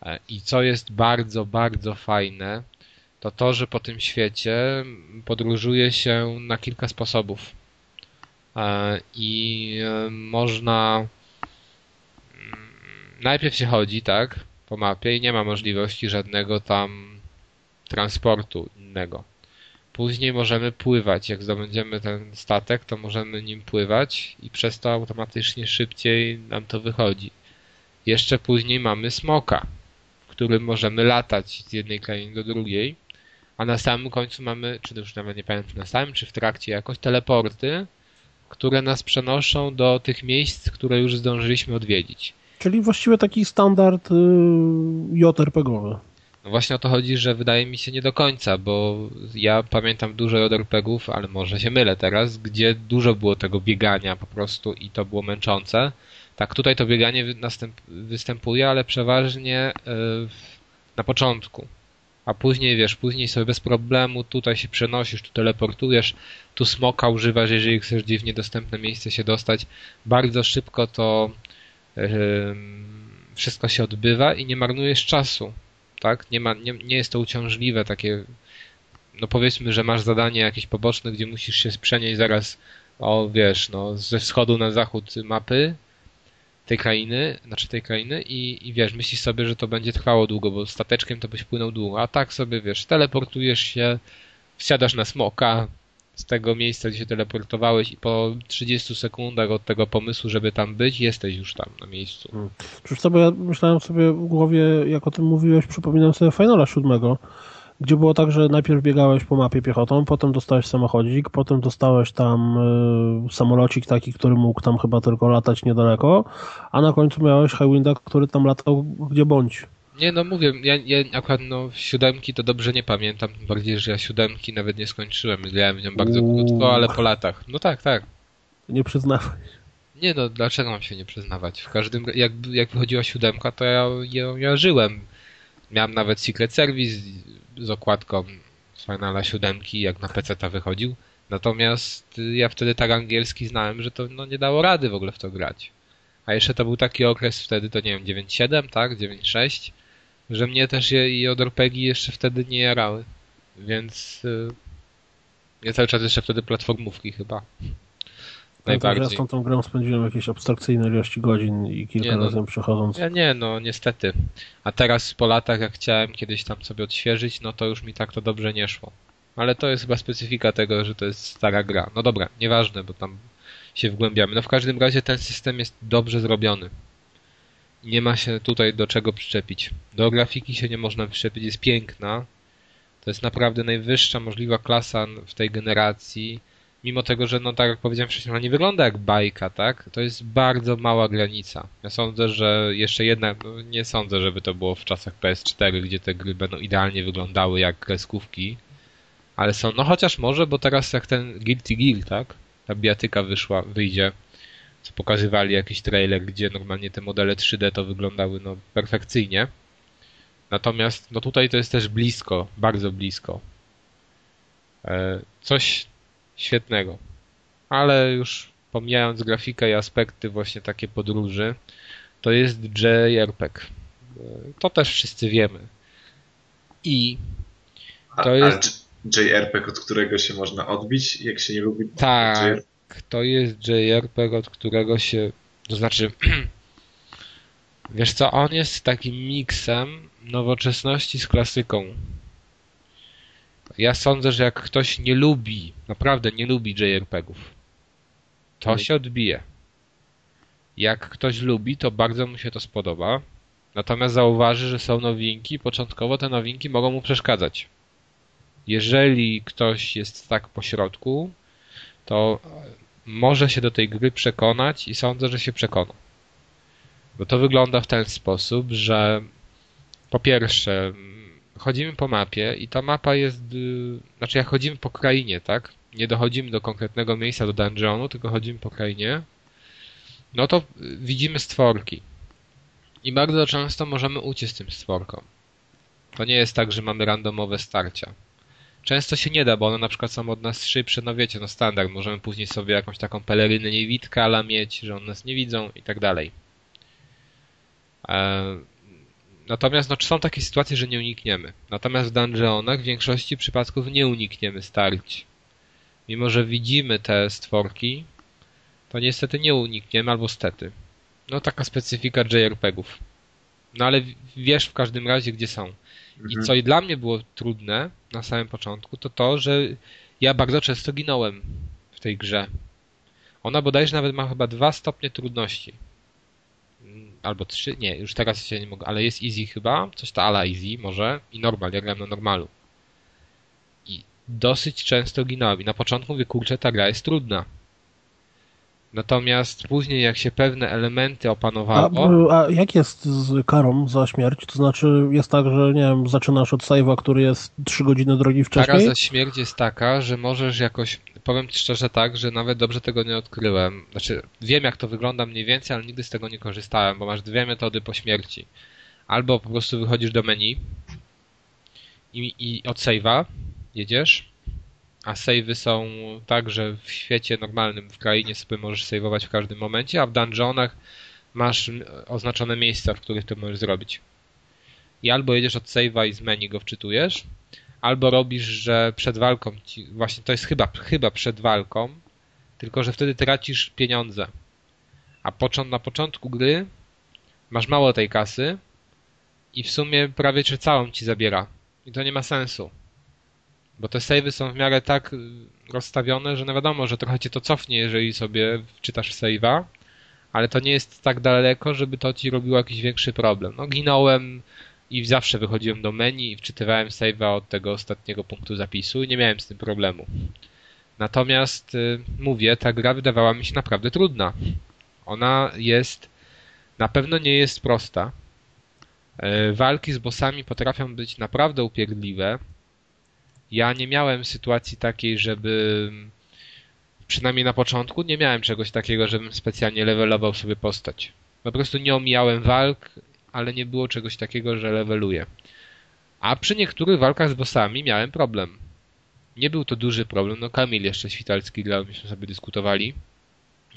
E, I co jest bardzo, bardzo fajne, to to, że po tym świecie podróżuje się na kilka sposobów. E, I e, można najpierw się chodzi, tak, po mapie i nie ma możliwości żadnego tam transportu innego. Później możemy pływać. Jak zdobędziemy ten statek, to możemy nim pływać i przez to automatycznie szybciej nam to wychodzi. Jeszcze później mamy smoka, którym możemy latać z jednej krainy do drugiej, a na samym końcu mamy, czy już nawet nie pamiętam, na samym czy w trakcie jakoś teleporty, które nas przenoszą do tych miejsc, które już zdążyliśmy odwiedzić. Czyli właściwie taki standard y, JRPG-owy. No właśnie o to chodzi, że wydaje mi się nie do końca, bo ja pamiętam dużo JRPG-ów, ale może się mylę teraz, gdzie dużo było tego biegania po prostu i to było męczące. Tak, tutaj to bieganie występuje, ale przeważnie yy, na początku. A później, wiesz, później sobie bez problemu tutaj się przenosisz, tu teleportujesz, tu smoka używasz, jeżeli chcesz gdzieś w niedostępne miejsce się dostać. Bardzo szybko to yy, wszystko się odbywa i nie marnujesz czasu tak? Nie, ma, nie, nie jest to uciążliwe takie, no powiedzmy, że masz zadanie jakieś poboczne, gdzie musisz się przenieść zaraz, o wiesz, no ze wschodu na zachód mapy tej krainy, znaczy tej krainy i, i wiesz, myślisz sobie, że to będzie trwało długo, bo stateczkiem to byś płynął długo, a tak sobie, wiesz, teleportujesz się, wsiadasz na smoka, z tego miejsca, gdzie się teleportowałeś i po 30 sekundach od tego pomysłu, żeby tam być, jesteś już tam na miejscu. Hmm. Przecież sobie, ja myślałem sobie w głowie, jak o tym mówiłeś, przypominam sobie Finala siódmego, gdzie było tak, że najpierw biegałeś po mapie piechotą, potem dostałeś samochodzik, potem dostałeś tam y, samolocik taki, który mógł tam chyba tylko latać niedaleko, a na końcu miałeś Highwinda, który tam latał gdzie bądź. Nie, no mówię, ja, ja akurat no siódemki to dobrze nie pamiętam, tym bardziej, że ja siódemki nawet nie skończyłem. Grałem w nią bardzo Uuu. krótko, ale po latach. No tak, tak. Nie przyznawaj. Nie no, dlaczego mam się nie przyznawać? W każdym, jak, jak wychodziła siódemka, to ja, ja, ja żyłem. Miałem nawet Secret Service z okładką Finala siódemki, jak na PC ta wychodził. Natomiast ja wtedy tak angielski znałem, że to no, nie dało rady w ogóle w to grać. A jeszcze to był taki okres wtedy, to nie wiem, 9.7, tak? 9.6 że mnie też je, i od RPG jeszcze wtedy nie jarały. Więc yy, ja cały czas jeszcze wtedy platformówki chyba. Najbardziej. Ja z tą, tą grą spędziłem jakieś abstrakcyjne ilości godzin i kilka nie, no, razy przechodząc. Ja nie, no niestety. A teraz po latach, jak chciałem kiedyś tam sobie odświeżyć, no to już mi tak to dobrze nie szło. Ale to jest chyba specyfika tego, że to jest stara gra. No dobra, nieważne, bo tam się wgłębiamy. No w każdym razie ten system jest dobrze zrobiony nie ma się tutaj do czego przyczepić. Do grafiki się nie można przyczepić, jest piękna. To jest naprawdę najwyższa możliwa klasa w tej generacji. Mimo tego, że no tak jak powiedziałem wcześniej, ona nie wygląda jak bajka, tak? To jest bardzo mała granica. Ja sądzę, że jeszcze jedna, no nie sądzę, żeby to było w czasach PS4, gdzie te gry będą idealnie wyglądały jak kreskówki. Ale są, no chociaż może, bo teraz jak ten Guilty Gear, tak? Ta biatyka wyszła, wyjdzie co pokazywali jakiś trailer, gdzie normalnie te modele 3D to wyglądały no, perfekcyjnie. Natomiast no tutaj to jest też blisko, bardzo blisko. E, coś świetnego. Ale już pomijając grafikę i aspekty właśnie takie podróży, to jest JRPG. E, to też wszyscy wiemy. I to a, jest... JRPG, od którego się można odbić, jak się nie lubi tak, to jest JRPG, od którego się, to znaczy, wiesz co, on jest takim miksem nowoczesności z klasyką. Ja sądzę, że jak ktoś nie lubi, naprawdę nie lubi JRPGów, to się odbije. Jak ktoś lubi, to bardzo mu się to spodoba. Natomiast zauważy, że są nowinki, początkowo te nowinki mogą mu przeszkadzać. Jeżeli ktoś jest tak po środku, to może się do tej gry przekonać i sądzę, że się przekona. Bo to wygląda w ten sposób, że po pierwsze chodzimy po mapie i ta mapa jest, y, znaczy jak chodzimy po krainie, tak? Nie dochodzimy do konkretnego miejsca, do dungeonu, tylko chodzimy po krainie, no to widzimy stworki. I bardzo często możemy uciec tym stworkom. To nie jest tak, że mamy randomowe starcia. Często się nie da, bo one na przykład są od nas szybsze, no wiecie, no standard. Możemy później sobie jakąś taką pelerynę niewidkę ala mieć, że one nas nie widzą i tak dalej. E, natomiast no, są takie sytuacje, że nie unikniemy. Natomiast w dungeonach w większości przypadków nie unikniemy starć. Mimo, że widzimy te stworki, to niestety nie unikniemy albo stety. No taka specyfika JRPGów. No ale wiesz w każdym razie, gdzie są. I Mhm. co i dla mnie było trudne na samym początku, to to, że ja bardzo często ginąłem w tej grze. Ona bodajże nawet ma chyba dwa stopnie trudności. Mm, Albo trzy, nie, już teraz się nie mogę, ale jest easy chyba, coś to ala easy może i normal, ja grałem na normalu. I dosyć często ginąłem i na początku mówię, kurczę, ta gra jest trudna. Natomiast później jak się pewne elementy A, opanowało... a jak jest z karą za śmierć? To znaczy jest tak, że nie wiem, zaczynasz od save'a, który jest 3 godziny drogi Kara wcześniej? za śmierć jest taka, że możesz jakoś, powiem ci szczerze tak, że nawet dobrze tego nie odkryłem. Znaczy, wiem jak to wygląda mniej więcej, ale nigdy z tego nie korzystałem, bo masz dwie metody po śmierci. Albo po prostu wychodzisz do menu i, i od save'a jedziesz, a save'y są tak, że w świecie normalnym, w krainie sobie możesz save'ować w każdym momencie, a w dungeonach masz oznaczone miejsca, w których to możesz zrobić. I albo jedziesz od save'a i z menu go wczytujesz, albo robisz, że przed walką ci, właśnie to jest chyba, chyba przed walką, tylko że wtedy tracisz pieniądze. A począ, na początku gry masz mało tej kasy i w sumie prawie czy całą ci zabiera. I to nie ma sensu. Bo te savey są w miarę tak y, rozstawione, że no wiadomo, że trochę cię to cofnie, jeżeli sobie wczytasz save'a, ale to nie jest tak daleko, żeby to ci robiło jakiś większy problem. No ginąłem i zawsze wychodziłem do menu i wczytywałem save'a od tego ostatniego punktu zapisu i nie miałem z tym problemu. Natomiast y, mówię, ta gra wydawała mi się naprawdę trudna. Ona jest, na pewno nie jest prosta. E, Walki z bossami potrafią być naprawdę upierdliwe. Ja nie miałem sytuacji takiej, żeby przynajmniej na początku nie miałem czegoś takiego, żebym specjalnie levelował sobie postać. Po prostu nie omijałem walk, ale nie było czegoś takiego, że leveluję. A przy niektórych walkach z bossami miałem problem. Nie był to duży problem, no Kamil jeszcze Świtalski grał, myśmy sobie dyskutowali.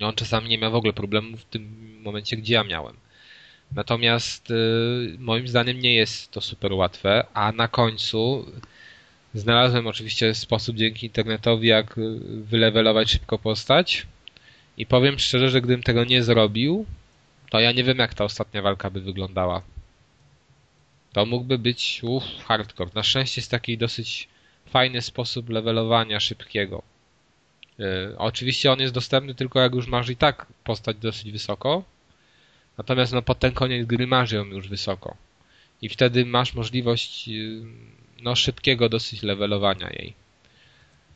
On czasami nie miał w ogóle problemu w tym momencie, gdzie ja miałem. Natomiast y, moim zdaniem nie jest to super łatwe, a na końcu znalazłem oczywiście sposób dzięki internetowi, jak y, wylewelować szybko postać. I powiem szczerze, że gdybym tego nie zrobił, to ja nie wiem jak ta ostatnia walka by wyglądała. To mógłby być uff, hardcore. Na szczęście jest taki dosyć fajny sposób levelowania szybkiego. Yy, oczywiście on jest dostępny tylko jak już masz i tak postać dosyć wysoko. Natomiast no pod ten koniec gry masz ją już wysoko. I wtedy masz możliwość no szybkiego dosyć levelowania jej.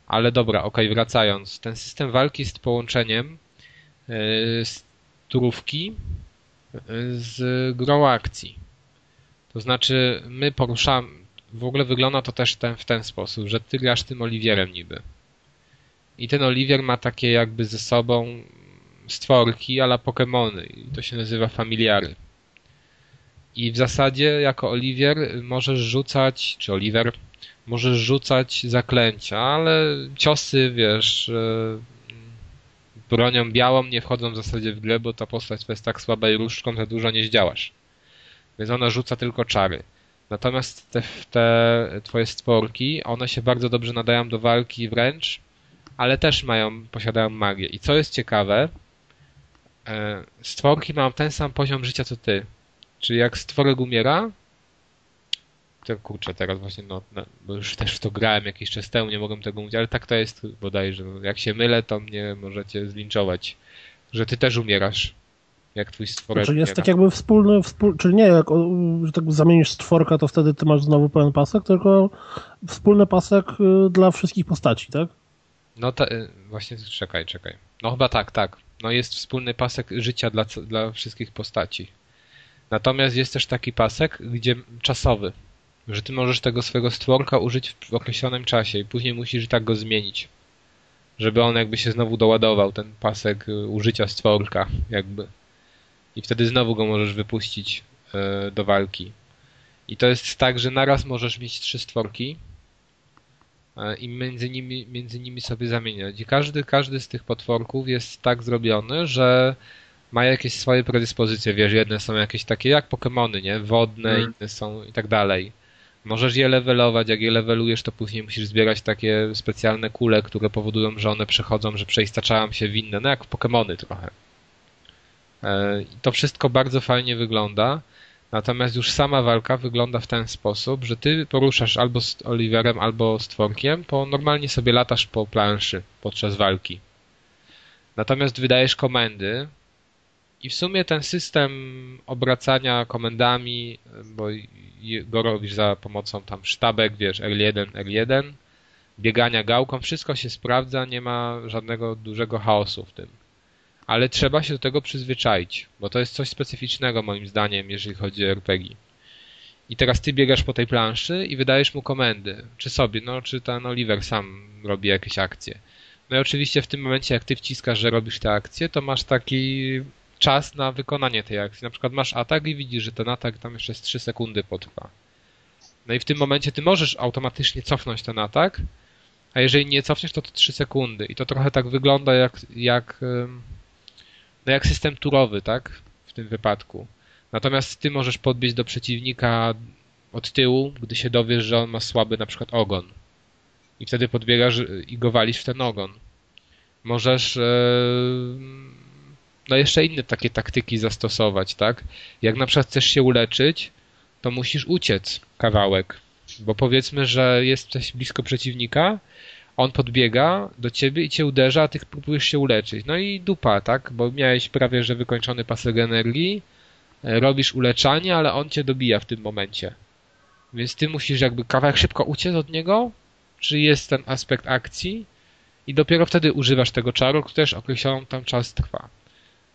Ale dobra, okej, wracając. Ten system walki jest połączeniem yy, z turówki yy, z grą akcji. To znaczy, my poruszamy. W ogóle wygląda to też ten, w ten sposób, że ty grasz tym Oliwierem niby. I ten Oliwier ma takie jakby ze sobą stworki ala Pokémony. I to się nazywa familiary. I w zasadzie jako Oliwier możesz rzucać, czy Oliver, możesz rzucać zaklęcia, ale ciosy, wiesz, e, bronią białą nie wchodzą w zasadzie w grę, bo ta postać jest tak słaba i różdżką, że dużo nie zdziałasz. Więc ona rzuca tylko czary. Natomiast te, te twoje stworki, one się bardzo dobrze nadają do walki wręcz, ale też mają, posiadają magię. I co jest ciekawe, e, stworki mają ten sam poziom życia co ty. Czyli jak stworek umiera, to kurczę, teraz właśnie, no, no, bo już też w to grałem jakiś czas temu, nie mogłem tego mówić, ale tak to jest bodajże. No, jak się mylę, to mnie możecie zlinczować, że ty też umierasz, jak twój stworek Czyli jest umiera. tak jakby wspólny, wspól... czyli nie, jak że tak zamienisz stworka, to wtedy ty masz znowu pełen pasek, tylko wspólny pasek y, dla wszystkich postaci, tak? No ta, y, właśnie, czekaj, czekaj. No chyba tak, tak. No jest wspólny pasek życia dla, dla wszystkich postaci. Natomiast jest też taki pasek, gdzie czasowy, że ty możesz tego swojego stworka użyć w określonym czasie i później musisz tak go zmienić. Żeby on jakby się znowu doładował, ten pasek y, użycia stworka, jakby. I wtedy znowu go możesz wypuścić y, do walki. I to jest tak, że naraz możesz mieć trzy stworki, e, i między nimi, między nimi sobie zamieniać. I każdy, każdy z tych potworków jest tak zrobiony, że ma jakieś swoje predyspozycje, wiesz, jedne są jakieś takie jak Pokémony, nie? Wodne, Mm. inne są i tak dalej. Możesz je levelować, jak je levelujesz, to później musisz zbierać takie specjalne kule, które powodują, że one przechodzą, że przeistaczają się w inne, no jak Pokémony trochę. E, I to wszystko bardzo fajnie wygląda. Natomiast już sama walka wygląda w ten sposób, że ty poruszasz albo z Oliverem, albo z Tworkiem, bo normalnie sobie latasz po planszy podczas walki. Natomiast wydajesz komendy i w sumie ten system obracania komendami, bo go robisz za pomocą tam sztabek, wiesz, L1, L1, biegania gałką, wszystko się sprawdza, nie ma żadnego dużego chaosu w tym. Ale trzeba się do tego przyzwyczaić, bo to jest coś specyficznego moim zdaniem, jeżeli chodzi o RPG. I teraz ty biegasz po tej planszy i wydajesz mu komendy. Czy sobie, no czy ten Oliver sam robi jakieś akcje. No i oczywiście w tym momencie, jak ty wciskasz, że robisz te akcje, to masz taki czas na wykonanie tej akcji. Na przykład masz atak i widzisz, że ten atak tam jeszcze z 3 sekundy potrwa. No i w tym momencie ty możesz automatycznie cofnąć ten atak, a jeżeli nie cofniesz, to to 3 sekundy. I to trochę tak wygląda jak, jak, no jak system turowy, tak? W tym wypadku. Natomiast ty możesz podbić do przeciwnika od tyłu, gdy się dowiesz, że on ma słaby na przykład ogon. I wtedy podbiegasz i go walisz w ten ogon. Możesz no jeszcze inne takie taktyki zastosować, tak? Jak na przykład chcesz się uleczyć, to musisz uciec kawałek, bo powiedzmy, że jesteś blisko przeciwnika, on podbiega do ciebie i cię uderza, a ty próbujesz się uleczyć. No i dupa, tak? Bo miałeś prawie, że wykończony pasek energii, e, robisz uleczanie, ale on cię dobija w tym momencie. Więc ty musisz jakby kawałek szybko uciec od niego, czy jest ten aspekt akcji i dopiero wtedy używasz tego czaru, który też określoną tam czas trwa.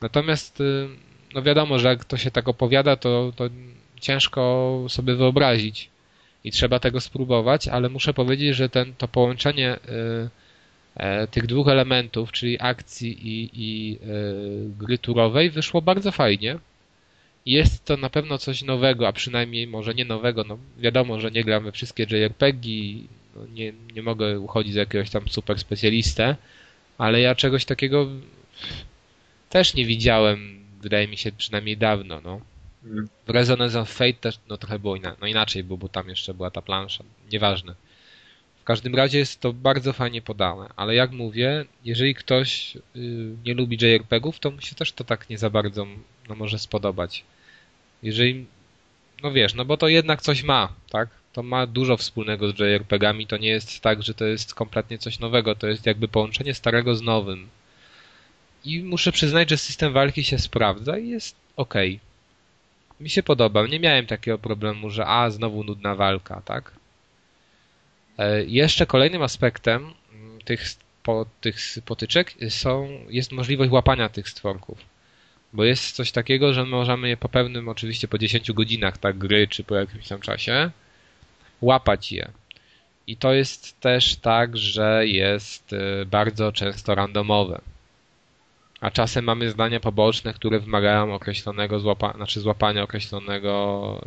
Natomiast y, no wiadomo, że jak to się tak opowiada, to, to ciężko sobie wyobrazić i trzeba tego spróbować, ale muszę powiedzieć, że ten, to połączenie y, e, tych dwóch elementów, czyli akcji i, i y, gry turowej wyszło bardzo fajnie. Jest to na pewno coś nowego, a przynajmniej może nie nowego, no wiadomo, że nie gramy wszystkie JRPG, no nie, nie mogę uchodzić za jakiegoś tam super specjalistę, ale ja czegoś takiego też nie widziałem, wydaje mi się, przynajmniej dawno, no. Mm. W Resonance of Fate też no, trochę było ina no, inaczej, bo, bo tam jeszcze była ta plansza. Nieważne. W każdym razie jest to bardzo fajnie podane, ale jak mówię, jeżeli ktoś y, nie lubi JRPG-ów, to mu się też to tak nie za bardzo no, może spodobać. Jeżeli, no wiesz, no bo to jednak coś ma, tak? To ma dużo wspólnego z JRPG-ami, to nie jest tak, że to jest kompletnie coś nowego, to jest jakby połączenie starego z nowym. I muszę przyznać, że system walki się sprawdza i jest ok. Mi się podoba. Nie miałem takiego problemu, że a, znowu nudna walka, tak? E, jeszcze kolejnym aspektem mm, tych, po, tych potyczek są, jest możliwość łapania tych stworków. Bo jest coś takiego, że możemy je po pewnym, oczywiście po 10 godzinach tak gry, czy po jakimś tam czasie, łapać je. I to jest też tak, że jest e, bardzo często randomowe a czasem mamy zdania poboczne, które wymagają określonego złapa, znaczy złapania określonego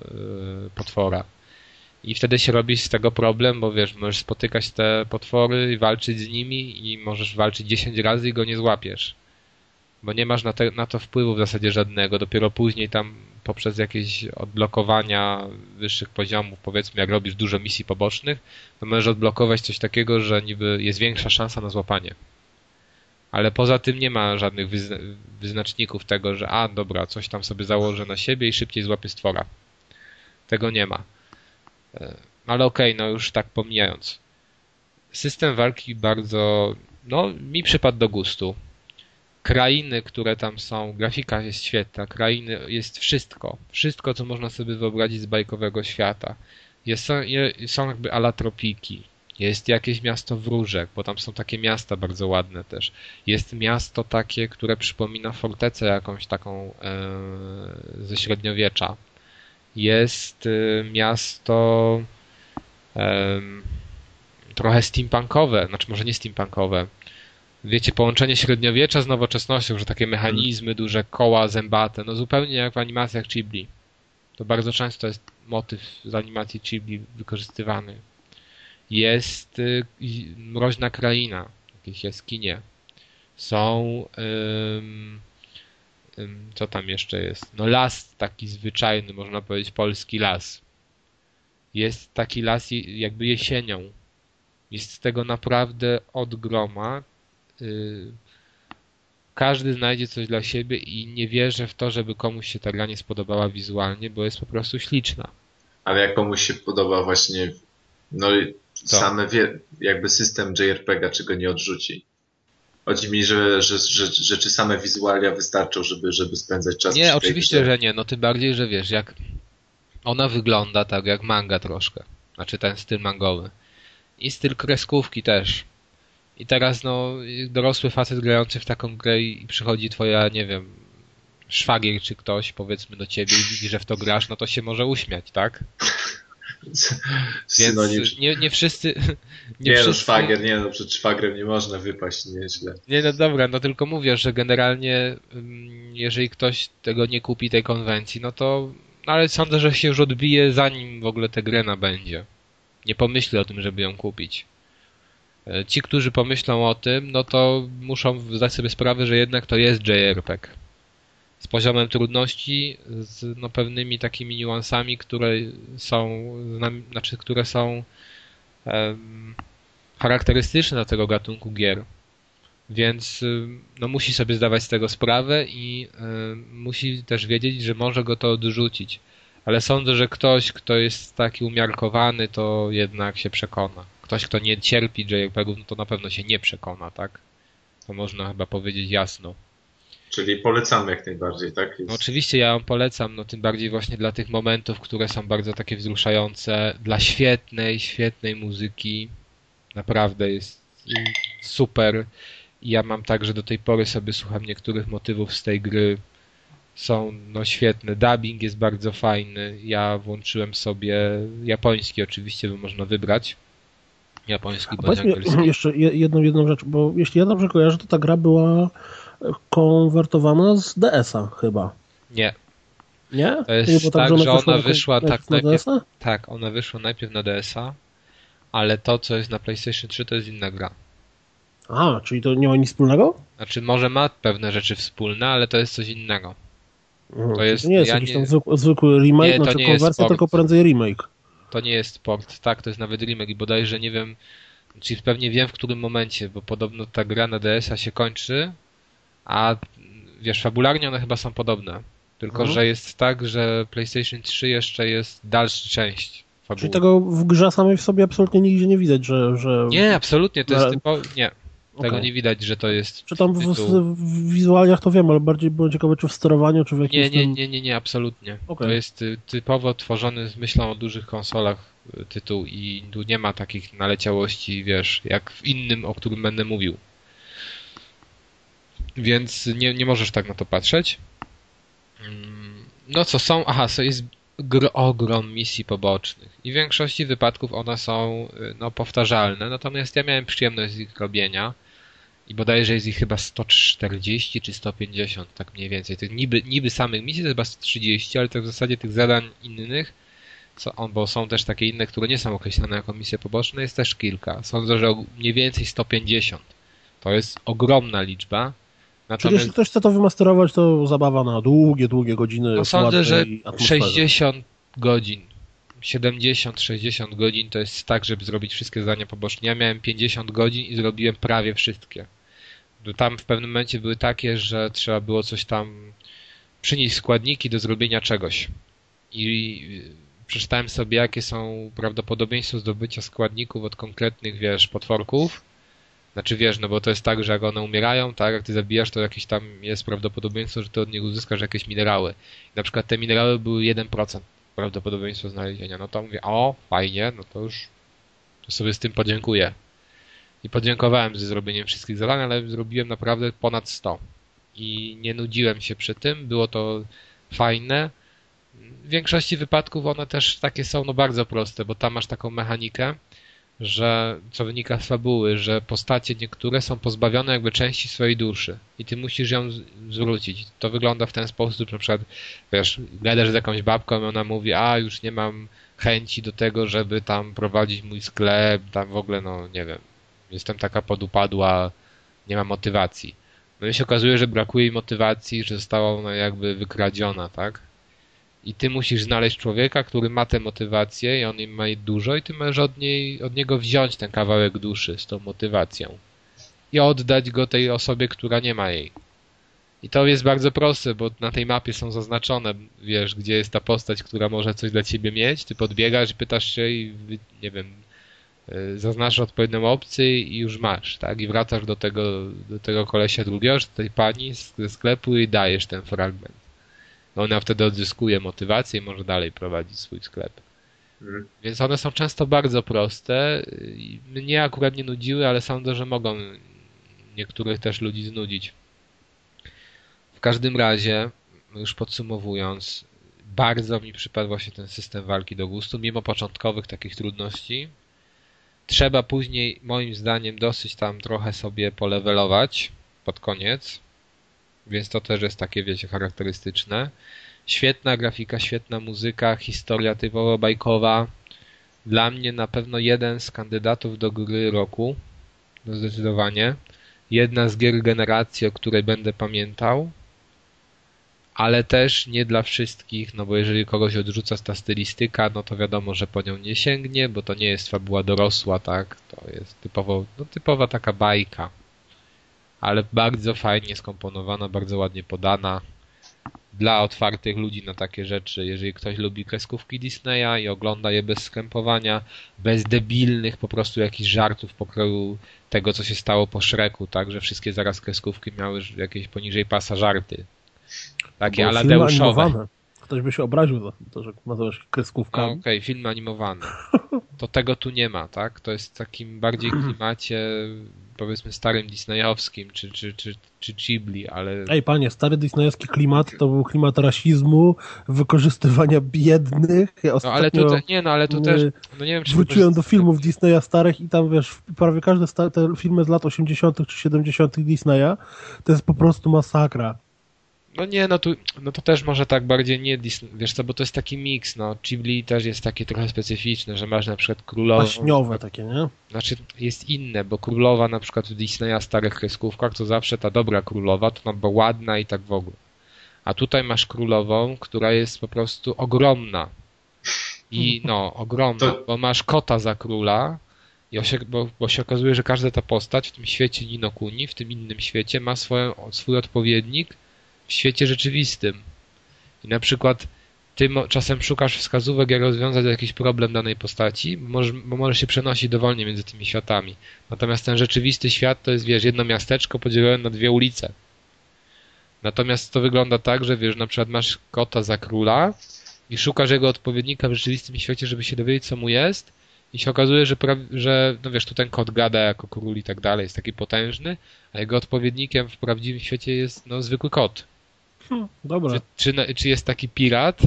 yy, potwora. I wtedy się robi z tego problem, bo wiesz, możesz spotykać te potwory i walczyć z nimi i możesz walczyć 10 razy i go nie złapiesz. Bo nie masz na, te, na to wpływu w zasadzie żadnego. Dopiero później tam poprzez jakieś odblokowania wyższych poziomów, powiedzmy jak robisz dużo misji pobocznych, to możesz odblokować coś takiego, że niby jest większa szansa na złapanie ale poza tym nie ma żadnych wyzna wyznaczników tego, że a dobra, coś tam sobie założę na siebie i szybciej złapię stwora. Tego nie ma. E, ale okej, okay, no już tak pomijając. System walki bardzo, no mi przypadł do gustu. Krainy, które tam są, grafika jest świetna, krainy, jest wszystko. Wszystko, co można sobie wyobrazić z bajkowego świata. Jest, są, są jakby alatropiki. Jest jakieś miasto wróżek, bo tam są takie miasta bardzo ładne też. Jest miasto takie, które przypomina fortecę jakąś taką e, ze średniowiecza. Jest e, miasto e, trochę steampunkowe, znaczy może nie steampunkowe. Wiecie, połączenie średniowiecza z nowoczesnością, że takie mechanizmy, duże koła zębate, no zupełnie jak w animacjach Ghibli. To bardzo często jest motyw z animacji Ghibli wykorzystywany. Jest y, mroźna kraina, jakieś jaskinie. Są co tam jeszcze jest? No las taki zwyczajny, można powiedzieć polski las. Jest taki las jakby jesienią. Jest tego naprawdę od groma. Y, każdy znajdzie coś dla siebie i nie wierzę w to, żeby komuś się ta gra nie spodobała wizualnie, bo jest po prostu śliczna. Ale jak komuś się podoba właśnie no Co? same wie, jakby system JRPG-a, czego nie odrzuci. Chodzi mi, że, że, że, że czy same wizualia wystarczą, żeby, żeby spędzać czas Nie, oczywiście, że nie. No tym bardziej, że wiesz, jak ona wygląda tak jak manga troszkę. Znaczy ten styl mangowy. I styl kreskówki też. I teraz no dorosły facet grający w taką grę i przychodzi twoja, nie wiem, szwagier czy ktoś, powiedzmy do ciebie i widzi, że w to grasz, no to się może uśmiać, tak? Więc nie, nie wszyscy... Nie, nie no, wszyscy... no szwagier, nie no, przed szwagrem nie można wypaść nieźle. Nie no dobra, no tylko mówię, że generalnie mm, jeżeli ktoś tego nie kupi, tej konwencji, no to no ale sądzę, że się już odbije zanim w ogóle tę grę nabędzie. Nie pomyśli o tym, żeby ją kupić. E, ci, którzy pomyślą o tym, no to muszą zdać sobie sprawę, że jednak to jest JRPG. Z poziomem trudności, z no, pewnymi takimi niuansami, które są, znaczy, które są um, charakterystyczne dla tego gatunku gier. Więc no, musi sobie zdawać z tego sprawę i y, musi też wiedzieć, że może go to odrzucić. Ale sądzę, że ktoś, kto jest taki umiarkowany, to jednak się przekona ktoś, kto nie cierpi JRPG-ów, no to na pewno się nie przekona, tak? To można chyba powiedzieć jasno. Czyli polecamy jak najbardziej, tak? Jest... No oczywiście ja ją polecam, no tym bardziej właśnie dla tych momentów, które są bardzo takie wzruszające, dla świetnej, świetnej muzyki. Naprawdę jest super. Ja mam tak, że do tej pory sobie słucham niektórych motywów z tej gry. Są no świetne. Dubbing jest bardzo fajny. Ja włączyłem sobie japoński oczywiście, bo można wybrać japoński bądź angielski. jeszcze jedną, jedną rzecz, bo jeśli ja dobrze kojarzę, to ta gra była konwertowana z DS-a chyba. Nie. Nie? To jest tak, tak że ona, wyszła, wyszła tak najpierw, na tak, ona wyszła najpierw na DS-a, ale to, co jest na PlayStation 3, to jest inna gra. A, czyli to nie ma nic wspólnego? Znaczy, może ma pewne rzeczy wspólne, ale to jest coś innego. Mhm, to, jest, to nie jest ja jakiś nie... tam zwykły, remake, nie, znaczy konwersja, tylko prędzej remake. To nie jest port, tak, to jest nawet remake i bodajże nie wiem, czyli pewnie wiem w którym momencie, bo podobno ta gra na DS-a się kończy, a wiesz, fabularnie one chyba są podobne. Tylko, mhm. że jest tak, że PlayStation 3 jeszcze jest dalsza część. Fabuły. Czyli tego w grze samej w sobie absolutnie nigdzie nie widać, że... że... Nie, absolutnie, to jest typo... Nie, tego okay. nie widać, że to jest. Czy tam w, w, wizualiach to wiem, ale bardziej byłem ciekawy, czy w sterowaniu, czy w jakimś. Nie, nie, nie, nie, nie, absolutnie. Okay. To jest y, typowo tworzony z myślą o dużych konsolach y, tytuł i tu nie ma takich naleciałości, wiesz, jak w innym, o którym będę mówił. Więc nie, nie możesz tak na to patrzeć. No co są? Aha, to jest ogrom misji pobocznych i w większości wypadków one są y, no, powtarzalne, natomiast ja miałem przyjemność z ich robienia i bodajże jest ich chyba 140 czy 150, tak mniej więcej. Tych niby, niby samych misji to chyba 130, ale tak w zasadzie tych zadań innych, co, bo są też takie inne, które nie są określone jako misje poboczne, jest też kilka. Sądzę, że mniej więcej 150. To jest ogromna liczba. Natomiast... Czyli jeśli ktoś chce to wymasterować, to zabawa na długie, długie godziny. No sądzę, że 60 godzin 70-60 godzin to jest tak, żeby zrobić wszystkie zadania poboczne. Ja miałem 50 godzin i zrobiłem prawie wszystkie. Tam w pewnym momencie były takie, że trzeba było coś tam przynieść składniki do zrobienia czegoś. I przeczytałem sobie, jakie są prawdopodobieństwa zdobycia składników od konkretnych, wiesz, potworków. Znaczy wiesz, no bo to jest tak, że jak one umierają, tak, jak ty zabijasz, to jakieś tam jest prawdopodobieństwo, że ty od nich uzyskasz jakieś minerały. Na przykład te minerały były 1% prawdopodobieństwo znalezienia. No to mówię, o, fajnie, no to już to sobie z tym podziękuję. I podziękowałem ze zrobieniem wszystkich zadań, ale zrobiłem naprawdę ponad 100. I nie nudziłem się przy tym, było to fajne. W większości wypadków one też takie są no bardzo proste, bo tam masz taką mechanikę, że co wynika z fabuły, że postacie niektóre są pozbawione jakby części swojej duszy i ty musisz ją zwrócić. To wygląda w ten sposób, na przykład wiesz, gadasz z jakąś babką i ona mówi, a już nie mam chęci do tego, żeby tam prowadzić mój sklep, tam w ogóle no nie wiem, jestem taka podupadła, nie mam motywacji. No i się okazuje, że brakuje jej motywacji, że została ona jakby wykradziona, tak? I ty musisz znaleźć człowieka, który ma tę motywację i on im ma jej dużo i ty możesz od, niej, od niego wziąć ten kawałek duszy z tą motywacją i oddać go tej osobie, która nie ma jej. I to jest bardzo proste, bo na tej mapie są zaznaczone, wiesz, gdzie jest ta postać, która może coś dla ciebie mieć. Ty podbiegasz pytasz się i, nie wiem, y, zaznaczasz odpowiednią opcję i już masz, tak? I wracasz do tego, do tego kolesia drugiego, czy tej pani ze sklepu i dajesz ten fragment. No ona wtedy odzyskuje motywację i może dalej prowadzić swój sklep. Mhm. Więc one są często bardzo proste. Mnie akurat nie nudziły, ale sądzę, że mogą niektórych też ludzi znudzić. W każdym razie, już podsumowując, bardzo mi przypadł właśnie ten system walki do gustu, mimo początkowych takich trudności. Trzeba później, moim zdaniem, dosyć tam trochę sobie polewelować pod koniec, więc to też jest takie, wiecie, charakterystyczne. Świetna grafika, świetna muzyka, historia typowo bajkowa. Dla mnie na pewno jeden z kandydatów do gry roku. No zdecydowanie. Jedna z gier generacji, o której będę pamiętał. Ale też nie dla wszystkich, no bo jeżeli kogoś odrzuca ta stylistyka, no to wiadomo, że po nią nie sięgnie, bo to nie jest fabuła dorosła, tak? To jest typowo, no typowa taka bajka. Ale bardzo fajnie skomponowana, bardzo ładnie podana dla otwartych ludzi na takie rzeczy. Jeżeli ktoś lubi kreskówki Disneya i ogląda je bez skrępowania, bez debilnych po prostu jakichś żartów pokroju tego, co się stało po Shreku, tak, że wszystkie zaraz kreskówki miały jakieś poniżej pasa żarty. Takie aladeuszowe. Ktoś by się obraził za to, że nazywasz kreskówkami. No, Okej, okay, film animowany. To tego tu nie ma, tak? To jest w takim bardziej klimacie powiedzmy starym Disneyowskim, czy, czy, czy, czy Ghibli, ale... Ej panie, stary Disneyowski klimat to był klimat rasizmu, wykorzystywania biednych. Ja no ale tu, nie no, ale tu też, no nie wiem, czy Wróciłem do filmów Disneya starych i tam wiesz, prawie każde te filmy z lat 80 czy 70 Disneya to jest po prostu masakra. No nie, no tu, no to też może tak bardziej nie Disney, wiesz co, bo to jest taki miks, no, Ghibli też jest takie trochę specyficzne, że masz na przykład królową... Paśniowe takie, nie? Znaczy, jest inne, bo królowa na przykład w Disneya starych kreskówkach to zawsze ta dobra królowa, to no, bo ładna i tak w ogóle. A tutaj masz królową, która jest po prostu ogromna. I no, ogromna, to... bo masz kota za króla, i się, bo, bo, się okazuje, że każda ta postać w tym świecie Ninokuni, w tym innym świecie ma swoją, swój odpowiednik, w świecie rzeczywistym. I na przykład ty czasem szukasz wskazówek, jak rozwiązać jakiś problem danej postaci, bo możesz, się przenosić dowolnie między tymi światami. Natomiast ten rzeczywisty świat to jest, wiesz, jedno miasteczko podzielone na dwie ulice. Natomiast to wygląda tak, że wiesz, na przykład masz kota za króla i szukasz jego odpowiednika w rzeczywistym świecie, żeby się dowiedzieć, co mu jest i się okazuje, że, że no wiesz, tu ten kot gada jako król i tak dalej, jest taki potężny, a jego odpowiednikiem w prawdziwym świecie jest no zwykły kot. Dobra. Czy, czy, czy jest taki pirat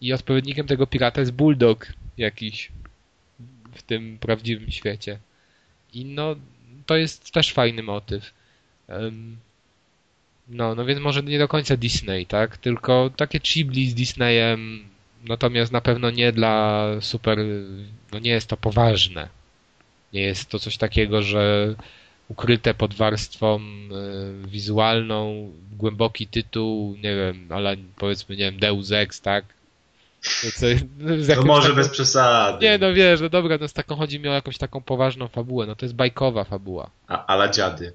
i odpowiednikiem tego pirata jest bulldog jakiś w tym prawdziwym świecie. I no, to jest też fajny motyw. Um, no, no więc może nie do końca Disney, tak? Tylko takie chibli z Disneyem, natomiast na pewno nie dla super, no nie jest to poważne. Nie jest to coś takiego, że ukryte pod warstwą y, wizualną, głęboki tytuł, nie wiem, ale powiedzmy, nie wiem, Deus Ex, tak? Co, no może taką... bez przesady. Nie, no wiesz, no dobra, no z taką chodzi mi o jakąś taką poważną fabułę, no to jest bajkowa fabuła. A, ala dziady.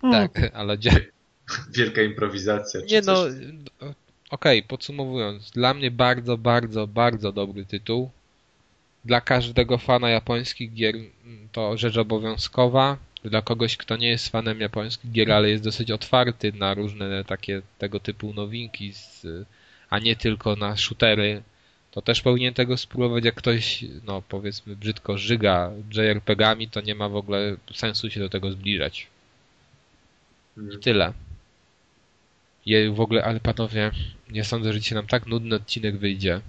Tak, ala dziady. Wielka improwizacja. Nie no, okej, okay, podsumowując, dla mnie bardzo, bardzo, bardzo dobry tytuł. Dla każdego fana japońskich gier mm, to rzecz obowiązkowa dla kogoś, kto nie jest fanem japońskich gier, ale jest dosyć otwarty na różne takie tego typu nowinki, z, a nie tylko na shootery, to też powinien tego spróbować. Jak ktoś, no powiedzmy, brzydko żyga JRPG-ami, to nie ma w ogóle sensu się do tego zbliżać. I mhm. tyle. Je w ogóle, ale panowie, nie sądzę, że dzisiaj nam tak nudny odcinek wyjdzie.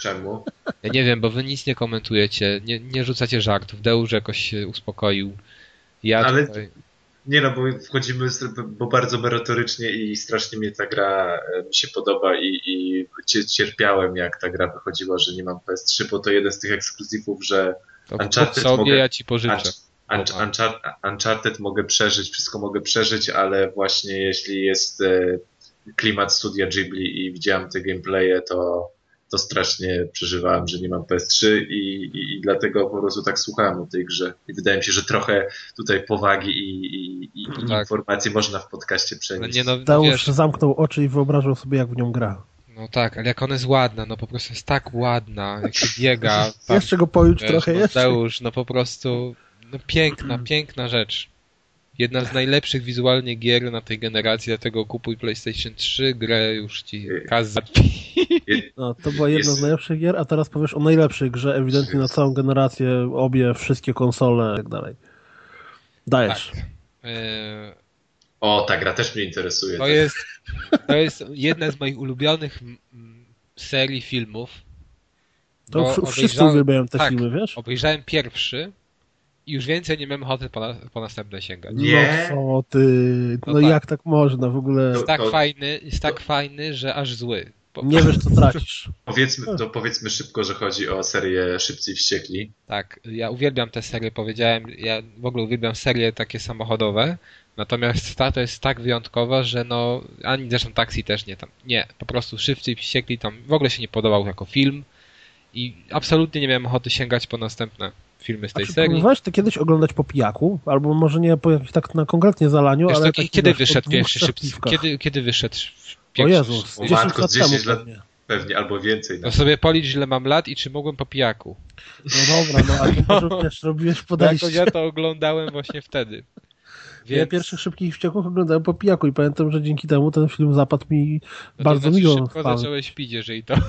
Czemu? Ja nie wiem, bo wy nic nie komentujecie, nie, nie rzucacie żartów. Deusz jakoś się uspokoił. Ja Ale tutaj... nie no, bo wchodzimy bo bardzo merytorycznie i strasznie mnie ta gra e, mi się podoba i, i cierpiałem jak ta gra wychodziła, że nie mam PS3, bo to jeden z tych ekskluzywów, że to Uncharted sobie mogę, ja ci pożyczę. Uncharted, Uncharted mogę przeżyć, wszystko mogę przeżyć, ale właśnie jeśli jest e, klimat studia Ghibli i widziałem te gameplaye, to, to strasznie przeżywałem, że nie mam PS3 i, i, i dlatego po prostu tak słuchałem o tej grze. I wydaje mi się, że trochę tutaj powagi i, i, i tak. informacji można w podcaście przenieść. Nie, no, Dałusz zamknął oczy i wyobrażał sobie, jak w nią gra. No tak, ale jak ona jest ładna, no po prostu jest tak ładna, jak się biega. Tam, jeszcze go pojucz trochę, jeszcze. Deusz, no po prostu, no piękna, piękna rzecz. Jedna z najlepszych wizualnie gier na tej generacji, dlatego kupuj PlayStation 3, grę już ci kaz No, to była jedna z najlepszych gier, a teraz powiesz o najlepszej grze, ewidentnie na całą generację, obie, wszystkie konsole i tak dalej. Dajesz. Tak. E, o, ta gra też mnie interesuje. To, tak. jest, to jest jedna z moich ulubionych serii filmów. To wszyscy uwielbiają te tak, filmy, wiesz? Obejrzałem pierwszy i już więcej nie miałem ochoty po, na, po następne sięgać. Nie? No co ty, no, no tak. jak tak można w ogóle? Jest tak to, fajny, jest tak fajny, że aż zły. Nie wiesz, co tracisz. Powiedzmy, to powiedzmy szybko, że chodzi o serię Szybcy i Wściekli. Tak, ja uwielbiam tę serię, powiedziałem, ja w ogóle uwielbiam serie takie samochodowe, natomiast ta to jest tak wyjątkowa, że no, ani zresztą Taxi też nie tam, nie, po prostu Szybcy i Wściekli tam w ogóle się nie podobał jako film i absolutnie nie miałem ochoty sięgać po następne filmy z tej A serii. Próbowałeś to kiedyś oglądać po pijaku? Albo może nie po jakimś tak na konkretnie zalaniu, Wiesz, ale... To, kiedy wyszedł pierwszy Szybcy? Kiedy, kiedy wyszedł o Jezus, 10 matko, lat 10 lat pewnie. pewnie. albo więcej. No sobie policz, ile mam lat i czy mogłem po pijaku. No dobra, no ale no. też robiłeś podejście. ja to oglądałem właśnie wtedy. Więc... Ja pierwszych szybkich wścieków oglądałem po pijaku i pamiętam, że dzięki temu ten film zapadł mi no bardzo znaczy miło. Szybko zacząłeś pić, jeżeli to...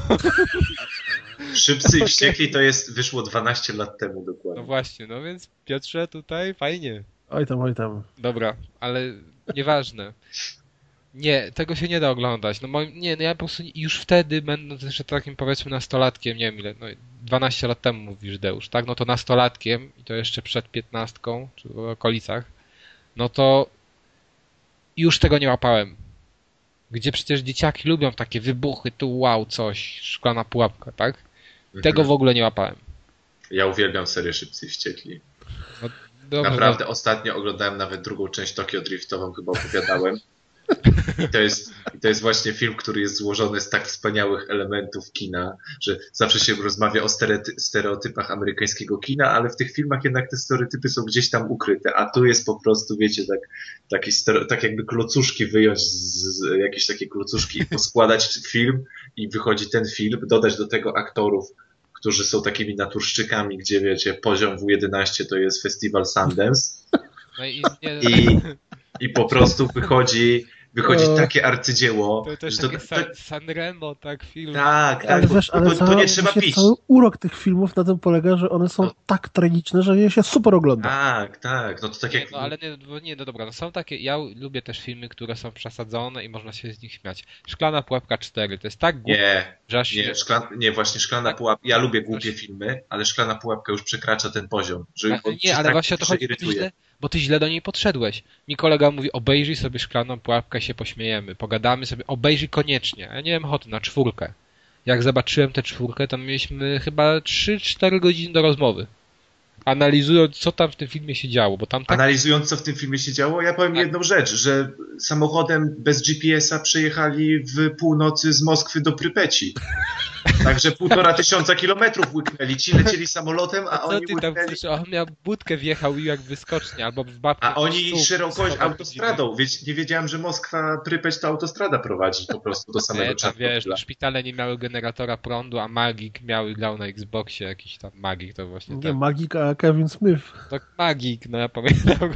Szybcy i wściekli to jest, wyszło 12 lat temu dokładnie. No właśnie, no więc Piotrze tutaj fajnie. Oj tam, oj tam. Dobra, ale nieważne. Nie, tego się nie da oglądać. No moim, nie, no ja po prostu już wtedy, będąc jeszcze takim powiedzmy nastolatkiem, nie wiem ile, no 12 lat temu mówisz Deusz, tak? No to nastolatkiem i to jeszcze przed piętnastką, czy w okolicach, no to już tego nie łapałem. Gdzie przecież dzieciaki lubią takie wybuchy, tu wow, coś, szklana pułapka, tak? Tego w ogóle nie łapałem. Ja uwielbiam serię Szybcy i Wściekli. No, Naprawdę no. ostatnio oglądałem nawet drugą część Tokio Driftową, chyba opowiadałem. I to, jest, I to jest właśnie film, który jest złożony z tak wspaniałych elementów kina, że zawsze się rozmawia o stereotypach amerykańskiego kina, ale w tych filmach jednak te stereotypy są gdzieś tam ukryte, a tu jest po prostu, wiecie, tak, taki tak jakby klocuszki wyjąć z, z jakieś takie klocuszki i poskładać film i wychodzi ten film, dodać do tego aktorów, którzy są takimi naturszczykami, gdzie wiecie, poziom W11 to jest festiwal Sundance. No i. I, I po prostu wychodzi wychodzi e, takie arcydzieło. To też takie to, to... Sanremo, tak, film. Tak, tak, ale, wiesz, ale to, to, nie trzeba pić. Cały urok tych filmów na tym polega, że one są no. tak tragiczne, że je się super ogląda. Tak, tak, no to tak jak... No, ale nie, nie, no dobra, no są takie, ja lubię też filmy, które są przesadzone i można się z nich śmiać. Szklana Pułapka 4, to jest tak głupie, nie, że aż nie, szklan, nie, właśnie Szklana tak, Pułapka, ja lubię głupie filmy, ale Szklana Pułapka już przekracza ten poziom, że tak, Nie, ale tak właśnie o to chodzi, irytuje bo ty źle do niej podszedłeś. Mi kolega mówi, obejrzyj sobie szklaną pułapkę, się pośmiejemy, pogadamy sobie, obejrzyj koniecznie. Ja nie wiem ochoty na czwórkę. Jak zobaczyłem tę czwórkę, to mieliśmy chyba 3-4 godziny do rozmowy analizując, co tam w tym filmie się działo, bo tam tak... Analizując, co w tym filmie się działo, ja powiem tak. jedną rzecz, że samochodem bez GPS-a przejechali w północy z Moskwy do Prypeci. Także półtora tysiąca kilometrów łyknęli. Ci lecieli samolotem, a, a oni ty łyknęli... tam, on miał budkę wjechał i jak wyskocznie, albo w babkę. A oni szerokość autostradą. Wiesz, nie wiedziałem, że Moskwa, Prypeć to autostrada prowadzi po prostu do samego nie, wiesz, szpitale nie miały generatora prądu, a Magik miał grał na Xboxie jakiś tam Magik, to właśnie Nie, ten... Magik, a Kevin Smith. To magik, no ja pamiętam.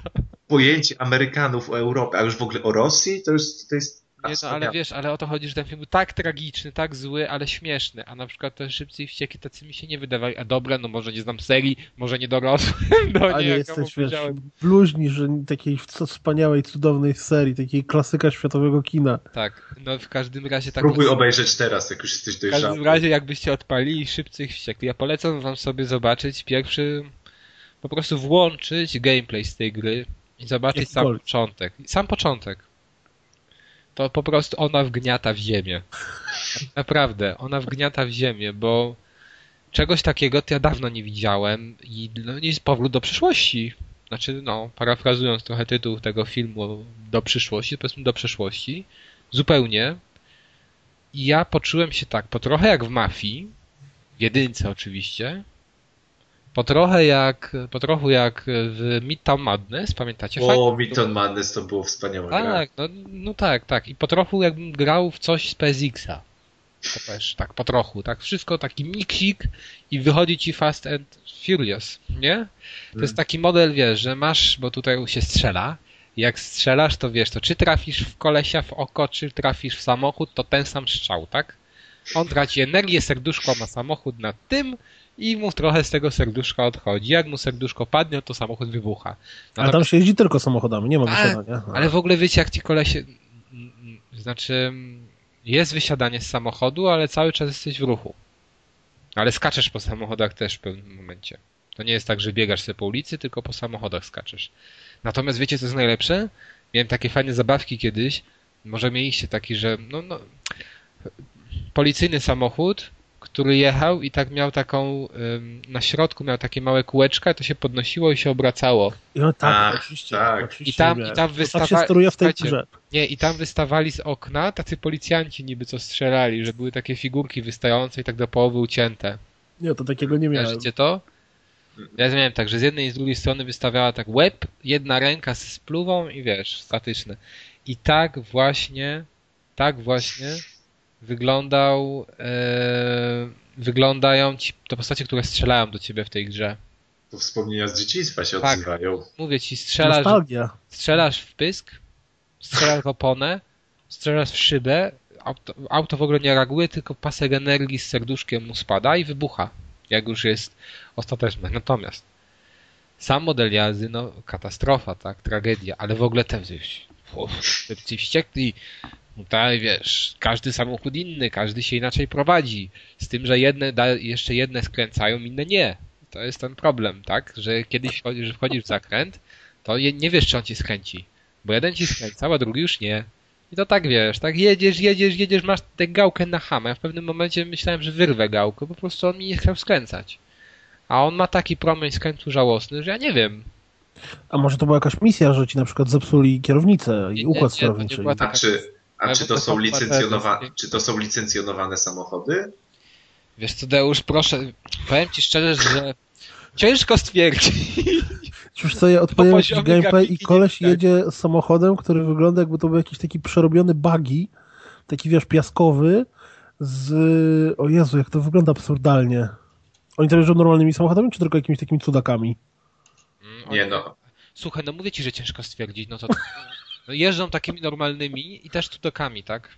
Pojęcie Amerykanów o Europie, a już w ogóle o Rosji, to jest, to jest nie, no ale wiesz, ale o to chodzi, że ten film był tak tragiczny, tak zły, ale śmieszny, a na przykład te Szybcy i Wścieki tacy mi się nie wydawali, a dobre, no może nie znam serii, może nie dorosły, no ale nie, jesteś, wiesz, bluźni, że takiej wspaniałej, cudownej serii, takiej klasyka światowego kina. Tak, no w każdym razie tak... Próbuj obejrzeć teraz, jak już jesteś dojrzały. W każdym razie, jakbyście odpalili Szybcy i Wściekli, ja polecam wam sobie zobaczyć pierwszy po prostu włączyć gameplay z tej gry i zobaczyć sam początek. Sam początek. To po prostu ona wgniata w ziemię. Naprawdę, ona wgniata w ziemię, bo czegoś takiego to ja dawno nie widziałem i no, jest powrót do przyszłości. Znaczy, no, parafrazując trochę tytuł tego filmu do przyszłości, powiedzmy do przeszłości, zupełnie. I ja poczułem się tak, po trochę jak w Mafii, w jedynce oczywiście, po trochę jak, po trochu jak w Midtown Madness, pamiętacie? O, Midtown Madness to było wspaniałe. Tak, no, no tak, tak. I po trochu jakbym grał w coś z PSX-a. To też, tak, po trochu, tak. Wszystko taki miksik i wychodzi ci Fast and Furious, nie? To Hmm. jest taki model, wiesz, że masz, bo tutaj się strzela. Jak strzelasz, to wiesz, to czy trafisz w kolesia w oko, czy trafisz w samochód, to ten sam strzał, tak? On traci energię, serduszko ma samochód nad tym i mu trochę z tego serduszka odchodzi. Jak mu serduszko padnie, to samochód wybucha. Ale tam się jeździ tylko samochodami, nie ma Ale- wysiadania. Ale w ogóle wiecie, jak ci kolesie... mm, mm, Znaczy, jest wysiadanie z samochodu, ale cały czas jesteś w ruchu. Ale skaczesz po samochodach też w pewnym momencie. To nie jest tak, że biegasz sobie po ulicy, tylko po samochodach skaczesz. Natomiast wiecie, co jest najlepsze? Miałem takie fajne zabawki kiedyś. Może mieliście taki, że no, no, policyjny samochód, który jechał i tak miał taką, na środku miał takie małe kółeczka, to się podnosiło i się obracało. No, tak, Ach, oczywiście. tak. oczywiście I tam- i tam To Tak się steruje w tej grze. Nie, i tam wystawali z okna tacy policjanci niby co strzelali, że były takie figurki wystające i tak do połowy ucięte. Nie, to takiego nie miałem. Kojarzycie to? Ja miałem tak, że z jednej i z drugiej strony wystawiała tak łeb, jedna ręka z spluwą i wiesz, statyczne. I tak właśnie, tak właśnie wyglądał, e, wyglądają ci te postacie, które strzelają do ciebie w tej grze. To wspomnienia z dzieciństwa się Tak. odzywają. Mówię ci, strzelasz, Nostalgia. strzelasz w pysk, strzelasz w oponę, strzelasz w szybę, auto, auto w ogóle nie reaguje, tylko pasek energii z serduszkiem mu spada i wybucha, jak już jest ostateczne. Natomiast sam model jazdy, no katastrofa, tak, tragedia, ale w ogóle ten coś, ci wściekli, tutaj wiesz, każdy samochód inny, każdy się inaczej prowadzi, z tym, że jedne, da, jeszcze jedne skręcają, inne nie. To jest ten problem, tak, że kiedyś wchodzisz, że wchodzisz w zakręt, to je, nie wiesz, czy on ci skręci. Bo jeden ci skręcał, a drugi już nie. I to tak wiesz, tak jedziesz, jedziesz, jedziesz, masz tę gałkę na hamę. Ja w pewnym momencie myślałem, że wyrwę gałkę, po prostu on mi nie chciał skręcać. A on ma taki promień skrętu żałosny, że ja nie wiem. A może to była jakaś misja, że ci na przykład zepsuli kierownicę Nie, i nie, układ nie, to nie sterowniczy. była taka- czy, a czy, to są patenty. czy to są licencjonowane samochody? Wiesz co, Deusz, proszę, powiem ci szczerze, że ciężko stwierdzić. Już sobie odpaliłem jakiś poziomie gameplay i koleś widać. jedzie samochodem, który wygląda jakby to był jakiś taki przerobiony buggy, taki wiesz, piaskowy z... O Jezu, jak to wygląda absurdalnie. Oni tam jeżdżą normalnymi samochodami, czy tylko jakimiś takimi cudakami? Mm, Nie no, Słuchaj, no mówię ci, że ciężko stwierdzić, no to jeżdżą takimi normalnymi i też tudokami, tak?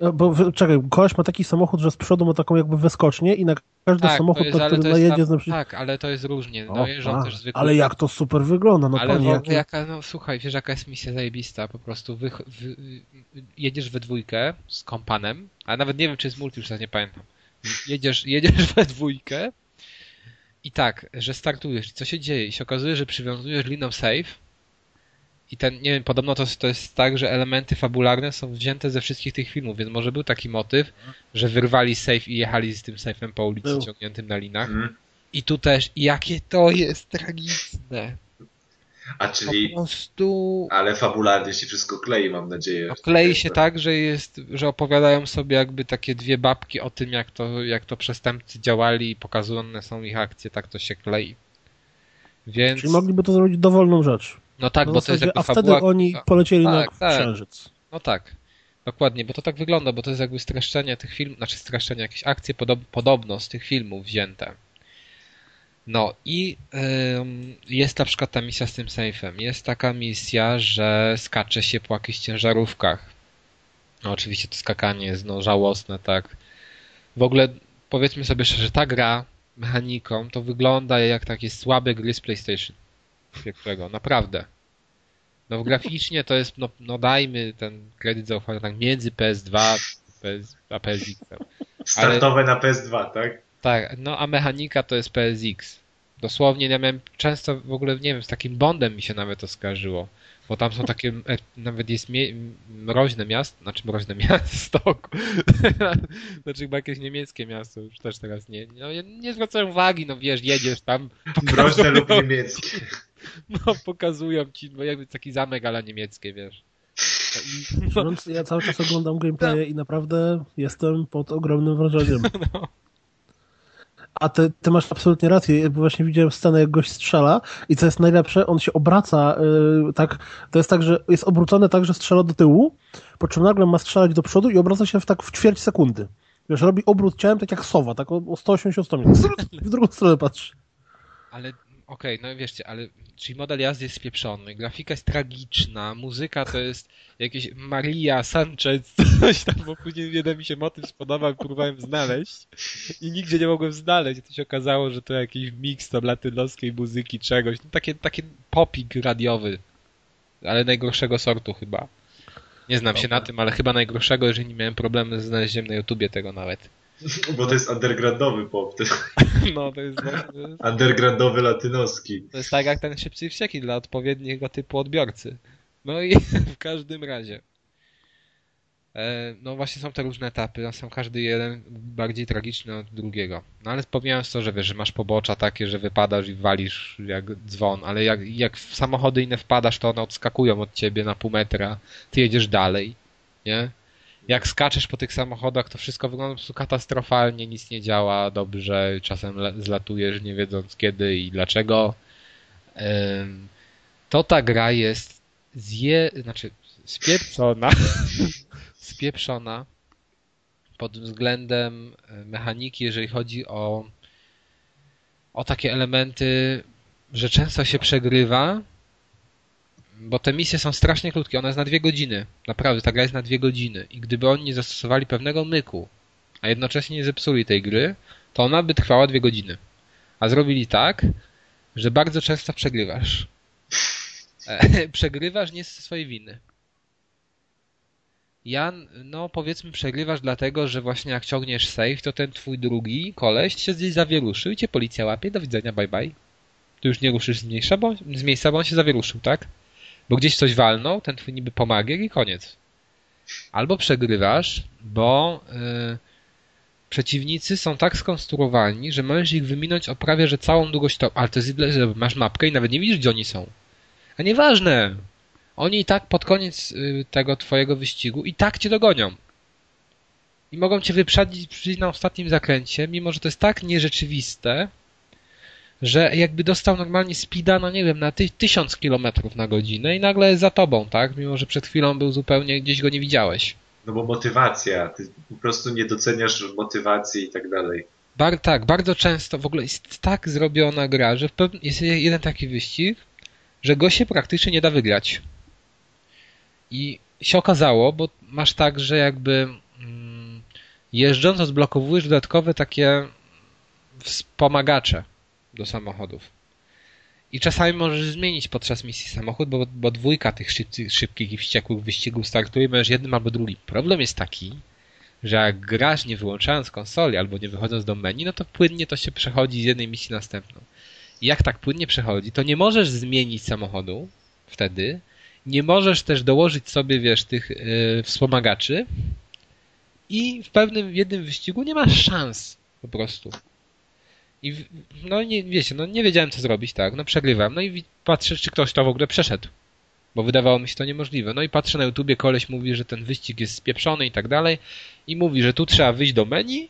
E, Bo czekaj, koleś ma taki samochód, że z przodu ma taką jakby wyskocznię i na każdy Tak, samochód, jest, który to najedzie, tam- przykład... Tak, ale to jest różnie. No jeżdżą a, też zwykle. ale jak to super wygląda, no ale panie, jaka, no słuchaj, wiesz jaka jest misja zajebista, po prostu wy, wy, jedziesz we dwójkę z kompanem, a nawet nie wiem czy jest multi, już teraz nie pamiętam. Jedziesz, jedziesz we dwójkę i tak, że startujesz, co się dzieje? I się okazuje, że przywiązujesz liną save i ten, nie wiem, podobno to, to jest tak, że elementy fabularne są wzięte ze wszystkich tych filmów, więc może był taki motyw, że wyrwali save i jechali z tym safe'em po ulicy Był. ciągniętym na linach. mm. I tu też, jakie to jest tragiczne. a Po czyli, prostu ale fabularnie się wszystko klei, mam nadzieję. no, klei się tak, że jest, że opowiadają sobie jakby takie dwie babki o tym, jak to, jak to przestępcy działali i pokazane są ich akcje, tak to się klei. Więc, Czyli mogliby to zrobić dowolną rzecz. No tak, Na bo to jest zasadzie, jakby a wtedy oni polecieli Tak, na tak. księżyc. No tak, dokładnie, bo to tak wygląda, bo to jest jakby streszczenie tych filmów, znaczy streszczenie, jakieś akcje podob, podobno z tych filmów wzięte. No i ym, jest na przykład ta misja z tym sejfem. Jest taka misja, że skacze się po jakichś ciężarówkach. No oczywiście to skakanie jest no, żałosne, tak. W ogóle powiedzmy sobie szczerze, ta gra mechaniką to wygląda jak takie słabe gry z PlayStation pierwszego, naprawdę. No graficznie to jest, no, no dajmy ten kredyt zaufania tak między PS2 PS, a PSX. Startowe na PS2, tak? Tak, no a mechanika to jest PSX. Dosłownie ja miałem często w ogóle, nie wiem, z takim Bondem mi się nawet to skarżyło. Bo tam są takie, e, nawet jest mie- mroźne miasto, znaczy mroźne miasto, znaczy chyba jakieś niemieckie miasto, już też teraz nie, no nie zwracałem uwagi, no wiesz, jedziesz tam, Mroźne lub niemieckie. no pokazują ci, no jakby taki zamek ale niemieckie, wiesz. No. Ja cały czas oglądam gameplay i naprawdę jestem pod ogromnym wrażeniem. No. A ty, ty, masz absolutnie rację, bo właśnie widziałem scenę, jak gość strzela i co jest najlepsze, on się obraca yy, tak, to jest tak, że jest obrócony tak, że strzela do tyłu, po czym nagle ma strzelać do przodu i obraca się w tak w ćwierć sekundy. Wiesz, robi obrót ciałem tak jak sowa, tak o, o 180 stopni. W drugą stronę patrzy. Ale okej, okay, no wieszcie, ale czyli model jazdy jest spieprzony, grafika jest tragiczna, muzyka to jest jakieś Maria Sanchez, coś tam, bo później jeden mi się motyw spodobał, próbowałem znaleźć i nigdzie nie mogłem znaleźć. To się okazało, że to jakiś miks tam latynoskiej muzyki, czegoś. No, takie, takie popik radiowy, ale najgorszego sortu chyba. Nie znam się na tym, ale chyba najgorszego, jeżeli nie miałem problemy z znalezieniem na YouTubie tego nawet. Bo to jest undergroundowy pop. No, to jest właśnie... Undergroundowy latynoski. To jest tak jak ten szybcy wścieki dla odpowiedniego typu odbiorcy. No i w każdym razie. E, no właśnie są te różne etapy, są każdy jeden bardziej tragiczny od drugiego. No ale pomijając to, że wiesz, że masz pobocza takie, że wypadasz i walisz jak dzwon, ale jak, jak w samochody inne wpadasz, to one odskakują od ciebie na pół metra, ty jedziesz dalej, nie? Jak skaczesz po tych samochodach, to wszystko wygląda po prostu katastrofalnie, nic nie działa dobrze, czasem zlatujesz nie wiedząc kiedy i dlaczego. To ta gra jest zje, znaczy spieprzona, spieprzona pod względem e, mechaniki, jeżeli chodzi o, o takie elementy, że często się przegrywa, bo te misje są strasznie krótkie, ona jest na dwie godziny. Naprawdę, ta gra jest na dwie godziny. I gdyby oni nie zastosowali pewnego myku, a jednocześnie nie zepsuli tej gry, to ona by trwała dwie godziny. A zrobili tak, że bardzo często przegrywasz. E, przegrywasz nie ze swojej winy. Ja, no powiedzmy, przegrywasz dlatego, że właśnie jak ciągniesz save, to ten twój drugi koleś się gdzieś zawieruszył i cię policja łapie, do widzenia, bye bye. Tu już nie ruszysz z, miejsca, bo, z miejsca, bo on się zawieruszył, tak? Bo gdzieś coś walnął, ten twój niby pomagier i koniec. Albo przegrywasz, bo yy, przeciwnicy są tak skonstruowani, że możesz ich wyminąć o prawie, że całą długość to... Ale to jest że masz mapkę i nawet nie widzisz, gdzie oni są. A nieważne. Oni i tak pod koniec y, tego twojego wyścigu i tak cię dogonią. I mogą cię wyprzedzić na ostatnim zakręcie, mimo że to jest tak nierzeczywiste, że jakby dostał normalnie speeda, no nie wiem, na ty, tysiąc kilometrów na godzinę i nagle za tobą, tak? Mimo, że przed chwilą był zupełnie, gdzieś go nie widziałeś. No bo motywacja, ty po prostu nie doceniasz motywacji i tak dalej. Bar tak, bardzo często w ogóle jest tak zrobiona gra, że jest jeden taki wyścig, że go się praktycznie nie da wygrać. I się okazało, bo masz tak, że jakby mm, jeżdżąc odblokowujesz dodatkowe takie wspomagacze do samochodów. I czasami możesz zmienić podczas misji samochód, bo, bo dwójka tych szybkich, szybkich i wściekłych wyścigów startuje, możesz jednym albo drugim. Problem jest taki, że jak grasz nie wyłączając konsoli albo nie wychodząc do menu, no to płynnie to się przechodzi z jednej misji na następną. I jak tak płynnie przechodzi, to nie możesz zmienić samochodu wtedy, nie możesz też dołożyć sobie, wiesz, tych yy, wspomagaczy i w pewnym jednym wyścigu nie masz szans po prostu. I no nie, wiecie, no nie wiedziałem co zrobić, tak, no przegrywam, no i patrzę, czy ktoś to w ogóle przeszedł. Bo wydawało mi się to niemożliwe. No i patrzę na YouTubie, koleś mówi, że ten wyścig jest spieprzony i tak dalej. I mówi, że tu trzeba wyjść do menu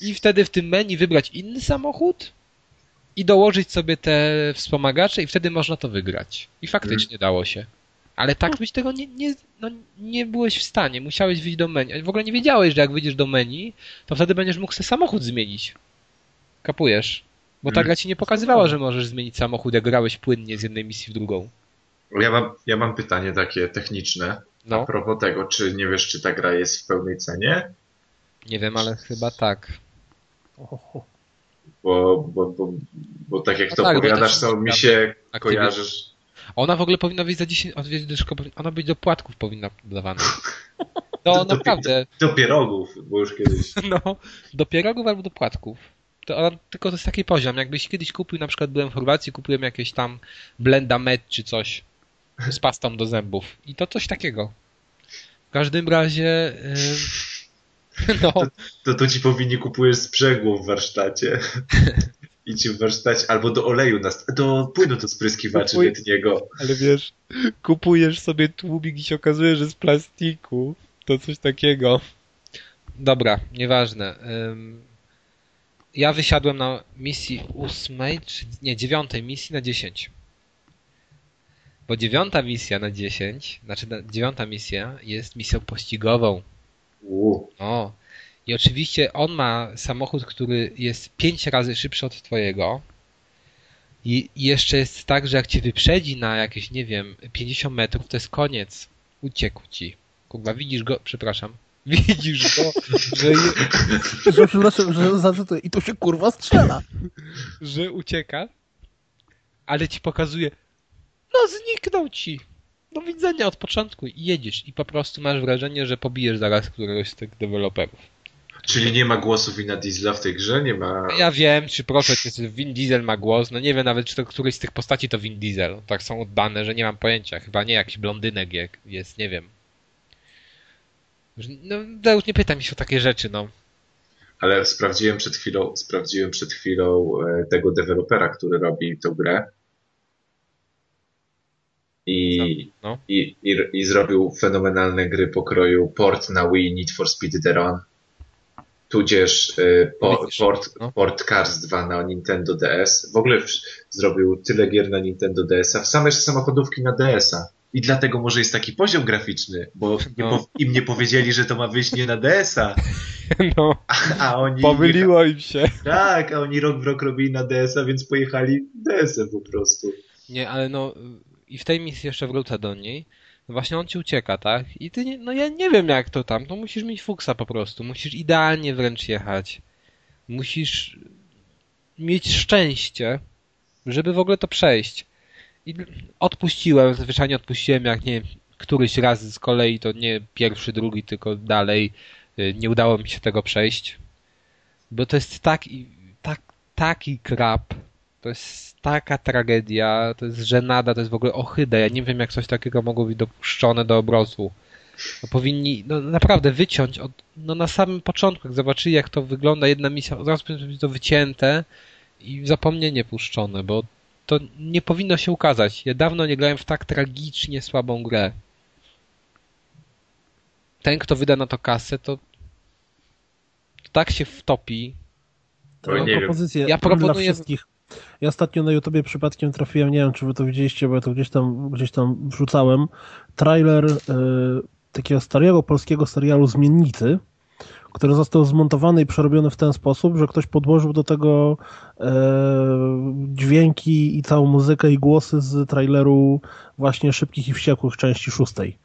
i wtedy w tym menu wybrać inny samochód i dołożyć sobie te wspomagacze i wtedy można to wygrać. I faktycznie dało się. Ale tak byś tego nie, nie, no, nie byłeś w stanie. Musiałeś wyjść do menu. W ogóle nie wiedziałeś, że jak wyjdziesz do menu, to wtedy będziesz mógł sobie samochód zmienić. Kapujesz? Bo ta mm. gra ci nie pokazywała, że możesz zmienić samochód, jak grałeś płynnie z jednej misji w drugą. Ja mam, ja mam pytanie takie techniczne. No. A propos tego, czy nie wiesz, czy ta gra jest w pełnej cenie? Nie wiem, ale chyba tak. Bo, bo, bo, bo tak jak no to tak, opowiadasz, to mi się kojarzysz. Ona w ogóle powinna być za 10, ona być do płatków powinna dawana. No do, naprawdę. Do, do pierogów, bo już kiedyś. No, do pierogów albo do płatków to tylko to jest taki poziom. Jakbyś kiedyś kupił, na przykład byłem w Chorwacji, kupiłem jakieś tam blenda med czy coś z pastą do zębów. I to coś takiego. W każdym razie... Yy, no. To, to, to ci powinni kupujesz sprzęgło w warsztacie. idź w warsztacie, albo do oleju, na, do płynu do spryskiwaczy Kupuj, letniego. Ale wiesz, kupujesz sobie tłumik i się okazuje, że z plastiku. To coś takiego. Dobra, nieważne. Ja wysiadłem na misji ósmej, czy nie, dziewiątej misji na dziesięć. Bo dziewiąta misja na dziesięć, znaczy dziewiąta misja jest misją pościgową. O. I oczywiście on ma samochód, który jest pięć razy szybszy od twojego. I jeszcze jest tak, że jak cię wyprzedzi na jakieś, nie wiem, 50 metrów, to jest koniec. Uciekł ci. Kurwa, widzisz go, przepraszam. Widzisz go, że... że przepraszam, że. I to się kurwa strzela. że ucieka, ale ci pokazuje no zniknął ci. Do widzenia od początku i jedziesz i po prostu masz wrażenie, że pobijesz zaraz któregoś z tych deweloperów. Czyli nie ma głosu Wina Diesla w tej grze? Nie ma... Ja wiem, czy proszę, czy Vin Diesel ma głos. No nie wiem nawet, czy to któryś z tych postaci to Vin Diesel. Tak są oddane, że nie mam pojęcia. Chyba nie jakiś blondynek jest, nie wiem. No, już nie pytam się o takie rzeczy, no. Ale sprawdziłem przed chwilą, sprawdziłem przed chwilą e, tego dewelopera, który robi tę grę i, no. i, i, i zrobił fenomenalne gry pokroju port na Wii Need for Speed The Run, tudzież y, po, port, no. port Cars 2 na Nintendo DS. W ogóle zrobił tyle gier na Nintendo DS-a, same samochodówki na DS-a. I dlatego może jest taki poziom graficzny, bo nie no. im nie powiedzieli, że to ma wyjść nie na DS-a. No. A, a oni. Pomyliło im się. Tak, a oni rok w rok robili na DS-a, więc pojechali DS-em po prostu. Nie, ale no i w tej misji jeszcze wrócę do niej, no właśnie on ci ucieka, tak? I ty nie, no ja nie wiem jak to tam, to musisz mieć fuksa po prostu, musisz idealnie wręcz jechać. Musisz mieć szczęście, żeby w ogóle to przejść. I odpuściłem, zwyczajnie odpuściłem, jak nie któryś raz z kolei, to nie pierwszy, drugi, tylko dalej y, nie udało mi się tego przejść. Bo to jest tak, tak, taki krab, to jest taka tragedia, to jest żenada, to jest w ogóle ohyda. Ja nie wiem, jak coś takiego mogło być dopuszczone do obrazu. No powinni no naprawdę wyciąć od, no na samym początku, jak zobaczyli jak to wygląda, jedna misja, od razu powinno być to wycięte i zapomnienie puszczone, bo to nie powinno się ukazać. Ja dawno nie grałem w tak tragicznie słabą grę. Ten, kto wyda na to kasę, to, to tak się wtopi. To ja propozycję ja proponuję... dla wszystkich ja ostatnio na YouTubie przypadkiem trafiłem, nie wiem czy wy to widzieliście, bo ja to gdzieś tam, gdzieś tam wrzucałem, trailer y, takiego starego polskiego serialu Zmiennicy, który został zmontowany i przerobiony w ten sposób, że ktoś podłożył do tego e, dźwięki i całą muzykę i głosy z traileru właśnie Szybkich i Wściekłych części szóstej.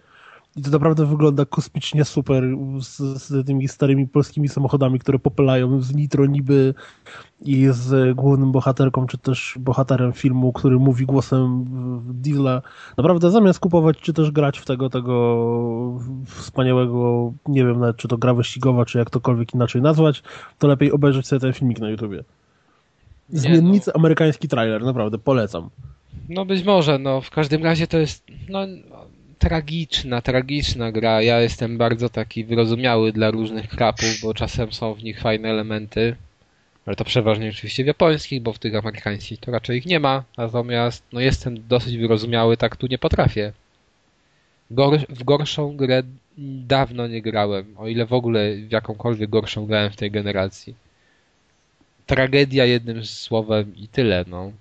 I to naprawdę wygląda kosmicznie super z, z, tymi starymi polskimi samochodami, które popylają z nitro niby i z głównym bohaterką, czy też bohaterem filmu, który mówi głosem Diesla. Naprawdę zamiast kupować, czy też grać w tego, tego wspaniałego, nie wiem nawet, czy to gra wyścigowa, czy jak tokolwiek inaczej nazwać, to lepiej obejrzeć sobie ten filmik na YouTubie. Zmiennicy, no. amerykański trailer, naprawdę, polecam. No być może, no w każdym razie to jest, no tragiczna, tragiczna gra. Ja jestem bardzo taki wyrozumiały dla różnych krapów, bo czasem są w nich fajne elementy, ale to przeważnie oczywiście w japońskich, bo w tych amerykańskich to raczej ich nie ma. Natomiast no jestem dosyć wyrozumiały, tak tu nie potrafię. Gor w gorszą grę dawno nie grałem, o ile w ogóle w jakąkolwiek gorszą grałem w tej generacji. Tragedia jednym słowem i tyle, no.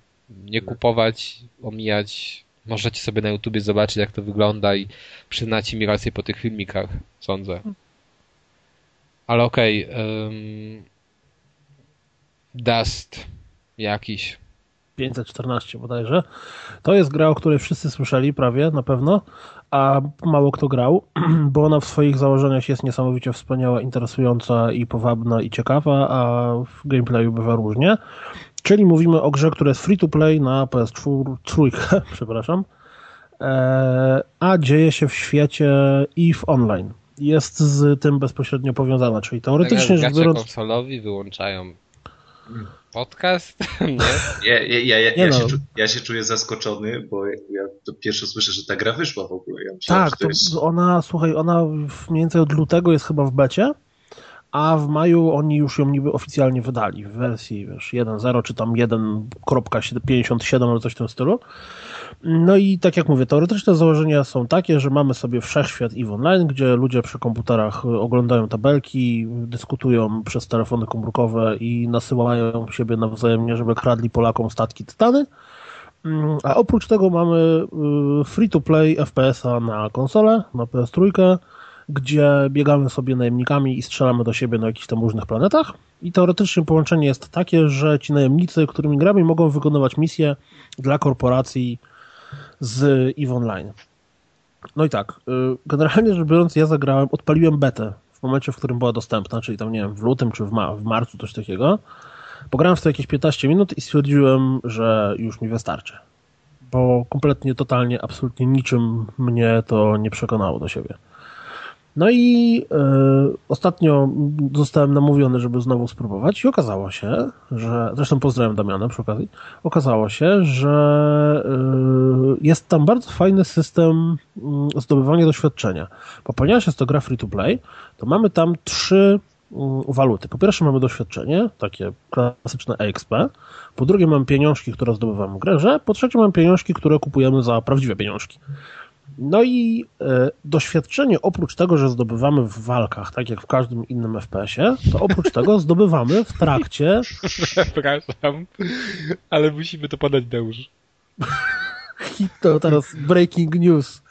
Nie kupować, omijać Możecie sobie na YouTubie zobaczyć, jak to wygląda i przyznacie mi rację po tych filmikach, sądzę. Hmm. Ale okej. Okay, um, Dust jakiś. 514 bodajże. To jest gra, o której wszyscy słyszeli prawie, na pewno, a mało kto grał, bo ona w swoich założeniach jest niesamowicie wspaniała, interesująca i powabna i ciekawa, a w gameplayu bywa różnie. Czyli mówimy o grze, która jest free to play na PS3, przepraszam, e, a dzieje się w świecie EVE Online. Jest z tym bezpośrednio powiązana, czyli teoretycznie tak, rzecz biorąc... konsolowi wyłączają podcast? Nie? Ja, ja, ja, ja, ja, no. się, ja się czuję zaskoczony, bo ja to pierwsze słyszę, że ta gra wyszła w ogóle. Ja myślałem, tak, to, to jest... ona, słuchaj, ona mniej więcej od lutego jest chyba w becie, a w maju oni już ją niby oficjalnie wydali w wersji wiesz, 1.0 czy tam 1.57 albo coś w tym stylu. No i tak jak mówię, teoretyczne założenia są takie, że mamy sobie wszechświat EVE Online, gdzie ludzie przy komputerach oglądają tabelki, dyskutują przez telefony komórkowe i nasyłają siebie nawzajem, żeby kradli Polakom statki Tytany. Mm, a oprócz tego mamy y, free-to-play FPS-a na konsolę, na PS3, gdzie biegamy sobie najemnikami i strzelamy do siebie na jakichś tam różnych planetach. I teoretycznie połączenie jest takie, że ci najemnicy, którymi gramy, mogą wykonywać misje dla korporacji z EVE Online. No i tak, y, generalnie rzecz biorąc, ja zagrałem, odpaliłem betę w momencie, w którym była dostępna, czyli tam, nie wiem, w lutym czy w, ma w marcu, coś takiego. Pograłem w to jakieś 15 minut i stwierdziłem, że już mi wystarczy. Bo kompletnie, totalnie, absolutnie niczym mnie to nie przekonało do siebie. No i y, ostatnio zostałem namówiony, żeby znowu spróbować i okazało się, że, zresztą pozdrawiam Damiana przy okazji, okazało się, że y, jest tam bardzo fajny system y, zdobywania doświadczenia. Bo ponieważ jest to gra free to play, to mamy tam trzy waluty. Po pierwsze mamy doświadczenie, takie klasyczne EXP, po drugie mamy pieniążki, które zdobywamy w grze, po trzecie mamy pieniążki, które kupujemy za prawdziwe pieniążki. No i e, doświadczenie, oprócz tego, że zdobywamy w walkach, tak jak w każdym innym FPS-ie, to oprócz tego zdobywamy w trakcie. Przepraszam, ale musimy to podać Deusz. to teraz breaking news.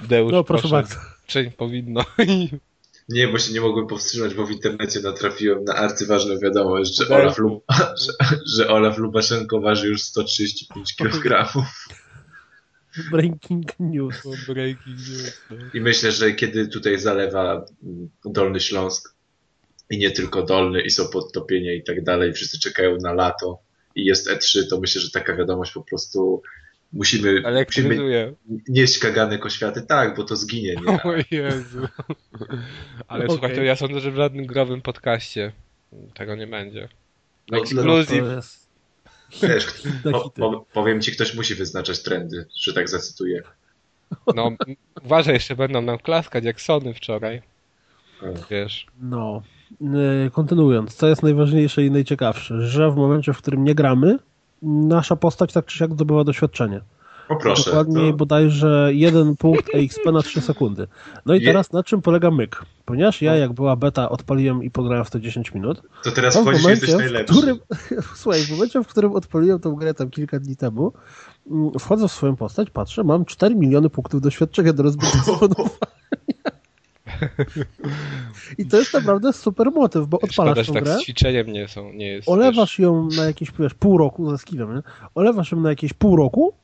Deusz, no proszę, proszę bardzo. Czyń powinno. Nie, bo się nie mogłem powstrzymać, bo w internecie natrafiłem na arcyważną wiadomość, że Olaf, Lub... że, że Olaf Lubaszenko waży już 135 kg. Breaking news. Breaking news. No. I myślę, że kiedy tutaj zalewa Dolny Śląsk i nie tylko Dolny i są podtopienia i tak dalej, wszyscy czekają na lato i jest E3, to myślę, że taka wiadomość po prostu musimy, musimy nieść kaganek oświaty. Tak, bo to zginie. Nie? O Jezu. Ale okay. słuchaj, to ja sądzę, że w żadnym growym podcaście tego nie będzie. No, Exclusive. Wiesz, po, po, powiem ci, ktoś musi wyznaczać trendy, że tak zacytuję. No, uważaj, jeszcze będą nam klaskać jak Sony wczoraj. Wiesz. No, y, kontynuując, co jest najważniejsze i najciekawsze, że w momencie, w którym nie gramy, nasza postać tak czy siak zdobywa doświadczenie. O proszę. Dokładniej to... bodajże jeden punkt EXP na 3 sekundy. No i Je... teraz na czym polega myk? Ponieważ ja, jak była beta, odpaliłem i pograłem w to 10 minut. To teraz wchodzisz i jesteś najlepszy. Którym, słuchaj, w momencie, w którym odpaliłem tą grę tam kilka dni temu, mm, wchodzę w swoją postać, patrzę, mam 4 miliony punktów doświadczenia do rozbicia I to jest naprawdę super motyw, bo odpalasz Szkoda, tą tak z ćwiczeniem nie, są, nie jest. Olewasz ją na jakieś wiesz, pół roku ze skillem, nie? Olewasz ją na jakieś pół roku,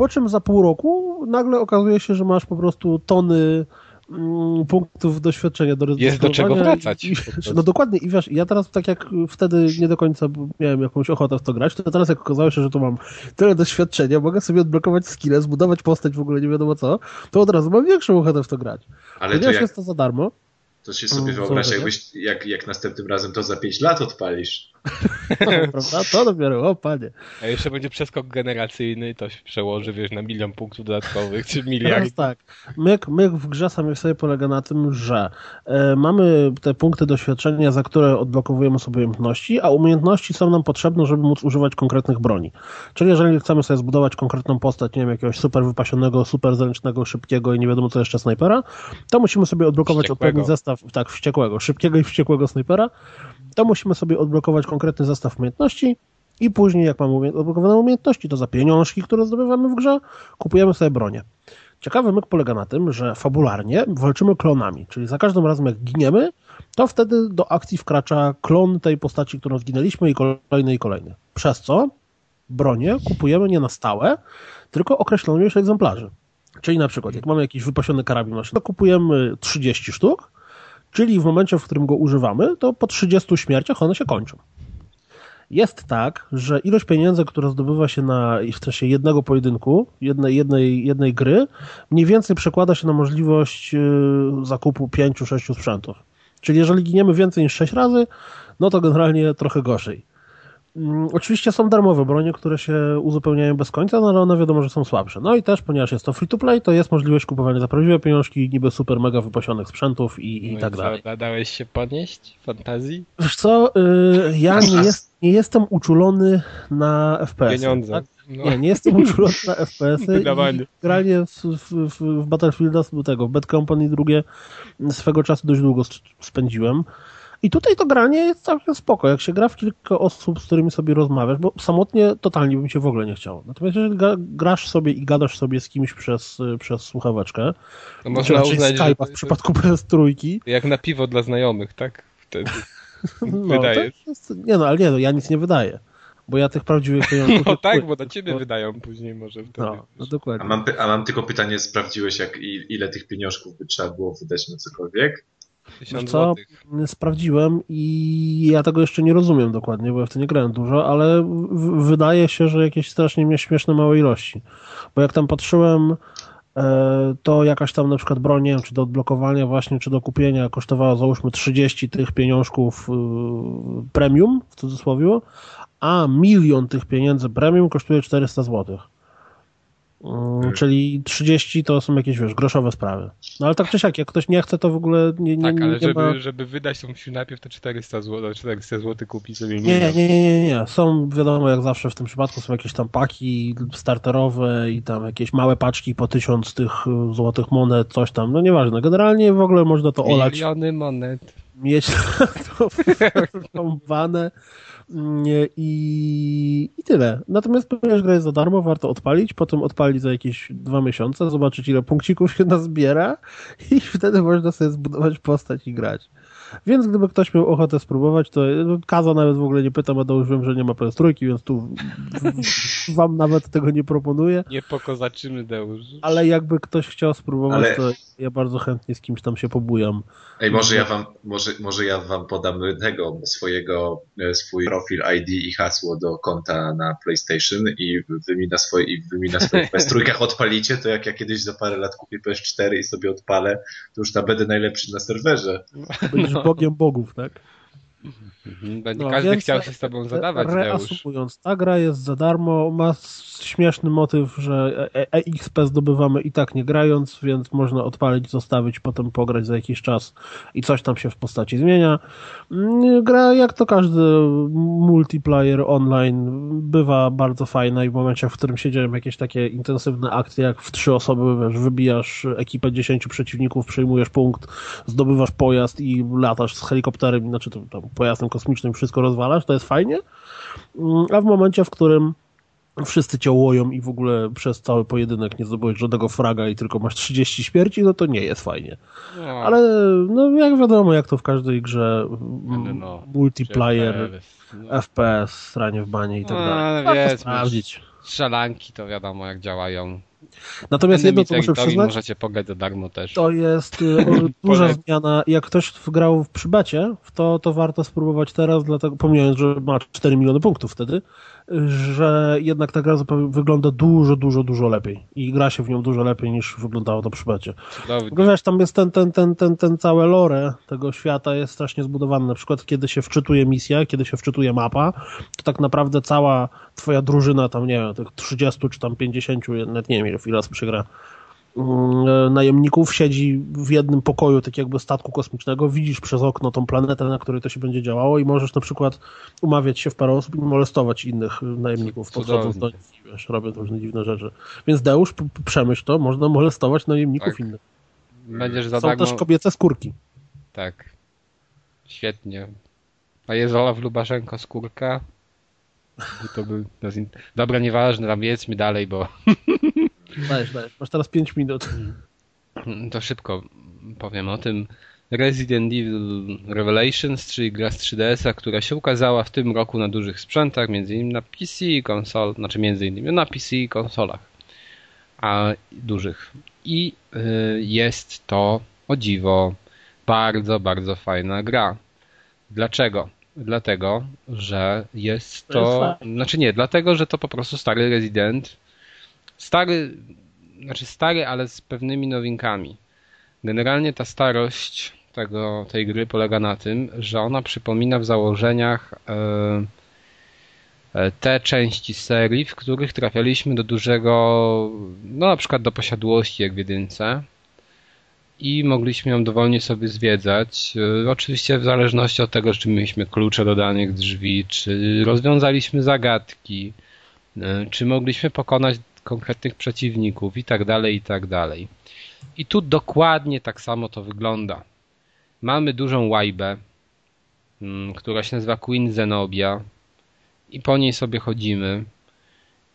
po czym za pół roku nagle okazuje się, że masz po prostu tony mm, punktów doświadczenia do Jest do czego wracać. I, no dokładnie i wiesz, ja teraz tak jak wtedy nie do końca miałem jakąś ochotę w to grać, to teraz jak okazało się, że tu mam tyle doświadczenia, mogę sobie odblokować skille, zbudować postać w ogóle nie wiadomo co, to od razu mam większą ochotę w to grać. Ale Ponieważ to jak... jest to za darmo, to się sobie mm, wyobraź, jakbyś, jak, jak następnym razem to za 5 lat odpalisz. Prawda? To dopiero, o panie. A jeszcze będzie przeskok generacyjny, to się przełoży, wiesz, na milion punktów dodatkowych, czy miliard. tak. Myk, myk w grze samej sobie polega na tym, że e, mamy te punkty doświadczenia, za które odblokowujemy sobie umiejętności, a umiejętności są nam potrzebne, żeby móc używać konkretnych broni. Czyli jeżeli chcemy sobie zbudować konkretną postać, nie wiem, jakiegoś super wypasionego, super zręcznego, szybkiego i nie wiadomo co jeszcze snajpera, to musimy sobie odblokować Wściekłego. odpowiedni zestaw, tak, wściekłego, szybkiego i wściekłego snajpera, to musimy sobie odblokować konkretny zestaw umiejętności i później, jak mamy odblokowane umiejętności, to za pieniążki, które zdobywamy w grze, kupujemy sobie bronię. Ciekawy myk polega na tym, że fabularnie walczymy klonami, czyli za każdym razem jak giniemy, to wtedy do akcji wkracza klon tej postaci, którą zginęliśmy i kolejny i kolejny. Przez co bronie kupujemy nie na stałe, tylko określoną ilość egzemplarzy. Czyli na przykład, jak mamy jakiś wypasiony karabin to kupujemy 30 sztuk, Czyli w momencie, w którym go używamy, to po 30 śmierciach one się kończą. Jest tak, że ilość pieniędzy, która zdobywa się na, w czasie jednego pojedynku, jednej, jednej, jednej gry, mniej więcej przekłada się na możliwość y, zakupu 5-6 sprzętów. Czyli jeżeli giniemy więcej niż 6 razy, no to generalnie trochę gorzej. Mm, oczywiście są darmowe bronie, które się uzupełniają bez końca, no ale one wiadomo, że są słabsze. No i też, ponieważ jest to free to play, to jest możliwość kupowania za prawdziwe pieniążki, niby super mega wypasionych sprzętów i, i No tak co, dalej. Dałeś się podnieść fantazji? Wiesz co, y, ja nie, jest, nie jestem uczulony na FPS. Pieniądze. Tak? No. Nie, nie jestem uczulony na FPS-y. Granie w, w, w, Battlefielda, tego, Bad Company drugie swego czasu dość długo spędziłem. I tutaj to granie jest całkiem spoko. Jak się gra w kilka osób, z którymi sobie rozmawiasz, bo samotnie totalnie bym się w ogóle nie chciało. Natomiast jeżeli grasz sobie i gadasz sobie z kimś przez, przez słuchaweczkę, To czy można uznać, że Skype'a w przypadku PS3, jak na piwo dla znajomych, tak? Wtedy no, wydajesz. jest, nie no, ale nie no, ja nic nie wydaję. Bo ja tych prawdziwych pieniążków... No tak, bo na ciebie wydają później może wtedy. No, no A dokładnie. mam, py- a mam tylko pytanie, sprawdziłeś jak, i- ile tych pieniążków by trzeba było wydać na cokolwiek? Tysiąc co, złotych. sprawdziłem i ja tego jeszcze nie rozumiem dokładnie, bo ja w to nie grałem dużo, ale wydaje się, że jakieś strasznie mnie śmieszne małe ilości. Bo jak tam patrzyłem, e, to jakaś tam na przykład broń, nie wiem, czy do odblokowania właśnie, czy do kupienia kosztowała załóżmy 30 tych pieniążków y, premium, w cudzysłowie, a milion tych pieniędzy premium kosztuje 400 złotych. Mm, Czyli 30 to są jakieś, wiesz, groszowe sprawy. No ale tak czy siak, jak ktoś nie chce, to w ogóle nie, nie, Tak, ale nie żeby, ma... żeby wydać, to musi najpierw te 400 zł, 400 zł kupić sobie Nie, nie, nie, nie, nie. Są, wiadomo, jak zawsze w tym przypadku są jakieś tam paki starterowe i tam jakieś małe paczki po tysiąc tych y, złotych monet, coś tam. No nieważne. Generalnie w ogóle można to olać, Miliony monet. mieć to wrąbane Nie, i, i tyle. Natomiast ponieważ gra jest za darmo, warto odpalić, potem odpalić za jakieś dwa miesiące, zobaczyć ile punkcików się nazbiera i wtedy można sobie zbudować postać i grać. Więc gdyby ktoś miał ochotę spróbować, to Kaza nawet w ogóle nie pytam, a to już wiem, że nie ma PS3, więc tu wam nawet tego nie proponuję. Nie pokozaczymy, Deusz. Ale jakby ktoś chciał spróbować, Ale- to ja bardzo chętnie z kimś tam się pobujam. Ej, może ja wam, może, może ja wam podam tego swojego, e, swój profil ID i hasło do konta na PlayStation i wy mi na swoje, i wy mi na swoich PS3 odpalicie, to jak ja kiedyś za parę lat kupię PS4 i sobie odpalę, to już tam będę najlepszy na serwerze. Będziesz bogiem bogów, tak? Mhm, Będzie No, każdy chciał się z tobą zadawać. Reasumując, ta gra jest za darmo, ma śmieszny motyw, że E- EXP zdobywamy i tak nie grając, więc można odpalić, zostawić, potem pograć za jakiś czas i coś tam się w postaci zmienia. Mm, Gra, jak to każdy multiplayer online, bywa bardzo fajna i w momencie, w którym się dzieją jakieś takie intensywne akcje, jak w trzy osoby, wiesz, wybijasz ekipę dziesięciu przeciwników, przejmujesz punkt, zdobywasz pojazd i latasz z helikopterem, znaczy tam pojazdem kosmicznym, wszystko rozwalasz, to jest fajnie. Mm, A w momencie, w którym wszyscy cię łoją i w ogóle przez cały pojedynek nie zdobyłeś żadnego fraga i tylko masz 30 śmierci, no to nie jest fajnie. No, Ale no jak wiadomo, jak to w każdej grze No, mm, no. multiplayer, No, FPS, stranie w banie i tak No, dalej. ale Warto wiesz, sprawdzić. strzelanki to wiadomo jak działają. Natomiast jedno, co muszę przyznać, możecie pograć za darmo też. To jest y, duża zmiana. Jak ktoś grał w przybecie, w to, to warto spróbować teraz, dlatego pomijając, że ma 4 miliony punktów wtedy, że jednak ta gra wygląda dużo, dużo, dużo lepiej. I gra się w nią dużo lepiej niż wyglądało to. Cudownie. Tylko wiesz, tam jest ten, ten, ten, ten, ten całe lore tego świata jest strasznie zbudowany. Na przykład, kiedy się wczytuje misja, kiedy się wczytuje mapa, to tak naprawdę cała twoja drużyna, tam nie wiem, tych 30 czy tam 50, nawet nie wiem ile osób się gra, mm, najemników siedzi w jednym pokoju, tak jakby statku kosmicznego, widzisz przez okno tą planetę, na której to się będzie działało i możesz na przykład umawiać się w parę osób i molestować innych y, najemników, podchodząc do nich, wiesz, robią różne dziwne rzeczy. Więc Deusz, przemyśl to, można molestować najemników Tak. innych. Będziesz za Są też kobiece skórki. Tak. Świetnie. A jest Olaf Lubaszenko skórka? To by... nas in- Dobra, nieważne, tam jedźmy dalej, bo Dajesz, dajesz. Masz teraz 5 minut. to szybko powiem o tym. Resident Evil Revelations, czyli gra z 3DS-a, która się ukazała w tym roku na dużych sprzętach, między innymi na PC i konsol, znaczy między innymi na PC i konsolach a dużych. I y, jest to o dziwo bardzo, bardzo fajna gra. Dlaczego? Dlatego, że jest To. Znaczy nie, dlatego, że to po prostu stary Resident. Stary, znaczy stary, ale z pewnymi nowinkami. Generalnie ta starość tego, tej gry polega na tym, że ona przypomina w założeniach e, e, te części serii, w których trafialiśmy do dużego, no na przykład do posiadłości jak w jedynce i mogliśmy ją dowolnie sobie zwiedzać. E, oczywiście w zależności od tego, czy mieliśmy klucze do danych drzwi, czy rozwiązaliśmy zagadki, czy mogliśmy pokonać konkretnych przeciwników i tak dalej, i tak dalej. I tu dokładnie tak samo to wygląda. Mamy dużą łajbę, mm, która się nazywa Queen Zenobia i po niej sobie chodzimy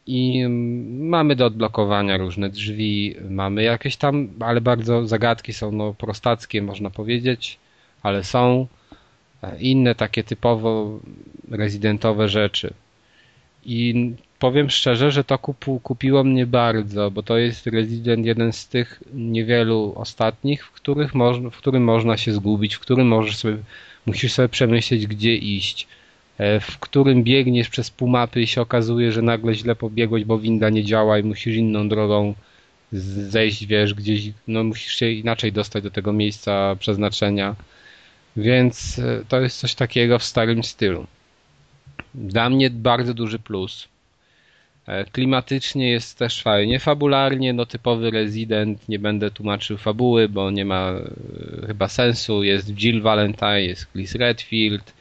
i mm, mamy do odblokowania różne drzwi, mamy jakieś tam, ale bardzo zagadki są no, prostackie, można powiedzieć, ale są e, inne takie typowo rezydentowe rzeczy. I powiem szczerze, że to kupu, kupiło mnie bardzo, bo to jest Resident jeden z tych niewielu ostatnich, w, których można, w którym można się zgubić, w którym możesz sobie, musisz sobie przemyśleć, gdzie iść, e, w którym biegniesz przez pół mapy i się okazuje, że nagle źle pobiegłeś, bo winda nie działa i musisz inną drogą zejść, wiesz, gdzieś, no musisz się inaczej dostać do tego miejsca przeznaczenia. Więc e, to jest coś takiego w starym stylu. Dla mnie bardzo duży plus. E, klimatycznie jest też fajnie. Fabularnie, no typowy rezydent, nie będę tłumaczył fabuły, bo nie ma e, chyba sensu. Jest Jill Valentine, jest Chris Redfield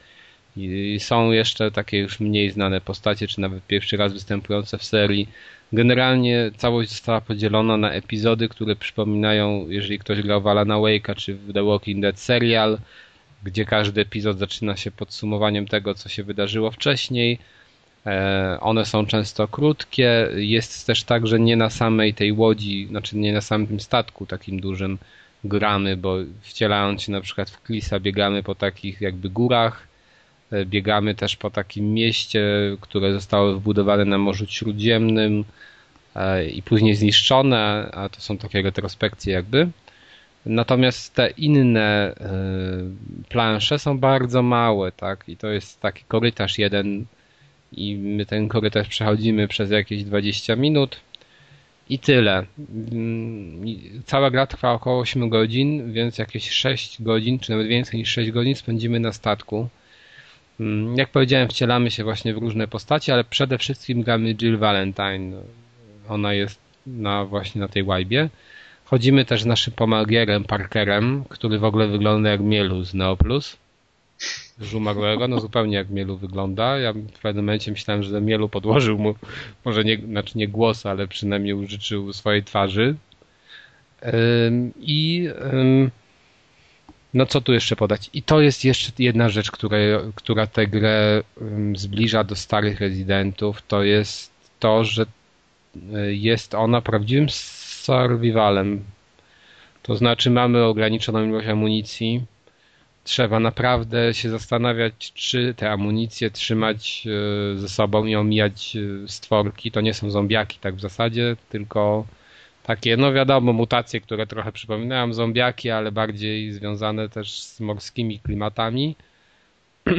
i są jeszcze takie już mniej znane postacie, czy nawet pierwszy raz występujące w serii. Generalnie całość została podzielona na epizody, które przypominają, jeżeli ktoś grał Alana Wake'a czy w The Walking Dead serial, gdzie każdy epizod zaczyna się podsumowaniem tego, co się wydarzyło wcześniej one są często krótkie. Jest też tak, że nie na samej tej łodzi, znaczy nie na samym tym statku takim dużym gramy, bo wcielając się na przykład w Klisa biegamy po takich jakby górach, e, biegamy też po takim mieście, które zostało wbudowane na Morzu Śródziemnym e, i później zniszczone, a to są takie retrospekcje jakby. Natomiast te inne plansze są bardzo małe, tak? I to jest taki korytarz jeden i my ten korytarz przechodzimy przez jakieś 20 minut i tyle. Mm, cała gra trwa około 8 godzin, więc jakieś 6 godzin, czy nawet więcej niż 6 godzin spędzimy na statku. Mm, jak powiedziałem, wcielamy się właśnie w różne postacie, ale przede wszystkim gramy Jill Valentine. Ona jest na, właśnie na tej łajbie. Chodzimy też naszym pomagierem Parkerem, który w ogóle wygląda jak Mielu z Neoplus już no zupełnie jak Mielu wygląda. Ja w pewnym momencie myślałem, że Mielu podłożył mu, może nie, znaczy nie głos, ale przynajmniej użyczył swojej twarzy. I no co tu jeszcze podać? I to jest jeszcze jedna rzecz, która, która tę grę zbliża do starych rezydentów, to jest to, że e, jest ona prawdziwym survivalem. To znaczy mamy ograniczoną ilość amunicji, trzeba naprawdę się zastanawiać, czy te amunicje trzymać e, ze sobą i omijać e, stworki. To nie są zombiaki tak w zasadzie, tylko takie, no wiadomo, mutacje, które trochę przypominają zombiaki, ale bardziej związane też z morskimi klimatami.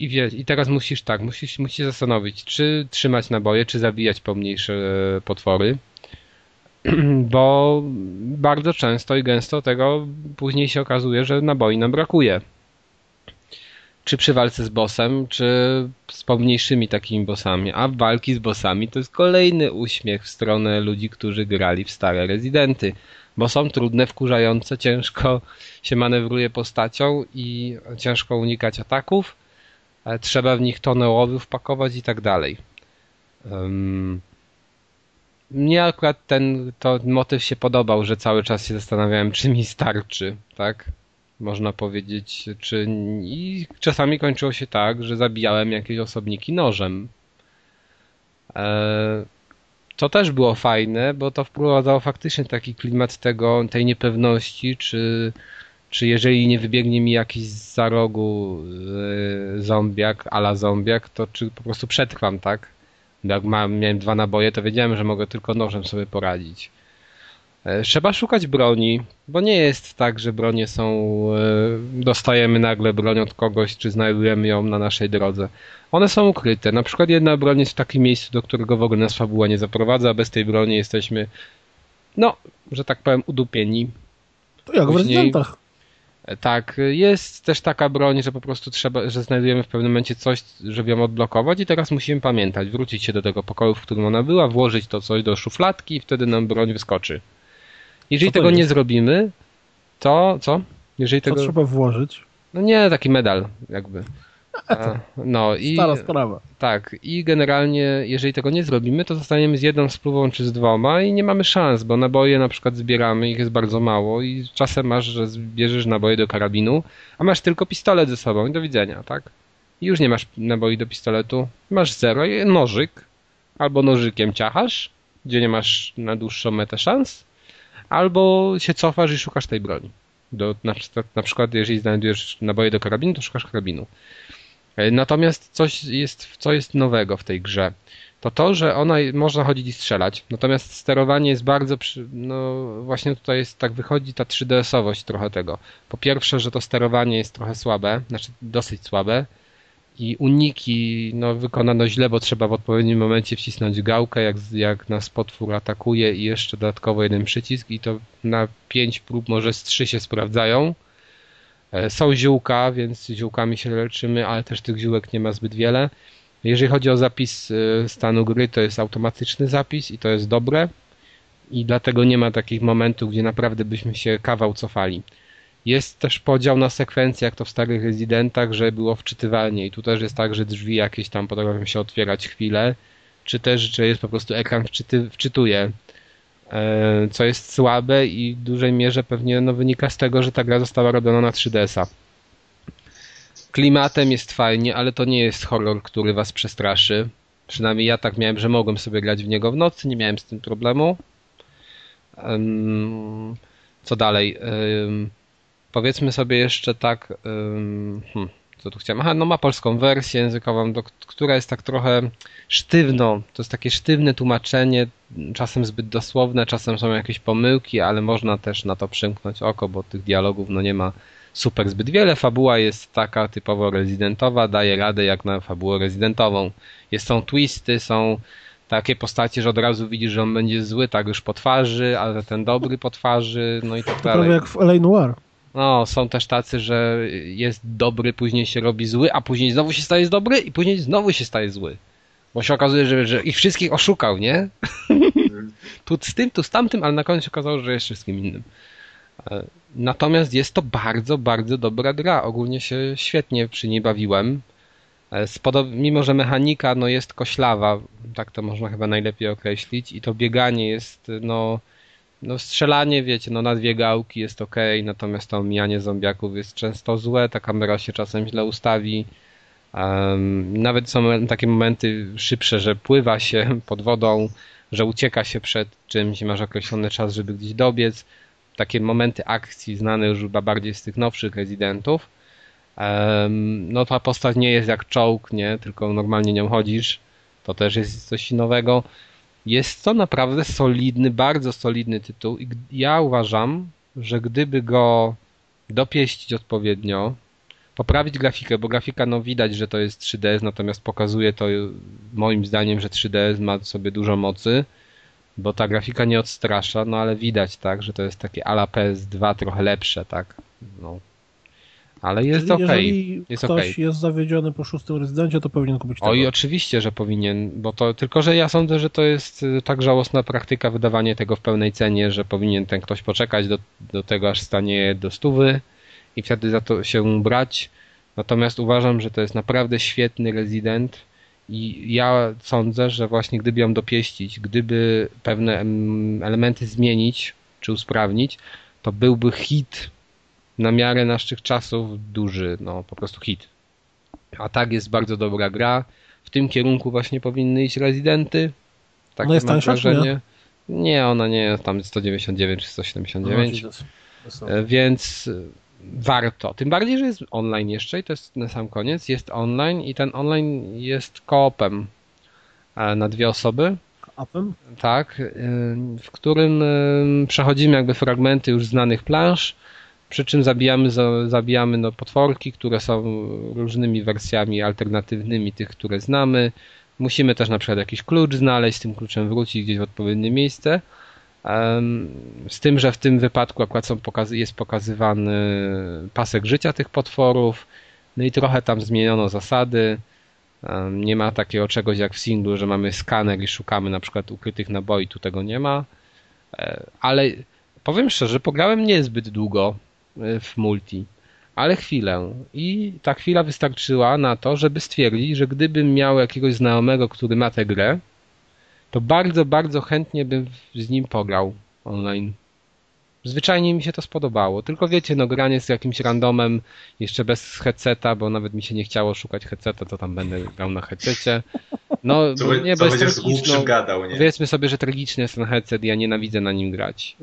I wiesz, i teraz musisz tak, musisz, musisz zastanowić, czy trzymać naboje, czy zabijać pomniejsze e, potwory. bo bardzo często i gęsto tego później się okazuje, że naboi nam brakuje. Czy przy walce z bossem, czy z pomniejszymi takimi bossami. A walki z bossami to jest kolejny uśmiech w stronę ludzi, którzy grali w stare rezydenty. Bo są trudne, wkurzające, ciężko się manewruje postacią i ciężko unikać ataków. Trzeba w nich tonę wpakować i tak dalej. Um, mnie akurat ten to motyw się podobał, że cały czas się zastanawiałem, czy mi starczy, tak? Można powiedzieć, czy i czasami kończyło się tak, że zabijałem jakieś osobniki nożem. E... To też było fajne, bo to wprowadzało faktycznie taki klimat tego, tej niepewności, czy, czy jeżeli nie wybiegnie mi jakiś za rogu e, zombiak, ala zombiak, to czy po prostu przetrwam, tak? Jak miałem dwa naboje, to wiedziałem, że mogę tylko nożem sobie poradzić. E, trzeba szukać broni, bo nie jest tak, że bronie są. E, dostajemy nagle broń od kogoś, czy znajdujemy ją na naszej drodze. One są ukryte. Na przykład jedna broń jest w takim miejscu, do którego w ogóle nas fabuła nie zaprowadza, a bez tej broni jesteśmy, no, że tak powiem, udupieni. To jak Później, w Residentach. Tak, jest też taka broń, że po prostu trzeba, że znajdujemy w pewnym momencie coś, żeby ją odblokować i teraz musimy pamiętać, wrócić się do tego pokoju, w którym ona była, włożyć to coś do szufladki i wtedy nam broń wyskoczy. Jeżeli tego jest? nie zrobimy, to co? Jeżeli co tego... trzeba włożyć? No nie, taki medal jakby. No i Stara sprawa. Tak, i generalnie, jeżeli tego nie zrobimy, to zostaniemy z jedną spluwą czy z dwoma i nie mamy szans, bo naboje na przykład zbieramy, ich jest bardzo mało i czasem masz, że zbierzesz naboje do karabinu, a masz tylko pistolet ze sobą i do widzenia, tak? I już nie masz naboi do pistoletu, masz zero i nożyk, albo nożykiem ciachasz, gdzie nie masz na dłuższą metę szans, albo się cofasz i szukasz tej broni. Do, na, na przykład, jeżeli znajdujesz naboje do karabinu, to szukasz karabinu. E, natomiast coś jest, co jest nowego w tej grze, to to, że ona można chodzić i strzelać, natomiast sterowanie jest bardzo, przy, no właśnie tutaj jest, tak wychodzi ta 3DS-owość trochę tego. Po pierwsze, że to sterowanie jest trochę słabe, znaczy dosyć słabe i uniki no, wykonano źle, bo trzeba w odpowiednim momencie wcisnąć gałkę, jak, jak nas potwór atakuje i jeszcze dodatkowo jeden przycisk i to na 5 prób może z 3 się sprawdzają są ziółka, więc ziółkami się leczymy, ale też tych ziółek nie ma zbyt wiele. Jeżeli chodzi o zapis e, stanu gry, to jest automatyczny zapis i to jest dobre. I dlatego nie ma takich momentów, gdzie naprawdę byśmy się kawał cofali. Jest też podział na sekwencje, jak to w starych rezydentach, że było wczytywanie i tu też jest tak, że drzwi jakieś tam potrafią się otwierać chwilę, czy też, że jest po prostu ekran wczyty, wczytuje E, co jest słabe i w dużej mierze pewnie no, wynika z tego, że ta gra została robiona na 3DS-a. Klimatem jest fajnie, ale to nie jest horror, który was przestraszy. Przynajmniej ja tak miałem, że mogłem sobie grać w niego w nocy, nie miałem z tym problemu. Co dalej? Powiedzmy sobie jeszcze tak. Hmm co tu chciałem? Aha, no ma polską wersję językową, do, która jest tak trochę sztywno, to jest takie sztywne tłumaczenie, czasem zbyt dosłowne, czasem są jakieś pomyłki, ale można też na to przymknąć oko, bo tych dialogów no nie ma super zbyt wiele. Fabuła jest taka typowo rezydentowa, daje radę jak na fabułę rezydentową. Jest, są twisty, są takie postacie, że od razu widzisz, że on będzie zły tak już po twarzy, ale ten dobry po twarzy, no i tak dalej. Prawie jak w L.A. Noir. No, są też tacy, że jest dobry, później się robi zły, a później znowu się staje dobry i później znowu się staje zły. Bo się okazuje, że, że ich wszystkich oszukał, nie? tu z tym, tu z tamtym, ale na koniec się okazało, że jest wszystkim innym. E, natomiast jest to bardzo, bardzo dobra gra. Ogólnie się świetnie przy niej bawiłem. E, mimo, że mechanika no, jest koślawa, tak to można chyba najlepiej określić, i to bieganie jest no, no strzelanie, wiecie, no na dwie gałki jest ok, natomiast to omijanie zombiaków jest często złe, ta kamera się czasem źle ustawi. Um, nawet są takie momenty szybsze, że pływa się pod wodą, że ucieka się przed czymś masz określony czas, żeby gdzieś dobiec. Takie momenty akcji znane już chyba bardziej z tych nowszych rezydentów. Um, no ta postać nie jest jak czołg, nie? Tylko normalnie nią chodzisz. To też jest coś nowego. Jest to naprawdę solidny, bardzo solidny tytuł i ja uważam, że gdyby go dopieścić odpowiednio, poprawić grafikę, bo grafika no widać, że to jest 3DS, natomiast pokazuje to moim zdaniem, że 3DS ma sobie dużo mocy, bo ta grafika nie odstrasza, no ale widać tak, że to jest takie ala PS2 trochę lepsze, tak. No, ale jest okej. Okay. Jeżeli jest ktoś okay. jest zawiedziony po szóstym rezydencie, to powinien kupić tego. Oj, oczywiście, że powinien, bo to tylko, że ja sądzę, że to jest y, tak żałosna praktyka wydawanie tego w pełnej cenie, że powinien ten ktoś poczekać do, do tego, aż stanie do stówy i wtedy za to się brać. Natomiast uważam, że to jest naprawdę świetny rezydent i ja sądzę, że właśnie gdyby ją dopieścić, gdyby pewne elementy zmienić czy usprawnić, to byłby hit na miarę naszych czasów duży, no po prostu hit. A tak jest bardzo dobra gra. W tym kierunku właśnie powinny iść rezydenty. Tak ona jest tańsza, wrażenie. Nie? nie, ona nie jest tam 199 czy 179. No, e, więc e, warto. Tym bardziej, że jest online jeszcze i to jest na sam koniec. Jest online i ten online jest koopem e, na dwie osoby. Koopem? Tak, w którym przechodzimy jakby fragmenty już znanych plansz przy czym zabijamy, zabijamy no, potworki, które są różnymi wersjami alternatywnymi tych, które znamy. Musimy też na przykład jakiś klucz znaleźć, z tym kluczem wrócić gdzieś w odpowiednie miejsce. Z tym, że w tym wypadku akurat są jest pokazywany pasek życia tych potworów, no i trochę tam zmieniono zasady. Nie ma takiego czegoś jak w singlu, że mamy skaner i szukamy na przykład ukrytych naboi, tu tego nie ma. E, ale powiem szczerze, pograłem niezbyt długo w multi, ale chwilę. I ta chwila wystarczyła na to, żeby stwierdzić, że gdybym miał jakiegoś znajomego, który ma tę grę, to bardzo, bardzo chętnie bym z nim pograł online. Zwyczajnie mi się to spodobało. Tylko wiecie, no granie z jakimś randomem, jeszcze bez headseta, bo nawet mi się nie chciało szukać headseta, to tam będę grał na headsetie. No, co, nie, co bez tragiczno, gadał, nie? Powiedzmy sobie, że tragiczny jest ten headset ja nienawidzę na nim grać,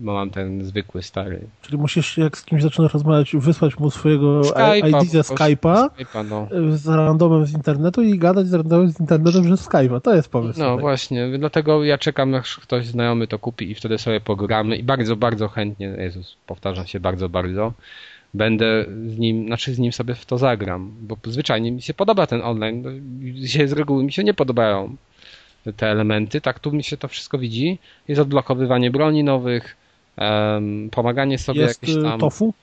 bo mam ten zwykły, stary. Czyli musisz, jak z kimś zaczynasz rozmawiać, wysłać mu swojego Skype'a, ID ze Skype'a, Skype'a no. z randomem z internetu i gadać z randomem z internetem przez Skype'a. To jest pomysł. No tutaj. właśnie, dlatego ja czekam, aż ktoś znajomy to kupi i wtedy sobie pogramy i bardzo, bardzo chętnie, Jezus, powtarzam się bardzo, bardzo, będę z nim, znaczy z nim sobie w to zagram, bo zwyczajnie mi się podoba ten online. Dzisiaj z reguły mi się nie podobają te elementy, tak tu mi się to wszystko widzi. Jest odblokowywanie broni nowych, um, pomaganie sobie jest jakieś tam... tofu?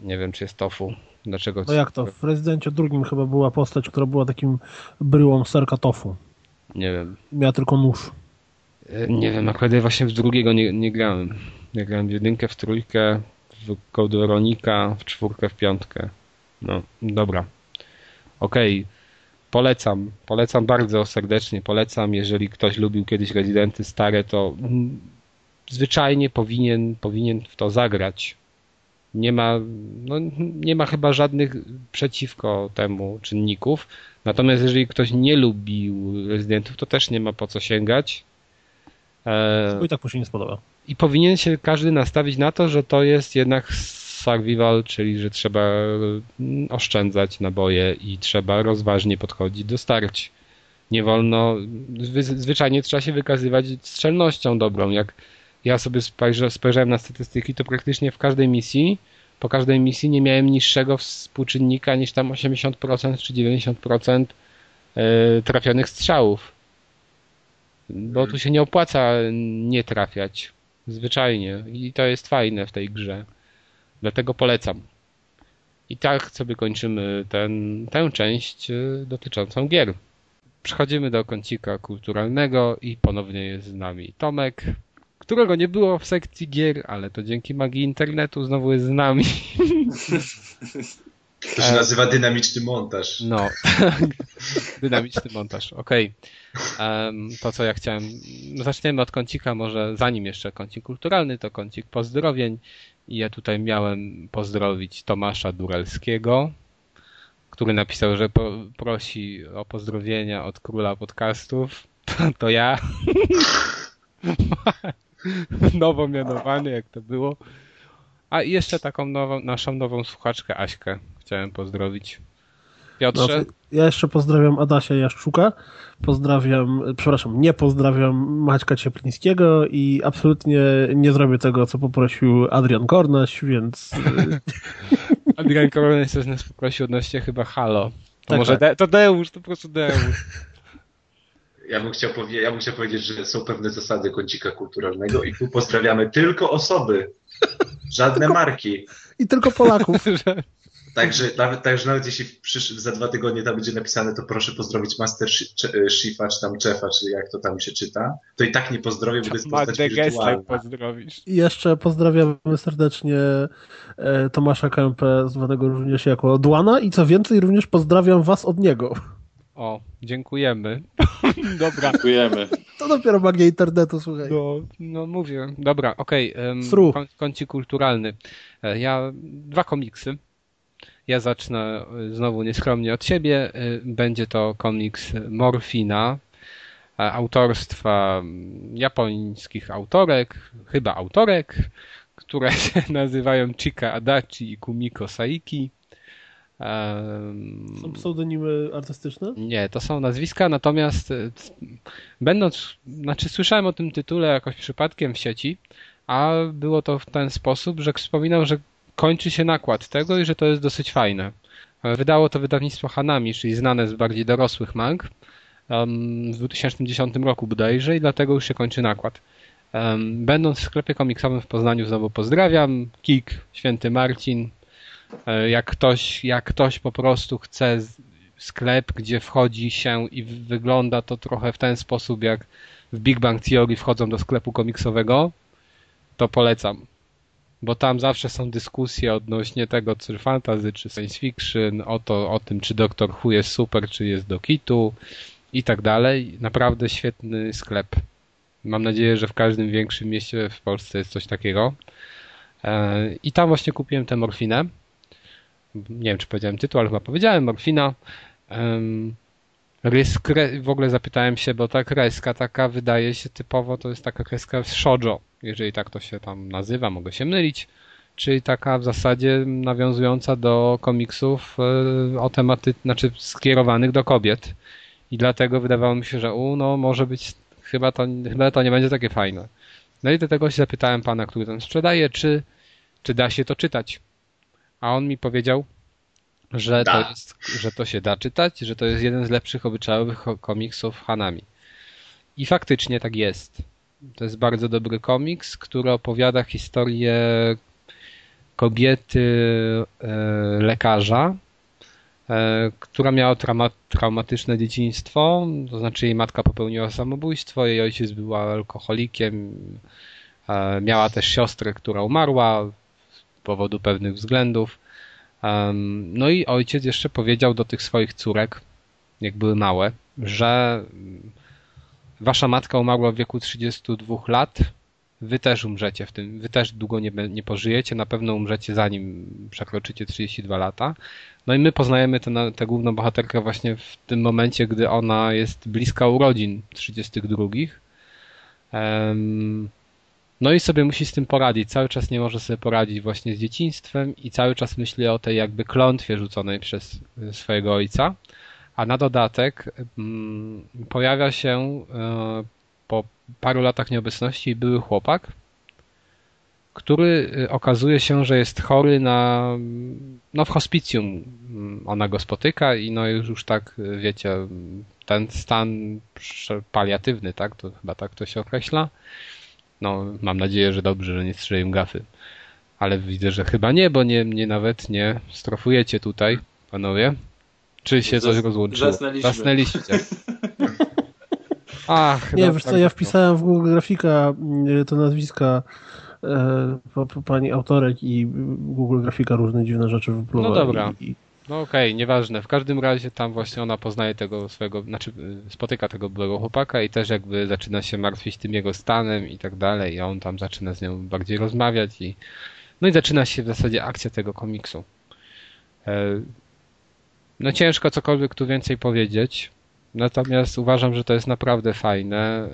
Nie wiem, czy jest tofu. Dlaczego? No jak to? W Rezydencie drugim chyba była postać, która była takim bryłą serka tofu. Nie wiem. Miała tylko nóż. E, nie wiem, akurat ja właśnie w drugiego nie, nie grałem. Ja grałem w jedynkę, w trójkę, w Code w czwórkę, w piątkę. No, dobra. Okej. Okay. Polecam, polecam bardzo serdecznie, polecam, jeżeli ktoś lubił kiedyś Rezydenty stare, to zwyczajnie powinien, powinien w to zagrać. Nie ma, no, nie ma chyba żadnych przeciwko temu czynników. Natomiast jeżeli ktoś nie lubił rezydentów, to też nie ma po co sięgać. E... I tak mu się nie spodoba i powinien się każdy nastawić na to, że to jest jednak survival, czyli że trzeba mm, oszczędzać naboje i trzeba rozważnie podchodzić do starć. Nie wolno, zwyczajnie trzeba się wykazywać strzelnością dobrą. Jak ja sobie spojrzałem na statystyki, to praktycznie w każdej misji, po każdej misji nie miałem niższego współczynnika niż tam 80% czy 90% e, trafionych strzałów. Bo tu się nie opłaca nie trafiać. Zwyczajnie. I to jest fajne w tej grze. Dlatego polecam. I tak sobie kończymy ten, tę część y, dotyczącą gier. Przechodzimy do kącika kulturalnego i ponownie jest z nami Tomek, którego nie było w sekcji gier, ale to dzięki magii internetu znowu jest z nami. To się nazywa dynamiczny montaż. No, dynamiczny montaż, okej. Okay. To co ja chciałem, no zaczniemy od kącika, może zanim jeszcze kącik kulturalny, to kącik pozdrowień. I ja tutaj miałem pozdrowić Tomasza Durelskiego, który napisał, że po, prosi o pozdrowienia od króla podcastów. To ja. Nowo mianowany, jak to było. A jeszcze taką nową, naszą nową słuchaczkę Aśkę chciałem pozdrowić. Piotrze? No, ja jeszcze pozdrawiam Adasia Jaszczuka, pozdrawiam, przepraszam, nie pozdrawiam Maćka Cieplińskiego i absolutnie nie zrobię tego, co poprosił Adrian Kornaś, więc... Adrian Kornaś coś nas poprosił odnośnie chyba Halo. To tak, może tak. De to Deusz, to po prostu Deusz. Ja bym, chciał ja bym chciał powiedzieć, że są pewne zasady kącika kulturalnego i tu pozdrawiamy tylko osoby, żadne tylko, marki. I tylko Polaków. Także nawet, także nawet jeśli przysz, za dwa tygodnie tam będzie napisane, to proszę pozdrowić Master Shifa, czy tam Chefa, czy jak to tam się czyta, to i tak nie pozdrowię, bo to jest postać wirtualna. pozdrowisz. I jeszcze pozdrawiamy serdecznie e, Tomasza Kępę, zwanego również jako Dłana i co więcej, również pozdrawiam was od niego. O, dziękujemy. Dobra. Dziękujemy. To dopiero magia internetu, słuchaj. No, no mówię. Dobra, okej. Okay. Um, kącik kulturalny. E, ja dwa komiksy ja zacznę y, znowu nieskromnie od siebie. Y, będzie to komiks Morfina, autorstwa mm, japońskich autorek, chyba autorek, które się nazywają Chika Adachi i Kumiko Saiki. Są pseudonimy artystyczne? Nie, to są nazwiska, natomiast y, będąc, znaczy słyszałem o tym tytule jakoś przypadkiem w sieci, a było to w ten sposób, że wspominał, że kończy się nakład tego i że to jest dosyć fajne. Wydało to wydawnictwo Hanami, czyli znane z bardziej dorosłych mang, w 2010 roku bodajże i dlatego już się kończy nakład. Będąc w sklepie komiksowym w Poznaniu znowu pozdrawiam. Kik, Święty Marcin. E, jak ktoś, jak ktoś po prostu chce sklep, gdzie wchodzi się i wygląda to trochę w ten sposób, jak w Big Bang Theory wchodzą do sklepu komiksowego, to polecam. Bo tam zawsze są dyskusje odnośnie tego, czy fantasy, czy science fiction, o, to, o tym, czy Doctor Who jest super, czy jest do kitu i tak dalej. Naprawdę świetny sklep. Mam nadzieję, że w każdym większym mieście w Polsce jest coś takiego. E, I tam właśnie kupiłem tę morfinę. Nie wiem, czy powiedziałem tytuł, ale chyba powiedziałem. Morfina. Rys, w ogóle zapytałem się, bo ta kreska taka wydaje się typowo, to jest taka kreska z shoujo, jeżeli tak to się tam nazywa, mogę się mylić, czyli taka w zasadzie nawiązująca do komiksów e, o tematy, znaczy skierowanych do kobiet. I dlatego wydawało mi się, że u, no może być, chyba to, chyba to nie będzie takie fajne. No i do tego się zapytałem pana, który tam sprzedaje, czy, czy da się to czytać. A on mi powiedział, że to, jest, że to się da czytać, że to jest jeden z lepszych obyczajowych komiksów Hanami. I faktycznie tak jest. To jest bardzo dobry komiks, który opowiada historię kobiety e, lekarza, e, która miała trauma, traumatyczne dzieciństwo, to znaczy jej matka popełniła samobójstwo, jej ojciec był alkoholikiem, e, miała też siostrę, która umarła z powodu pewnych względów no i ojciec jeszcze powiedział do tych swoich córek, jak były małe, że wasza matka umarła w wieku 32 lat, wy też umrzecie w tym, wy też długo nie, nie pożyjecie, na pewno umrzecie zanim przekroczycie 32 lata. No i my poznajemy tę, tę główną bohaterkę właśnie w tym momencie, gdy ona jest bliska urodzin 32. Um, no i sobie musi z tym poradzić. Cały czas nie może sobie poradzić właśnie z dzieciństwem i cały czas myśli o tej jakby klątwie rzuconej przez y, swojego ojca. A na dodatek mm, pojawia się y, po paru latach nieobecności były chłopak, który y, okazuje się, że jest chory na, no w hospicjum mm, ona go spotyka i no już, już tak, wiecie, ten stan paliatywny, tak, to chyba tak to się określa, no, mam nadzieję, że dobrze, że nie strzeliłem gafy. Ale widzę, że chyba nie, bo nie, nie nawet nie strofujecie tutaj, panowie. Czy się coś rozłączyło? Zasnęliśmy. Zasnęliście. Ach, nie, wiesz co, ja wpisałem w Google Grafika mm, to nazwiska e, pani autorek i Google Grafika różne dziwne rzeczy wypluwa. No dobra. I, no okej, okay, nieważne. W każdym razie tam właśnie ona poznaje tego swojego, znaczy y, spotyka tego byłego chłopaka i też jakby zaczyna się martwić tym jego stanem i tak dalej i on tam zaczyna z nią bardziej rozmawiać i no i zaczyna się w zasadzie akcja tego komiksu. E, no ciężko cokolwiek tu więcej powiedzieć, natomiast uważam, że to jest naprawdę fajne,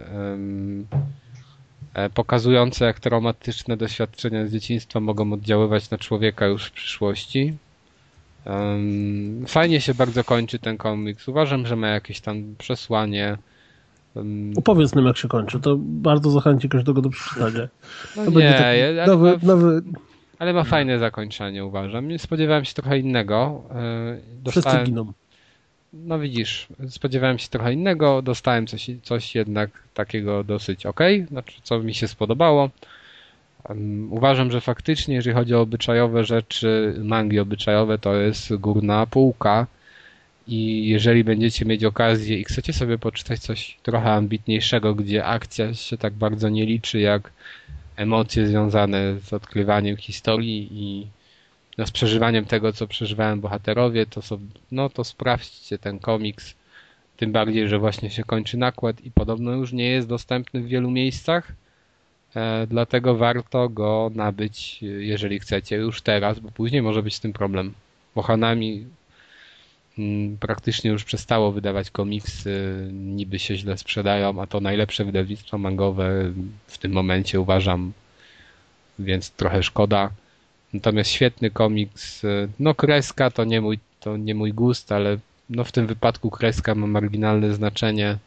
e, pokazujące jak traumatyczne doświadczenia z dzieciństwa mogą oddziaływać na człowieka już w przyszłości. Um, fajnie się bardzo kończy ten komiks. Uważam, że ma jakieś tam przesłanie. Um, Opowiedz nam, jak się kończy. To bardzo zachęci każdego do przeczytania. No to nie, ale, nowy, ma, nowy... ale ma fajne zakończenie, uważam. Spodziewałem się trochę innego. E, dostałem... Wszyscy giną. No widzisz, spodziewałem się trochę innego, dostałem coś, coś jednak takiego dosyć ok, znaczy co mi się spodobało. Uważam, że faktycznie, jeżeli chodzi o obyczajowe rzeczy, mangi obyczajowe, to jest górna półka. I jeżeli będziecie mieć okazję i chcecie sobie poczytać coś trochę ambitniejszego, gdzie akcja się tak bardzo nie liczy, jak emocje związane z odkrywaniem historii i no, z przeżywaniem tego, co przeżywają bohaterowie, to, są, no, to sprawdźcie ten komiks. Tym bardziej, że właśnie się kończy nakład i podobno już nie jest dostępny w wielu miejscach dlatego warto go nabyć, jeżeli chcecie, już teraz, bo później może być z tym problem. Bo Hanami mm, praktycznie już przestało wydawać komiksy, niby się źle sprzedają, a to najlepsze wydawnictwo mangowe w tym momencie uważam, więc trochę szkoda. Natomiast świetny komiks, e, no kreska to nie mój, to nie mój gust, ale no w tym wypadku kreska ma marginalne znaczenie.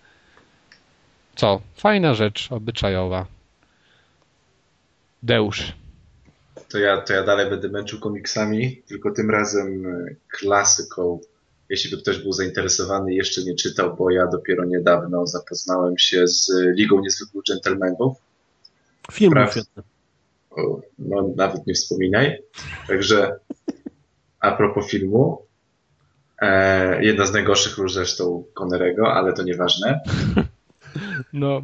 Co? Fajna rzecz, obyczajowa. Deusz. To ja, to ja dalej będę męczył komiksami, tylko tym razem e, klasyką. Jeśli by ktoś był zainteresowany i jeszcze nie czytał, bo ja dopiero niedawno zapoznałem się z Ligą Niezwykłych Dżentelmenów. Film świetny. O, no, nawet nie wspominaj. Także a propos filmu, e, jedna z najgorszych ról zresztą Connerego, ale to nieważne. No.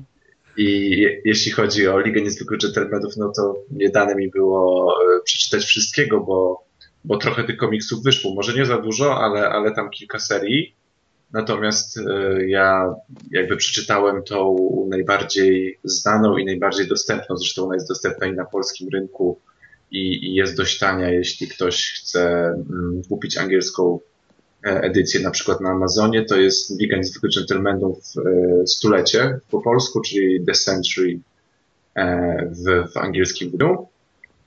I je, jeśli chodzi o Ligę Niezwykłych Gentlemanów, no to nie dane mi było e, przeczytać wszystkiego, bo, bo trochę tych komiksów wyszło. Może nie za dużo, ale, ale tam kilka serii. Natomiast e, ja jakby przeczytałem tą najbardziej znaną i najbardziej dostępną, zresztą ona jest dostępna i na polskim rynku i, i jest dość tania, jeśli ktoś chce mm, kupić angielską edycję na przykład na Amazonie, to jest Liga Niezwykłych Gentlemanów e, stulecie po polsku, czyli The Century w, w angielskim wydaniu.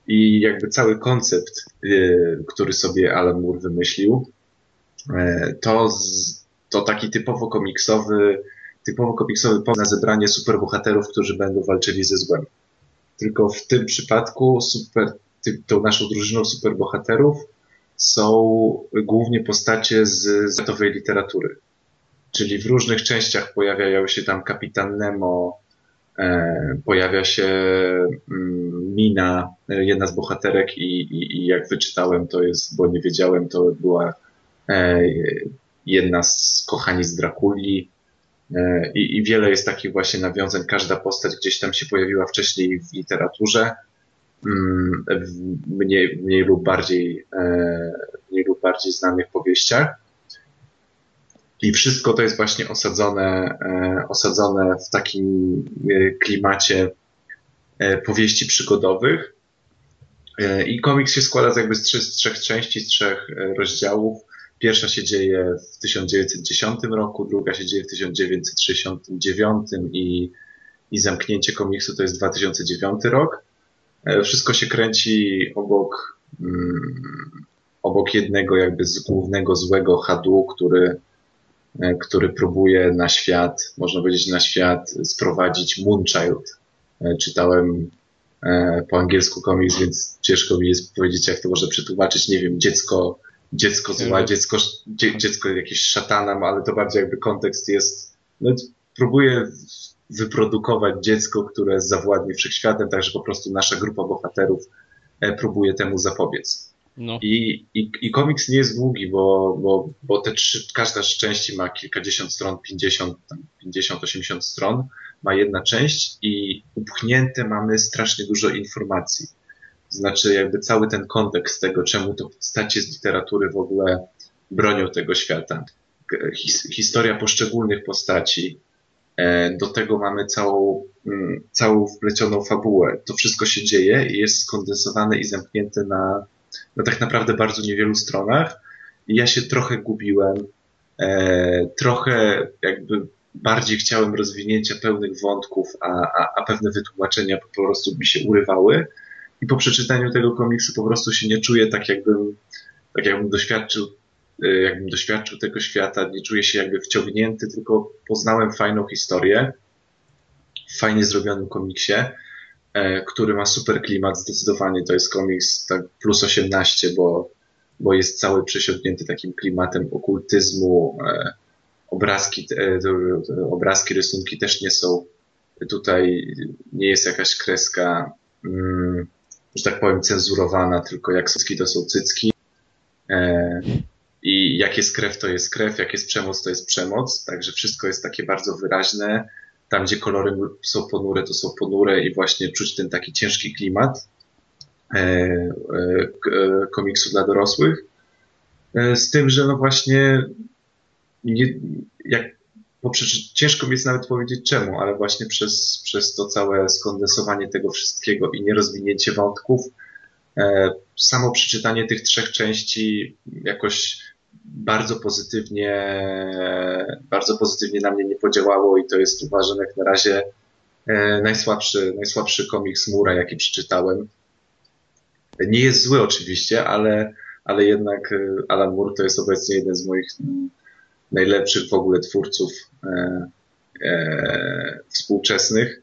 I jakby cały koncept, który sobie Alan Moore wymyślił, to to taki typowo komiksowy, typowo komiksowy pomysł na zebranie superbohaterów, którzy będą walczyli ze złem. Tylko w tym przypadku super, ty, tą naszą drużyną superbohaterów są głównie postacie z zetowej literatury. Czyli w różnych częściach pojawiają się tam kapitan Nemo, e, pojawia się mm, Mina, e, jedna z bohaterek i, i, i, jak wyczytałem to jest, bo nie wiedziałem, to była e, jedna z kochani z Drakuli i, i wiele jest takich właśnie nawiązań. Każda postać gdzieś tam się pojawiła wcześniej w literaturze, w mniej, mniej lub bardziej, e, mniej lub bardziej znanych powieściach. I wszystko to jest właśnie osadzone, e, osadzone w takim klimacie powieści przygodowych. I komiks się składa z jakby z, z trzech części, z trzech rozdziałów. Pierwsza się dzieje w 1910 roku, druga się dzieje w 1969 i, i zamknięcie komiksu to jest 2009 rok. E, wszystko się kręci obok, mm, obok jednego jakby z głównego złego hadu, który, e, który próbuje na świat, można powiedzieć na świat sprowadzić Moonchild. E, czytałem po angielsku komiks, więc ciężko mi jest powiedzieć, jak to może przetłumaczyć. Nie wiem, dziecko dziecko zła, dziecko, dzie, dziecko jakieś szatana, ale to bardziej jakby kontekst jest, no, próbuje wyprodukować dziecko, które zawładnie wszechświatem, także po prostu nasza grupa bohaterów e, próbuje temu zapobiec. No. I, i, I komiks nie jest długi, bo, bo, bo te trzy, każda z części ma kilkadziesiąt stron, 50, 50, 80 stron, ma jedna część i upchnięte mamy strasznie dużo informacji. Znaczy jakby cały ten kontekst tego, czemu to postacie z literatury w ogóle bronią tego świata. His, historia poszczególnych postaci. E, do tego mamy całą, mm, całą wplecioną fabułę. To wszystko się dzieje i jest skondensowane i zamknięte na, na tak naprawdę bardzo niewielu stronach. I ja się trochę gubiłem. E, trochę jakby bardziej chciałem rozwinięcia pełnych wątków, a, a, a pewne wytłumaczenia po prostu mi się urywały i po przeczytaniu tego komiksu po prostu się nie czuję tak jakbym, tak jakbym doświadczył, jakbym doświadczył tego świata, nie czuję się jakby wciągnięty, tylko poznałem fajną historię w fajnie zrobionym komiksie, e, który ma super klimat, zdecydowanie to jest komiks tak plus 18, bo, bo jest cały przesiąknięty takim klimatem okultyzmu, e, obrazki, obrazki, rysunki też nie są tutaj, nie jest jakaś kreska mm, że tak powiem, cenzurowana, tylko jak cycki to są cycki. E, I jak jest krew, to jest krew, jak jest przemoc, to jest przemoc. Także wszystko jest takie bardzo wyraźne. Tam, gdzie kolory są ponure, to są ponure i właśnie czuć ten taki ciężki klimat e, e, komiksu dla dorosłych. Z tym, że no właśnie nie, jak poprzez, ciężko mi jest nawet powiedzieć czemu, ale właśnie przez, przez to całe skondensowanie tego wszystkiego i nierozwinięcie wątków, e, samo przeczytanie tych trzech części jakoś bardzo pozytywnie, bardzo pozytywnie na mnie nie podziałało i to jest uważam jak na razie e, najsłabszy, najsłabszy komiks Mura, jaki przeczytałem. Nie jest zły oczywiście, ale, ale jednak e, Alan Moore to jest obecnie jeden z moich najlepszych w ogóle twórców e, e, współczesnych.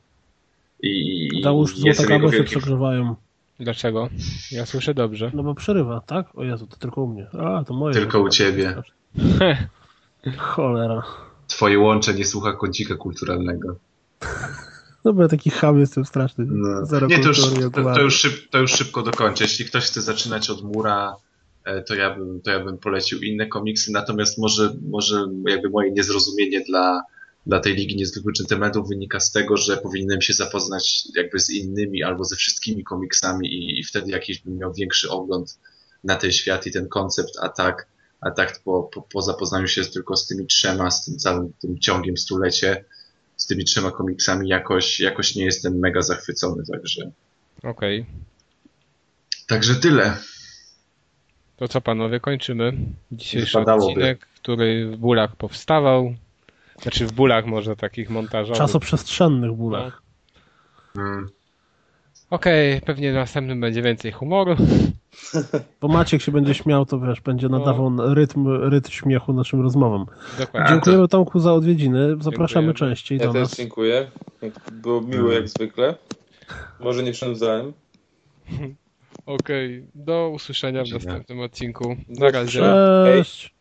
I, Dałóż złota kable się przegrzewają. Dlaczego? Ja słyszę dobrze. No bo przerywa, tak? O Jezu, to tylko u mnie. A, to moje. Tylko u ciebie. Cholera. Twoje łącze nie słucha kącika kulturalnego. No bo ja taki ham jestem straszny. No. Zero Nie, to już, to, to, już szyb, to już szybko dokończę. Jeśli ktoś chce zaczynać od mura, e, to ja bym, to ja bym polecił inne komiksy, natomiast może, może jakby moje niezrozumienie dla, dla tej Ligi Niezwykłych Dżentelmenów wynika z tego, że powinienem się zapoznać jakby z innymi albo ze wszystkimi komiksami i, i wtedy jakiś bym miał większy ogląd na ten świat i ten koncept, a tak, a tak po, po, po zapoznaniu się tylko z tymi trzema, z tym całym tym ciągiem stulecie, z tymi trzema komiksami jakoś, jakoś nie jestem mega zachwycony, także, Okej. także tyle. To co panowie, kończymy dzisiejszy Wypadałoby. odcinek, który w bólach powstawał. Znaczy w bólach może takich montażowych. Czasoprzestrzennych bólach. Mm. Okej, pewnie w następnym będzie więcej humoru. Bo Maciek się będzie śmiał, to wiesz, będzie nadawał rytm, rytm śmiechu naszym rozmowom. Dokładnie. Dziękujemy Tomku za odwiedziny. Zapraszamy Dziękujemy. częściej Ja do nas. dziękuję. Było miło jak zwykle. Może nie przynudzałem. Okej, do usłyszenia w następnym odcinku. Na razie. Cześć.